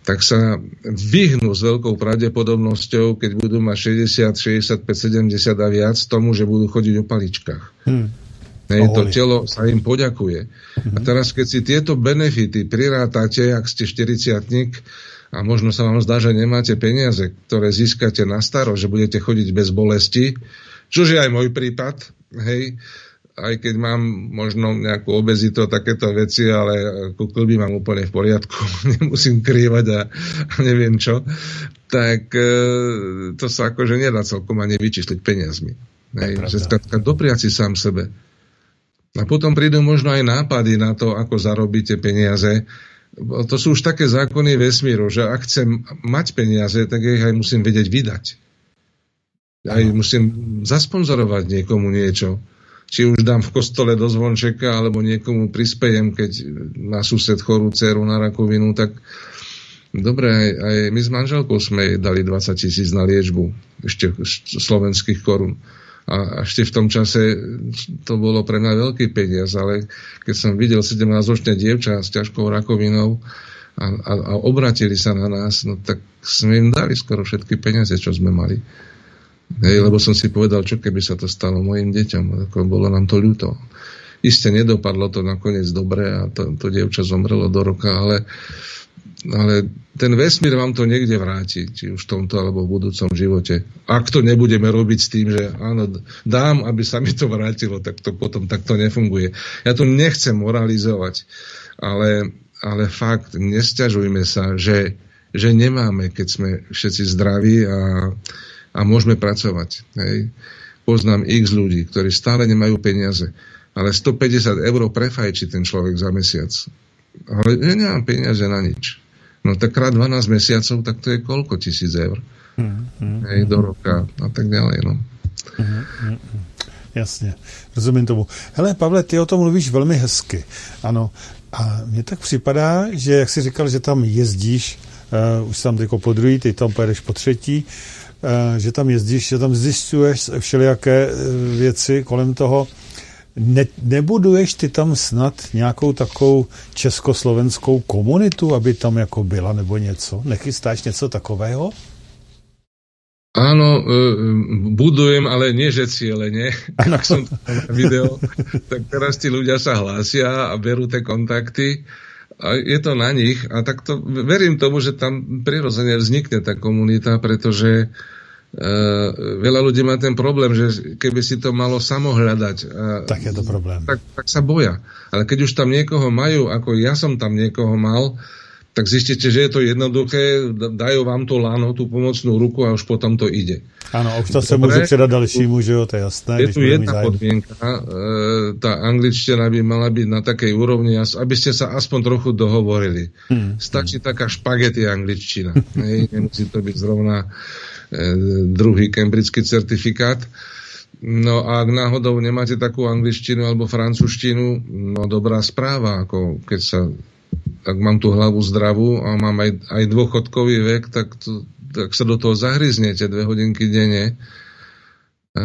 Speaker 2: tak sa vyhnú s veľkou pravdepodobnosťou, keď budú mať 60, 65, 70 a viac, tomu, že budú chodiť o paličkách. Hmm. Hej, to telo sa im poďakuje. A teraz, keď si tieto benefity prirátate, ak ste 40 a možno sa vám zdá, že nemáte peniaze, ktoré získate na staro, že budete chodiť bez bolesti, čož je aj môj prípad, hej, aj keď mám možno nejakú obezitu a takéto veci, ale ako klby mám úplne v poriadku, nemusím krývať a, a neviem čo, tak e, to sa akože nedá celkom ani vyčísliť peniazmi. Hej, že skrátka dopriať si sám sebe. A potom prídu možno aj nápady na to, ako zarobíte peniaze. To sú už také zákony vesmíru, že ak chcem mať peniaze, tak ich aj musím vedieť vydať. Aj musím zasponzorovať niekomu niečo či už dám v kostole do zvončeka, alebo niekomu prispejem, keď má sused chorú dceru na rakovinu, tak dobre, aj, aj my s manželkou sme jej dali 20 tisíc na liečbu, ešte slovenských korún. A ešte v tom čase to bolo pre mňa veľký peniaz, ale keď som videl 17-ročné dievča s ťažkou rakovinou a, a, a obratili sa na nás, no tak sme im dali skoro všetky peniaze, čo sme mali. Hej, lebo som si povedal, čo keby sa to stalo mojim deťom, ako bolo nám to ľúto. Isté nedopadlo to nakoniec dobre a to, to dievča zomrelo do roka, ale, ale ten vesmír vám to niekde vráti, či už v tomto alebo v budúcom živote. Ak to nebudeme robiť s tým, že áno, dám, aby sa mi to vrátilo, tak to potom takto nefunguje. Ja tu nechcem moralizovať, ale, ale fakt, nesťažujme sa, že, že nemáme, keď sme všetci zdraví a a môžeme pracovať. Hej. Poznám x ľudí, ktorí stále nemajú peniaze, ale 150 eur prefajčí ten človek za mesiac. Ale ja nemám peniaze na nič. No tak krát 12 mesiacov, tak to je koľko tisíc eur? Hmm, hmm, Hej, do roka a tak ďalej. No. Hmm,
Speaker 1: hmm, hmm. Jasně, rozumím tomu. Hele, Pavle, ty o tom mluvíš velmi hezky. Ano, a mně tak připadá, že jak jsi říkal, že tam jezdíš, uh, už tam jako po druhý, ty tam pojedeš po třetí, že tam jezdíš, že tam zjišťuješ všelijaké eh, věci kolem toho. Ne, nebuduješ ty tam snad nějakou takovou československou komunitu, aby tam jako byla nebo něco? Nechystáš něco takového?
Speaker 2: Áno, eh, budujem, ale nie, že cieľene. Ak som video, tak teraz tí ľudia sa hlásia a berú tie kontakty a je to na nich a tak to verím tomu, že tam prirodzene vznikne tá komunita, pretože Uh, veľa ľudí má ten problém, že keby si to malo samohľadať, uh,
Speaker 1: tak je to problém.
Speaker 2: Tak, tak sa boja. Ale keď už tam niekoho majú, ako ja som tam niekoho mal, tak zistíte, že je to jednoduché, dajú vám to lano, tú pomocnú ruku a už potom to ide.
Speaker 1: Áno, to sa môže předat dalšímu, že jo, to je jasné.
Speaker 2: Je tu jedna podmienka, e, tá angličtina by mala byť na takej úrovni, aby ste sa aspoň trochu dohovorili. Hmm. Stačí taká špagety angličtina. Hej, nemusí to byť zrovna E, druhý cambridgeský certifikát. No a ak náhodou nemáte takú angličtinu alebo francúzštinu, no dobrá správa, ako keď sa, ak mám tú hlavu zdravú a mám aj, aj dôchodkový vek, tak, to, tak sa do toho zahryznete dve hodinky denne, e,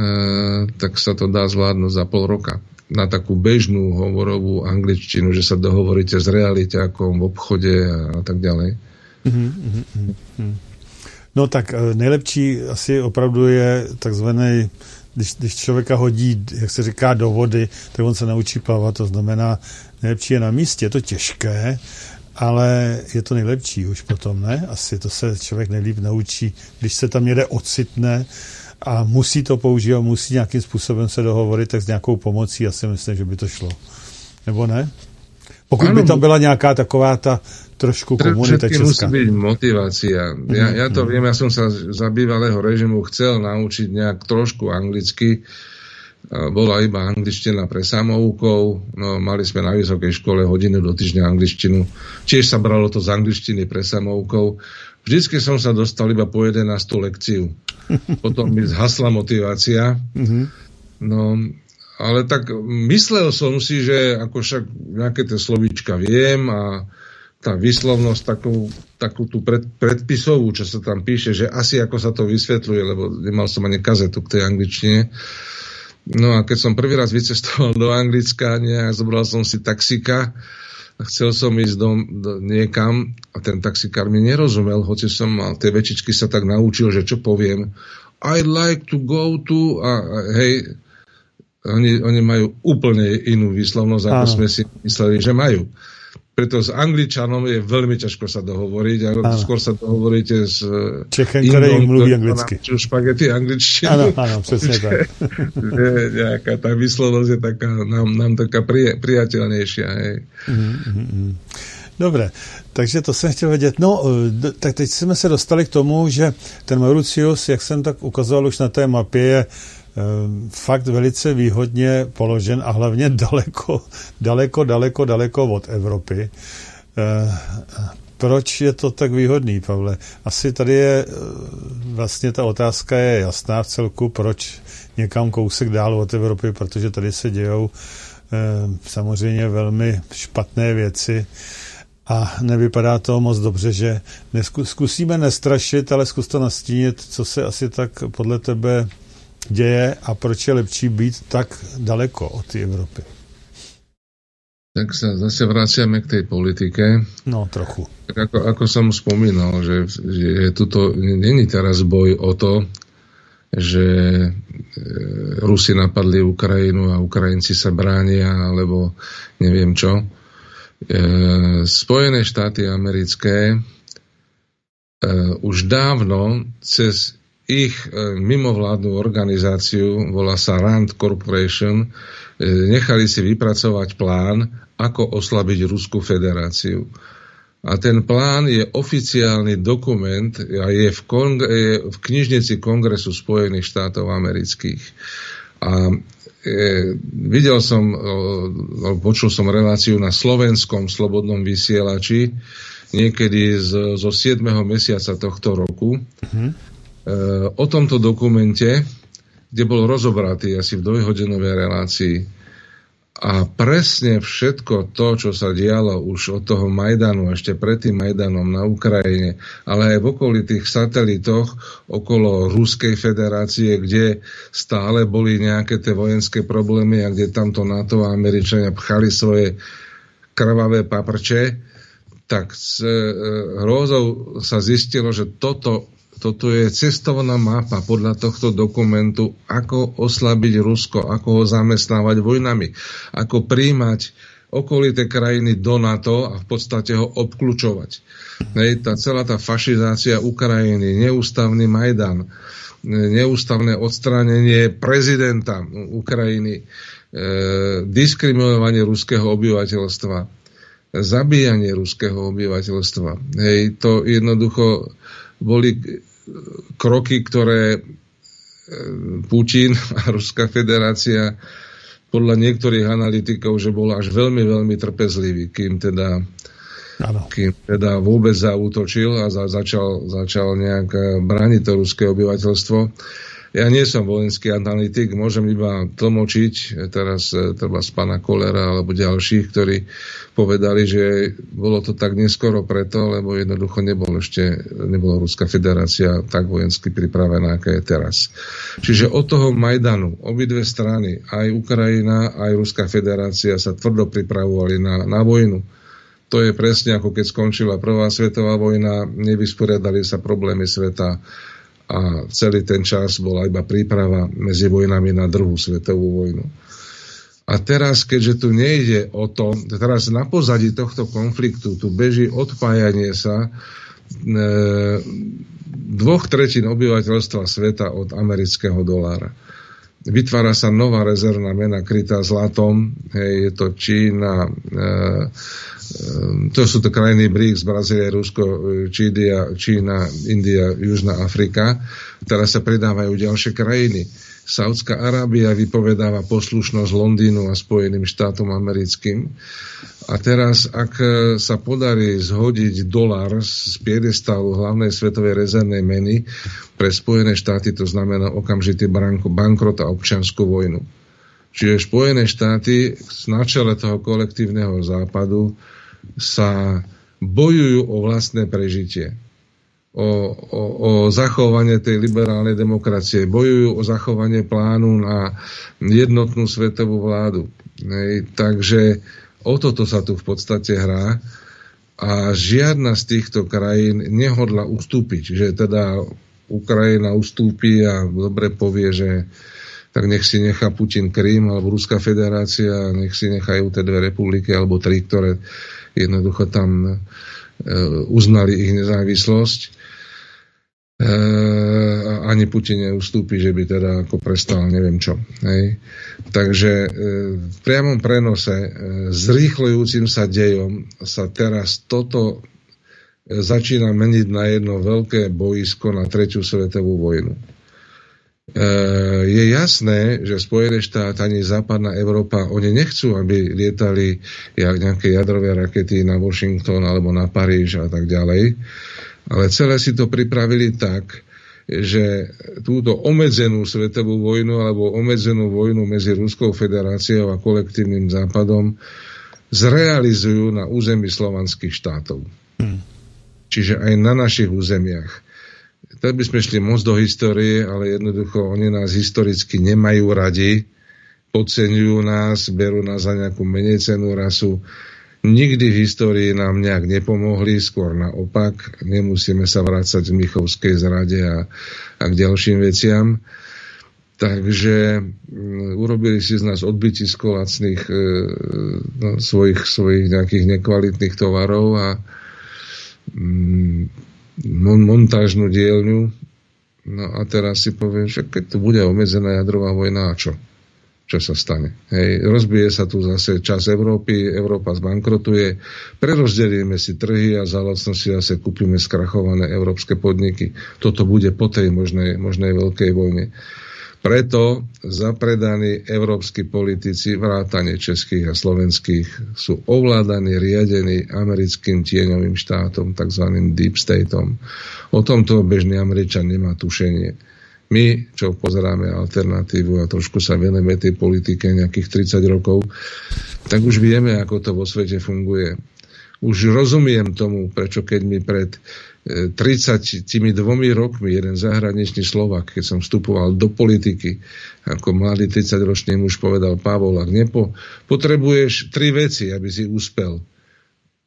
Speaker 2: tak sa to dá zvládnuť za pol roka na takú bežnú hovorovú angličtinu, že sa dohovoríte s realitákom v obchode a, a tak ďalej. Mm-hmm, mm-hmm.
Speaker 1: No tak eh, nejlepší asi opravdu je takzvaný, když, když člověka hodí, jak se říká, do vody, tak on se naučí plavat, to znamená, nejlepší je na místě, je to těžké, ale je to nejlepší už potom, ne? Asi to se člověk nejlíp naučí, když se tam někde ocitne a musí to používat, musí nějakým způsobem se dohovorit, tak s nějakou pomocí, já si myslím, že by to šlo. Nebo ne? Pokud by tam byla nějaká taková ta trošku komunita česká.
Speaker 2: musí byť motivácia. Ja, ja to viem, ja som sa za bývalého režimu chcel naučiť nejak trošku anglicky. Bola iba angličtina pre samoukou. No, mali sme na vysokej škole hodinu do týždňa angličtinu. Tiež sa bralo to z angličtiny pre samoukou. Vždycky som sa dostal iba po 11 lekciu. Potom mi zhasla motivácia. Mhm. No, ale tak myslel som si, že ako však nejaké tie slovíčka viem a tá výslovnosť takú, takú tú pred, predpisovú, čo sa tam píše, že asi ako sa to vysvetľuje, lebo nemal som ani kazetu k tej angličtine. No a keď som prvý raz vycestoval do Anglicka, nejak zobral som si taxika chcel som ísť do, do niekam a ten taxikár mi nerozumel, hoci som mal tie večičky sa tak naučil, že čo poviem. I'd like to go to a, a hej, oni, oni majú úplne inú výslovnosť, ako Áno. sme si mysleli, že majú. Preto s Angličanom je veľmi ťažko sa dohovoriť, ale áno. skôr sa dohovoríte s
Speaker 1: Čechem, ktorý mluví anglicky.
Speaker 2: Špagety angličtinu.
Speaker 1: Áno, áno, presne tak.
Speaker 2: že nejaká tá výslovnosť je taká, nám, nám taká pri, priateľnejšia. Hej. Mm-hmm.
Speaker 1: Dobre, takže to jsem chtěl vědět. No, tak teď jsme se dostali k tomu, že ten Mauritius, jak jsem tak ukazoval už na té mapě, je fakt velice výhodně položen a hlavně daleko, daleko, daleko, daleko od Evropy. Ehm, proč je to tak výhodný, Pavle? Asi tady je, eh, vlastně ta otázka je jasná v celku, proč někam kousek dál od Evropy, protože tady se dějou ehm, samozřejmě velmi špatné věci a nevypadá to moc dobře, že zkusíme nestrašit, ale zkus to nastínit, co se asi tak podle tebe děje a proč je lepší být tak daleko od Evropy?
Speaker 2: Tak sa zase vraciame k tej politike.
Speaker 1: No, trochu.
Speaker 2: Tak ako, ako som spomínal, že, že tuto není teraz boj o to, že e, Rusi napadli Ukrajinu a Ukrajinci sa bránia, alebo neviem čo. E, Spojené štáty americké e, už dávno cez ich e, mimovládnu organizáciu, volá sa Rand Corporation, e, nechali si vypracovať plán, ako oslabiť Ruskú federáciu. A ten plán je oficiálny dokument a je v, kong- je v knižnici Kongresu Spojených štátov amerických. A e, videl som, e, počul som reláciu na slovenskom slobodnom vysielači niekedy z, zo 7. mesiaca tohto roku. Mm-hmm o tomto dokumente, kde bol rozobratý asi v dvojhodinovej relácii. A presne všetko to, čo sa dialo už od toho Majdanu, ešte pred tým Majdanom na Ukrajine, ale aj v okolitých satelitoch okolo Ruskej federácie, kde stále boli nejaké tie vojenské problémy a kde tamto NATO a Američania pchali svoje krvavé paprče, tak s e, hrôzou sa zistilo, že toto toto je cestovná mapa podľa tohto dokumentu, ako oslabiť Rusko, ako ho zamestnávať vojnami, ako príjmať okolité krajiny do NATO a v podstate ho obklúčovať. Hej, tá celá tá fašizácia Ukrajiny, neústavný Majdan, neústavné odstránenie prezidenta Ukrajiny, e, diskriminovanie ruského obyvateľstva, zabíjanie ruského obyvateľstva. Hej, to jednoducho boli kroky, ktoré e, Putin a Ruská federácia podľa niektorých analytikov, že bol až veľmi, veľmi trpezlivý, kým teda, ano. kým teda vôbec zautočil a za, začal, začal nejak e, brániť to ruské obyvateľstvo. Ja nie som vojenský analytik, môžem iba tlmočiť teraz e, treba z pána Kolera alebo ďalších, ktorí povedali, že bolo to tak neskoro preto, lebo jednoducho nebol ešte, nebola Ruská federácia tak vojensky pripravená, aká je teraz. Čiže od toho Majdanu obidve strany, aj Ukrajina, aj Ruská federácia sa tvrdo pripravovali na, na vojnu. To je presne ako keď skončila prvá svetová vojna, nevysporiadali sa problémy sveta a celý ten čas bola iba príprava medzi vojnami na druhú svetovú vojnu. A teraz, keďže tu nejde o to, teraz na pozadí tohto konfliktu tu beží odpájanie sa e, dvoch tretín obyvateľstva sveta od amerického dolára. Vytvára sa nová rezervná mena krytá zlatom, hej, je to Čína, e, Ehm, to sú to krajiny BRICS, Brazília, Rusko, Čídia, Čína, India, Južná Afrika. Teraz sa pridávajú ďalšie krajiny. Saudská Arábia vypovedáva poslušnosť Londýnu a Spojeným štátom americkým. A teraz, ak sa podarí zhodiť dolar z piedestálu hlavnej svetovej rezervnej meny pre Spojené štáty, to znamená okamžitý bankrot a občianskú vojnu. Čiže Spojené štáty na čele toho kolektívneho západu sa bojujú o vlastné prežitie. O, o, o zachovanie tej liberálnej demokracie, bojujú o zachovanie plánu na jednotnú svetovú vládu. Hej, takže o toto sa tu v podstate hrá a žiadna z týchto krajín nehodla ustúpiť, že teda Ukrajina ustúpi a dobre povie, že tak nech si nechá Putin Krím alebo Ruská federácia, nech si nechajú tie dve republiky alebo tri, ktoré jednoducho tam e, uznali ich nezávislosť. E, ani Putin neustúpi, že by teda ako prestal neviem čo. Hej. Takže e, v priamom prenose e, s rýchlujúcim sa dejom sa teraz toto začína meniť na jedno veľké boisko na tretiu svetovú vojnu. Je jasné, že Spojené štáty ani západná Európa, oni nechcú, aby lietali jak nejaké jadrové rakety na Washington alebo na Paríž a tak ďalej, ale celé si to pripravili tak, že túto obmedzenú svetovú vojnu alebo obmedzenú vojnu medzi Ruskou federáciou a kolektívnym západom zrealizujú na území slovanských štátov. Hmm. Čiže aj na našich územiach tak by sme šli moc do histórie, ale jednoducho oni nás historicky nemajú radi, podceňujú nás, berú nás za nejakú menej cenú rasu. Nikdy v histórii nám nejak nepomohli, skôr naopak. Nemusíme sa vrácať z Michovskej zrade a, a k ďalším veciam. Takže m, urobili si z nás odbytisko lacných e, no, svojich, svojich nejakých nekvalitných tovarov a m, mon- montážnu dielňu. No a teraz si poviem, že keď tu bude obmedzená jadrová vojna, a čo? Čo sa stane? Hej, rozbije sa tu zase čas Európy, Európa zbankrotuje, prerozdelíme si trhy a za si zase kúpime skrachované európske podniky. Toto bude po tej možnej, možnej veľkej vojne. Preto zapredaní európsky politici, vrátane českých a slovenských, sú ovládaní, riadení americkým tieňovým štátom, tzv. deep stateom. O tomto bežný Američan nemá tušenie. My, čo pozeráme alternatívu a trošku sa venujeme tej politike nejakých 30 rokov, tak už vieme, ako to vo svete funguje. Už rozumiem tomu, prečo keď mi pred 32 rokmi jeden zahraničný Slovak, keď som vstupoval do politiky, ako mladý 30-ročný muž povedal Pavol, ak nepo, potrebuješ tri veci, aby si úspel.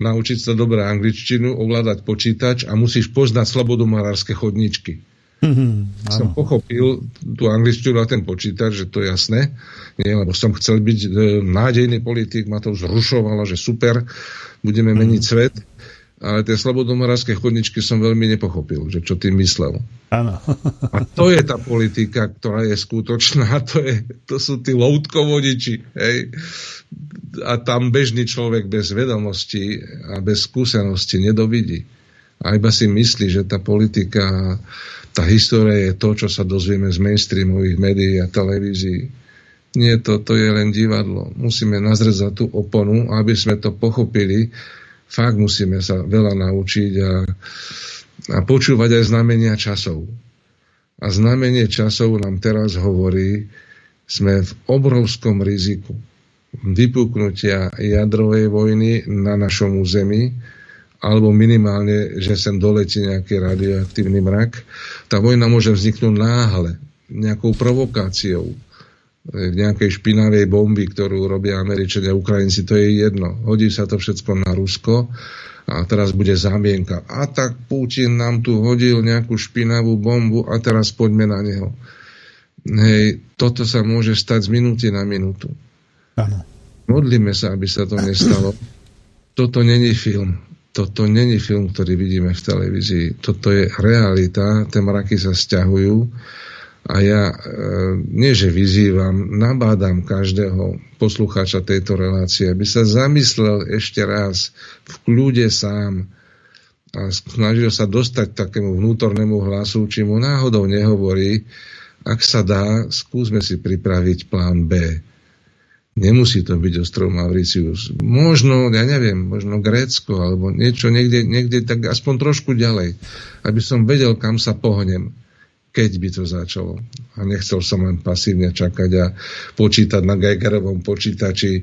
Speaker 2: Naučiť sa dobré angličtinu, ovládať počítač a musíš poznať slobodomárske chodničky. Mm-hmm, som pochopil tú angličtinu a ten počítač, že to je jasné, nie, lebo som chcel byť e, nádejný politik, ma to zrušovalo, že super, budeme meniť mm-hmm. svet ale tie slobodomorárske chodničky som veľmi nepochopil, že čo tým myslel.
Speaker 1: Áno.
Speaker 2: A to je tá politika, ktorá je skutočná, to, je, to sú tí loutkovodiči. Hej. A tam bežný človek bez vedomosti a bez skúsenosti nedovidí. A iba si myslí, že tá politika, tá história je to, čo sa dozvieme z mainstreamových médií a televízií. Nie, to, to je len divadlo. Musíme nazrieť za tú oponu, aby sme to pochopili, Fakt musíme sa veľa naučiť a, a počúvať aj znamenia časov. A znamenie časov nám teraz hovorí, sme v obrovskom riziku vypuknutia jadrovej vojny na našom území, alebo minimálne, že sem doletí nejaký radioaktívny mrak. Tá vojna môže vzniknúť náhle, nejakou provokáciou nejakej špinavej bomby, ktorú robia Američania, Ukrajinci, to je jedno. Hodí sa to všetko na Rusko a teraz bude zámienka. A tak Putin nám tu hodil nejakú špinavú bombu a teraz poďme na neho. Hej, toto sa môže stať z minúty na minútu.
Speaker 1: Áno.
Speaker 2: Modlíme sa, aby sa to nestalo. Toto není film. Toto není film, ktorý vidíme v televízii. Toto je realita. Tie mraky sa stiahujú a ja e, nie, že vyzývam, nabádam každého poslucháča tejto relácie, aby sa zamyslel ešte raz v kľude sám a snažil sa dostať takému vnútornému hlasu, či mu náhodou nehovorí, ak sa dá, skúsme si pripraviť plán B. Nemusí to byť ostrov Mauricius. Možno, ja neviem, možno Grécko, alebo niečo niekde, niekde tak aspoň trošku ďalej, aby som vedel, kam sa pohnem keď by to začalo. A nechcel som len pasívne čakať a počítať na Geigerovom počítači e,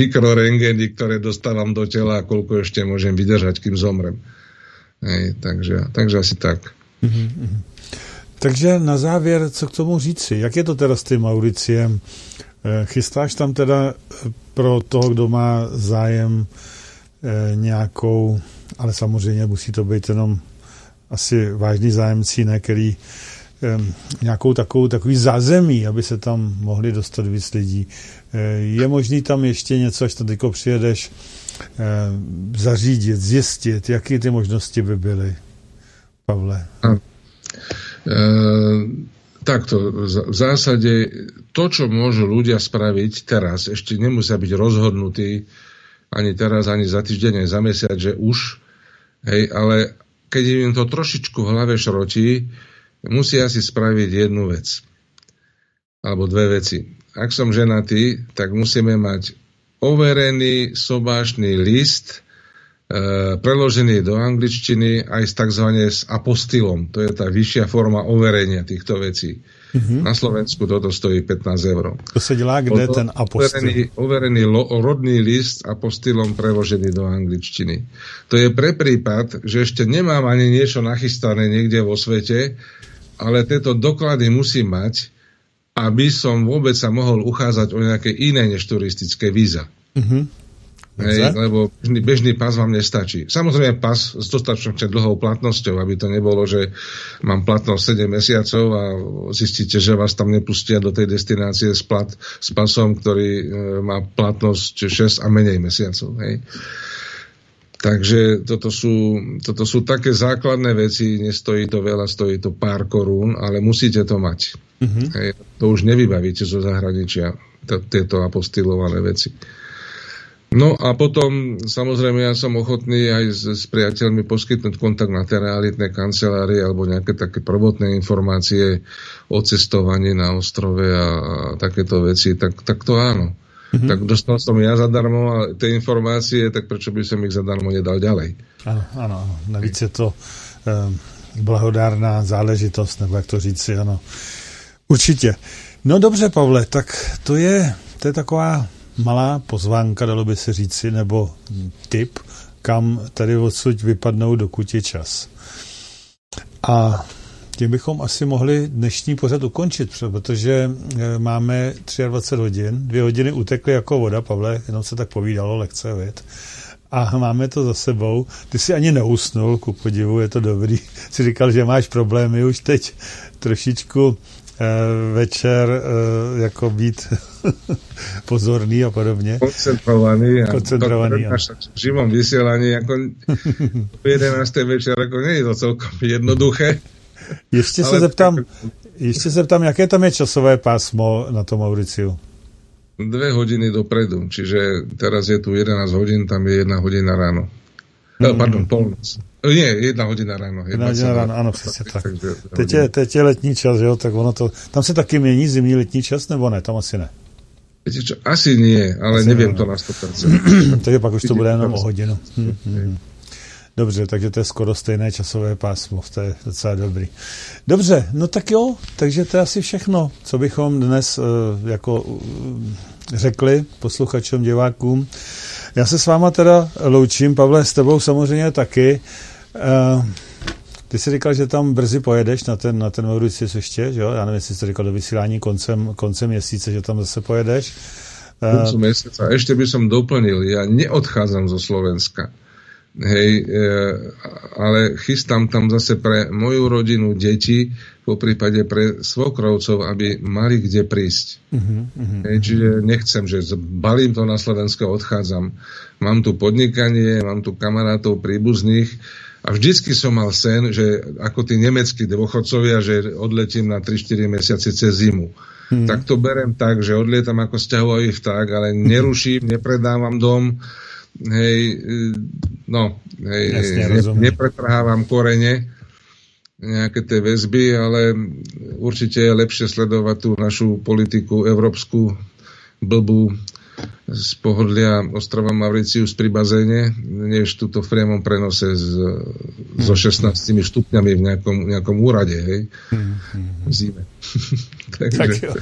Speaker 2: mikrorengeny, ktoré dostávam do tela a koľko ešte môžem vydržať, kým zomrem. Hej, takže, takže asi tak. Mm-hmm.
Speaker 1: Takže na závěr, co k tomu říci? Jak je to teda s tím Mauriciem? E, chystáš tam teda pro toho, kdo má zájem e, nějakou, ale samozřejmě musí to být jenom asi vážní zájemci, ne, který nějakou takovou, takový zázemí, aby se tam mohli dostat víc lidí. Je možný tam ještě něco, až teďko přijedeš, zařídit, zjistit, jaké ty možnosti by byly, Pavle?
Speaker 2: E, takto, v zásade to, čo môžu ľudia spraviť teraz, ešte nemusia byť rozhodnutí ani teraz, ani za týždeň, ani za mesiac, že už, hej, ale keď im to trošičku v hlave šrotí, musia si spraviť jednu vec. Alebo dve veci. Ak som ženatý, tak musíme mať overený sobášny list, preložený do angličtiny aj s tzv. s apostilom. To je tá vyššia forma overenia týchto vecí. Mm-hmm. Na Slovensku toto stojí 15 eur.
Speaker 1: To sa dělá kde ten apostil?
Speaker 2: Overený, overený lo, rodný list apostilom preložený do angličtiny. To je pre prípad, že ešte nemám ani niečo nachystané niekde vo svete, ale tieto doklady musím mať, aby som vôbec sa mohol uchádzať o nejaké iné než turistické víza. Mm-hmm. Hej, lebo bežný, bežný pas vám nestačí. Samozrejme pas s dostatočne dlhou platnosťou, aby to nebolo, že mám platnosť 7 mesiacov a zistíte, že vás tam nepustia do tej destinácie s, plat, s pasom, ktorý e, má platnosť 6 a menej mesiacov. Hej. Takže toto sú, toto sú také základné veci, nestojí to veľa, stojí to pár korún, ale musíte to mať. Mm-hmm. Hej, to už nevybavíte zo zahraničia, to, tieto apostilované veci. No a potom, samozrejme, ja som ochotný aj s, s priateľmi poskytnúť kontakt na tie realitné kancelárie alebo nejaké také prvotné informácie o cestovaní na ostrove a, a takéto veci, tak, tak to áno. Mm-hmm. Tak dostal som ja zadarmo a tie informácie, tak prečo by som ich zadarmo nedal ďalej?
Speaker 1: Áno, áno. Navíc je to um, blahodárná záležitost, nebo jak to říci, ano. Určitě. No dobře, Pavle, tak to je, to je taková malá pozvánka, dalo by se říci, nebo tip, kam tady odsud vypadnou, dokud je čas. A tím bychom asi mohli dnešní pořad ukončit, protože e, máme 23 hodin, dvě hodiny utekly jako voda, Pavle, jenom se tak povídalo, lekce, věd. A máme to za sebou. Ty si ani neusnul, ku podivu, je to dobrý. Jsi říkal, že máš problémy už teď trošičku večer e, jako být pozorný a podobně.
Speaker 2: Koncentrovaný.
Speaker 1: A Koncentrovaný.
Speaker 2: A v živom vysielaní, ako v 11. večer, ako nie je to celkom jednoduché.
Speaker 1: Ještě se zeptám, ještě se zeptám, jaké tam je časové pásmo na tom Mauriciu?
Speaker 2: Dve hodiny dopredu, čiže teraz je tu 11 hodín, tam je jedna hodina ráno. Mm. Pardon, polnoc. Nie, jedna hodina ráno.
Speaker 1: Jedna, jedna hodina ráno, áno, přesně tak. Teď je, teď je letní čas, jo, tak ono to, tam se taky mění zimní letní čas, nebo ne? Tam asi ne.
Speaker 2: Viete čo, asi nie, ale asi neviem ne. to na 100%.
Speaker 1: takže pak už to bude jenom o hodinu. Hm, hm, hm. Dobře, takže to je skoro stejné časové pásmo, to je docela dobrý. Dobře, no tak jo, takže to je asi všechno, co bychom dnes uh, jako uh, řekli posluchačům, divákům. Já se s váma teda loučím, Pavle, s tebou samozřejmě taky. Uh, ty jsi říkal, že tam brzy pojedeš na ten, na ten Mauritius ještě, že jo? Já nevím, jestli jsi to říkal do vysílání koncem, koncem měsíce, že tam zase pojedeš.
Speaker 2: Uh, mesiaca. Ešte by som doplnil, ja neodchádzam zo Slovenska. Hej, e, ale chystám tam zase pre moju rodinu, deti, po prípade pre svokrovcov, aby mali kde prísť. Uh-huh, uh-huh, Hej, čiže nechcem, že balím to na Slovensko, odchádzam. Mám tu podnikanie, mám tu kamarátov príbuzných, a vždycky som mal sen, že ako tí nemeckí dôchodcovia, že odletím na 3-4 mesiace cez zimu. Hmm. Tak to berem tak, že odlietam ako vzťahový vták, ale neruším, nepredávam dom, hej, no, hej, Jasne, ne, nepretrhávam korene, nejaké tie väzby, ale určite je lepšie sledovať tú našu politiku európsku blbú, z pohodlia ostrova Mauricius pri bazéne, než tuto v priamom prenose z, hmm. so 16 stupňami v nejakom, nejakom úrade, hej, hmm. v zime.
Speaker 1: Takže... Tak jo.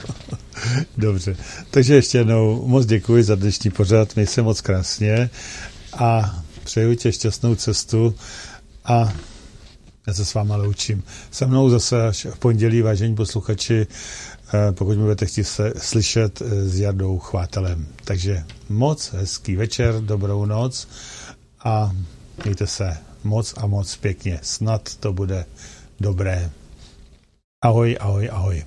Speaker 1: Dobře. Takže ještě jednou moc děkuji za dnešní pořad, měj se moc krásně a přeju tě šťastnou cestu a já se s váma loučím. Se mnou zase až v pondělí, vážení posluchači, pokud mi budete chtít se, slyšet eh, s Jardou Chvátelem. Takže moc hezký večer, dobrou noc a mějte se moc a moc pěkně. Snad to bude dobré. Ahoj, ahoj, ahoj.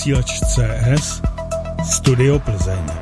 Speaker 1: Vysílač CS Studio Plzeň.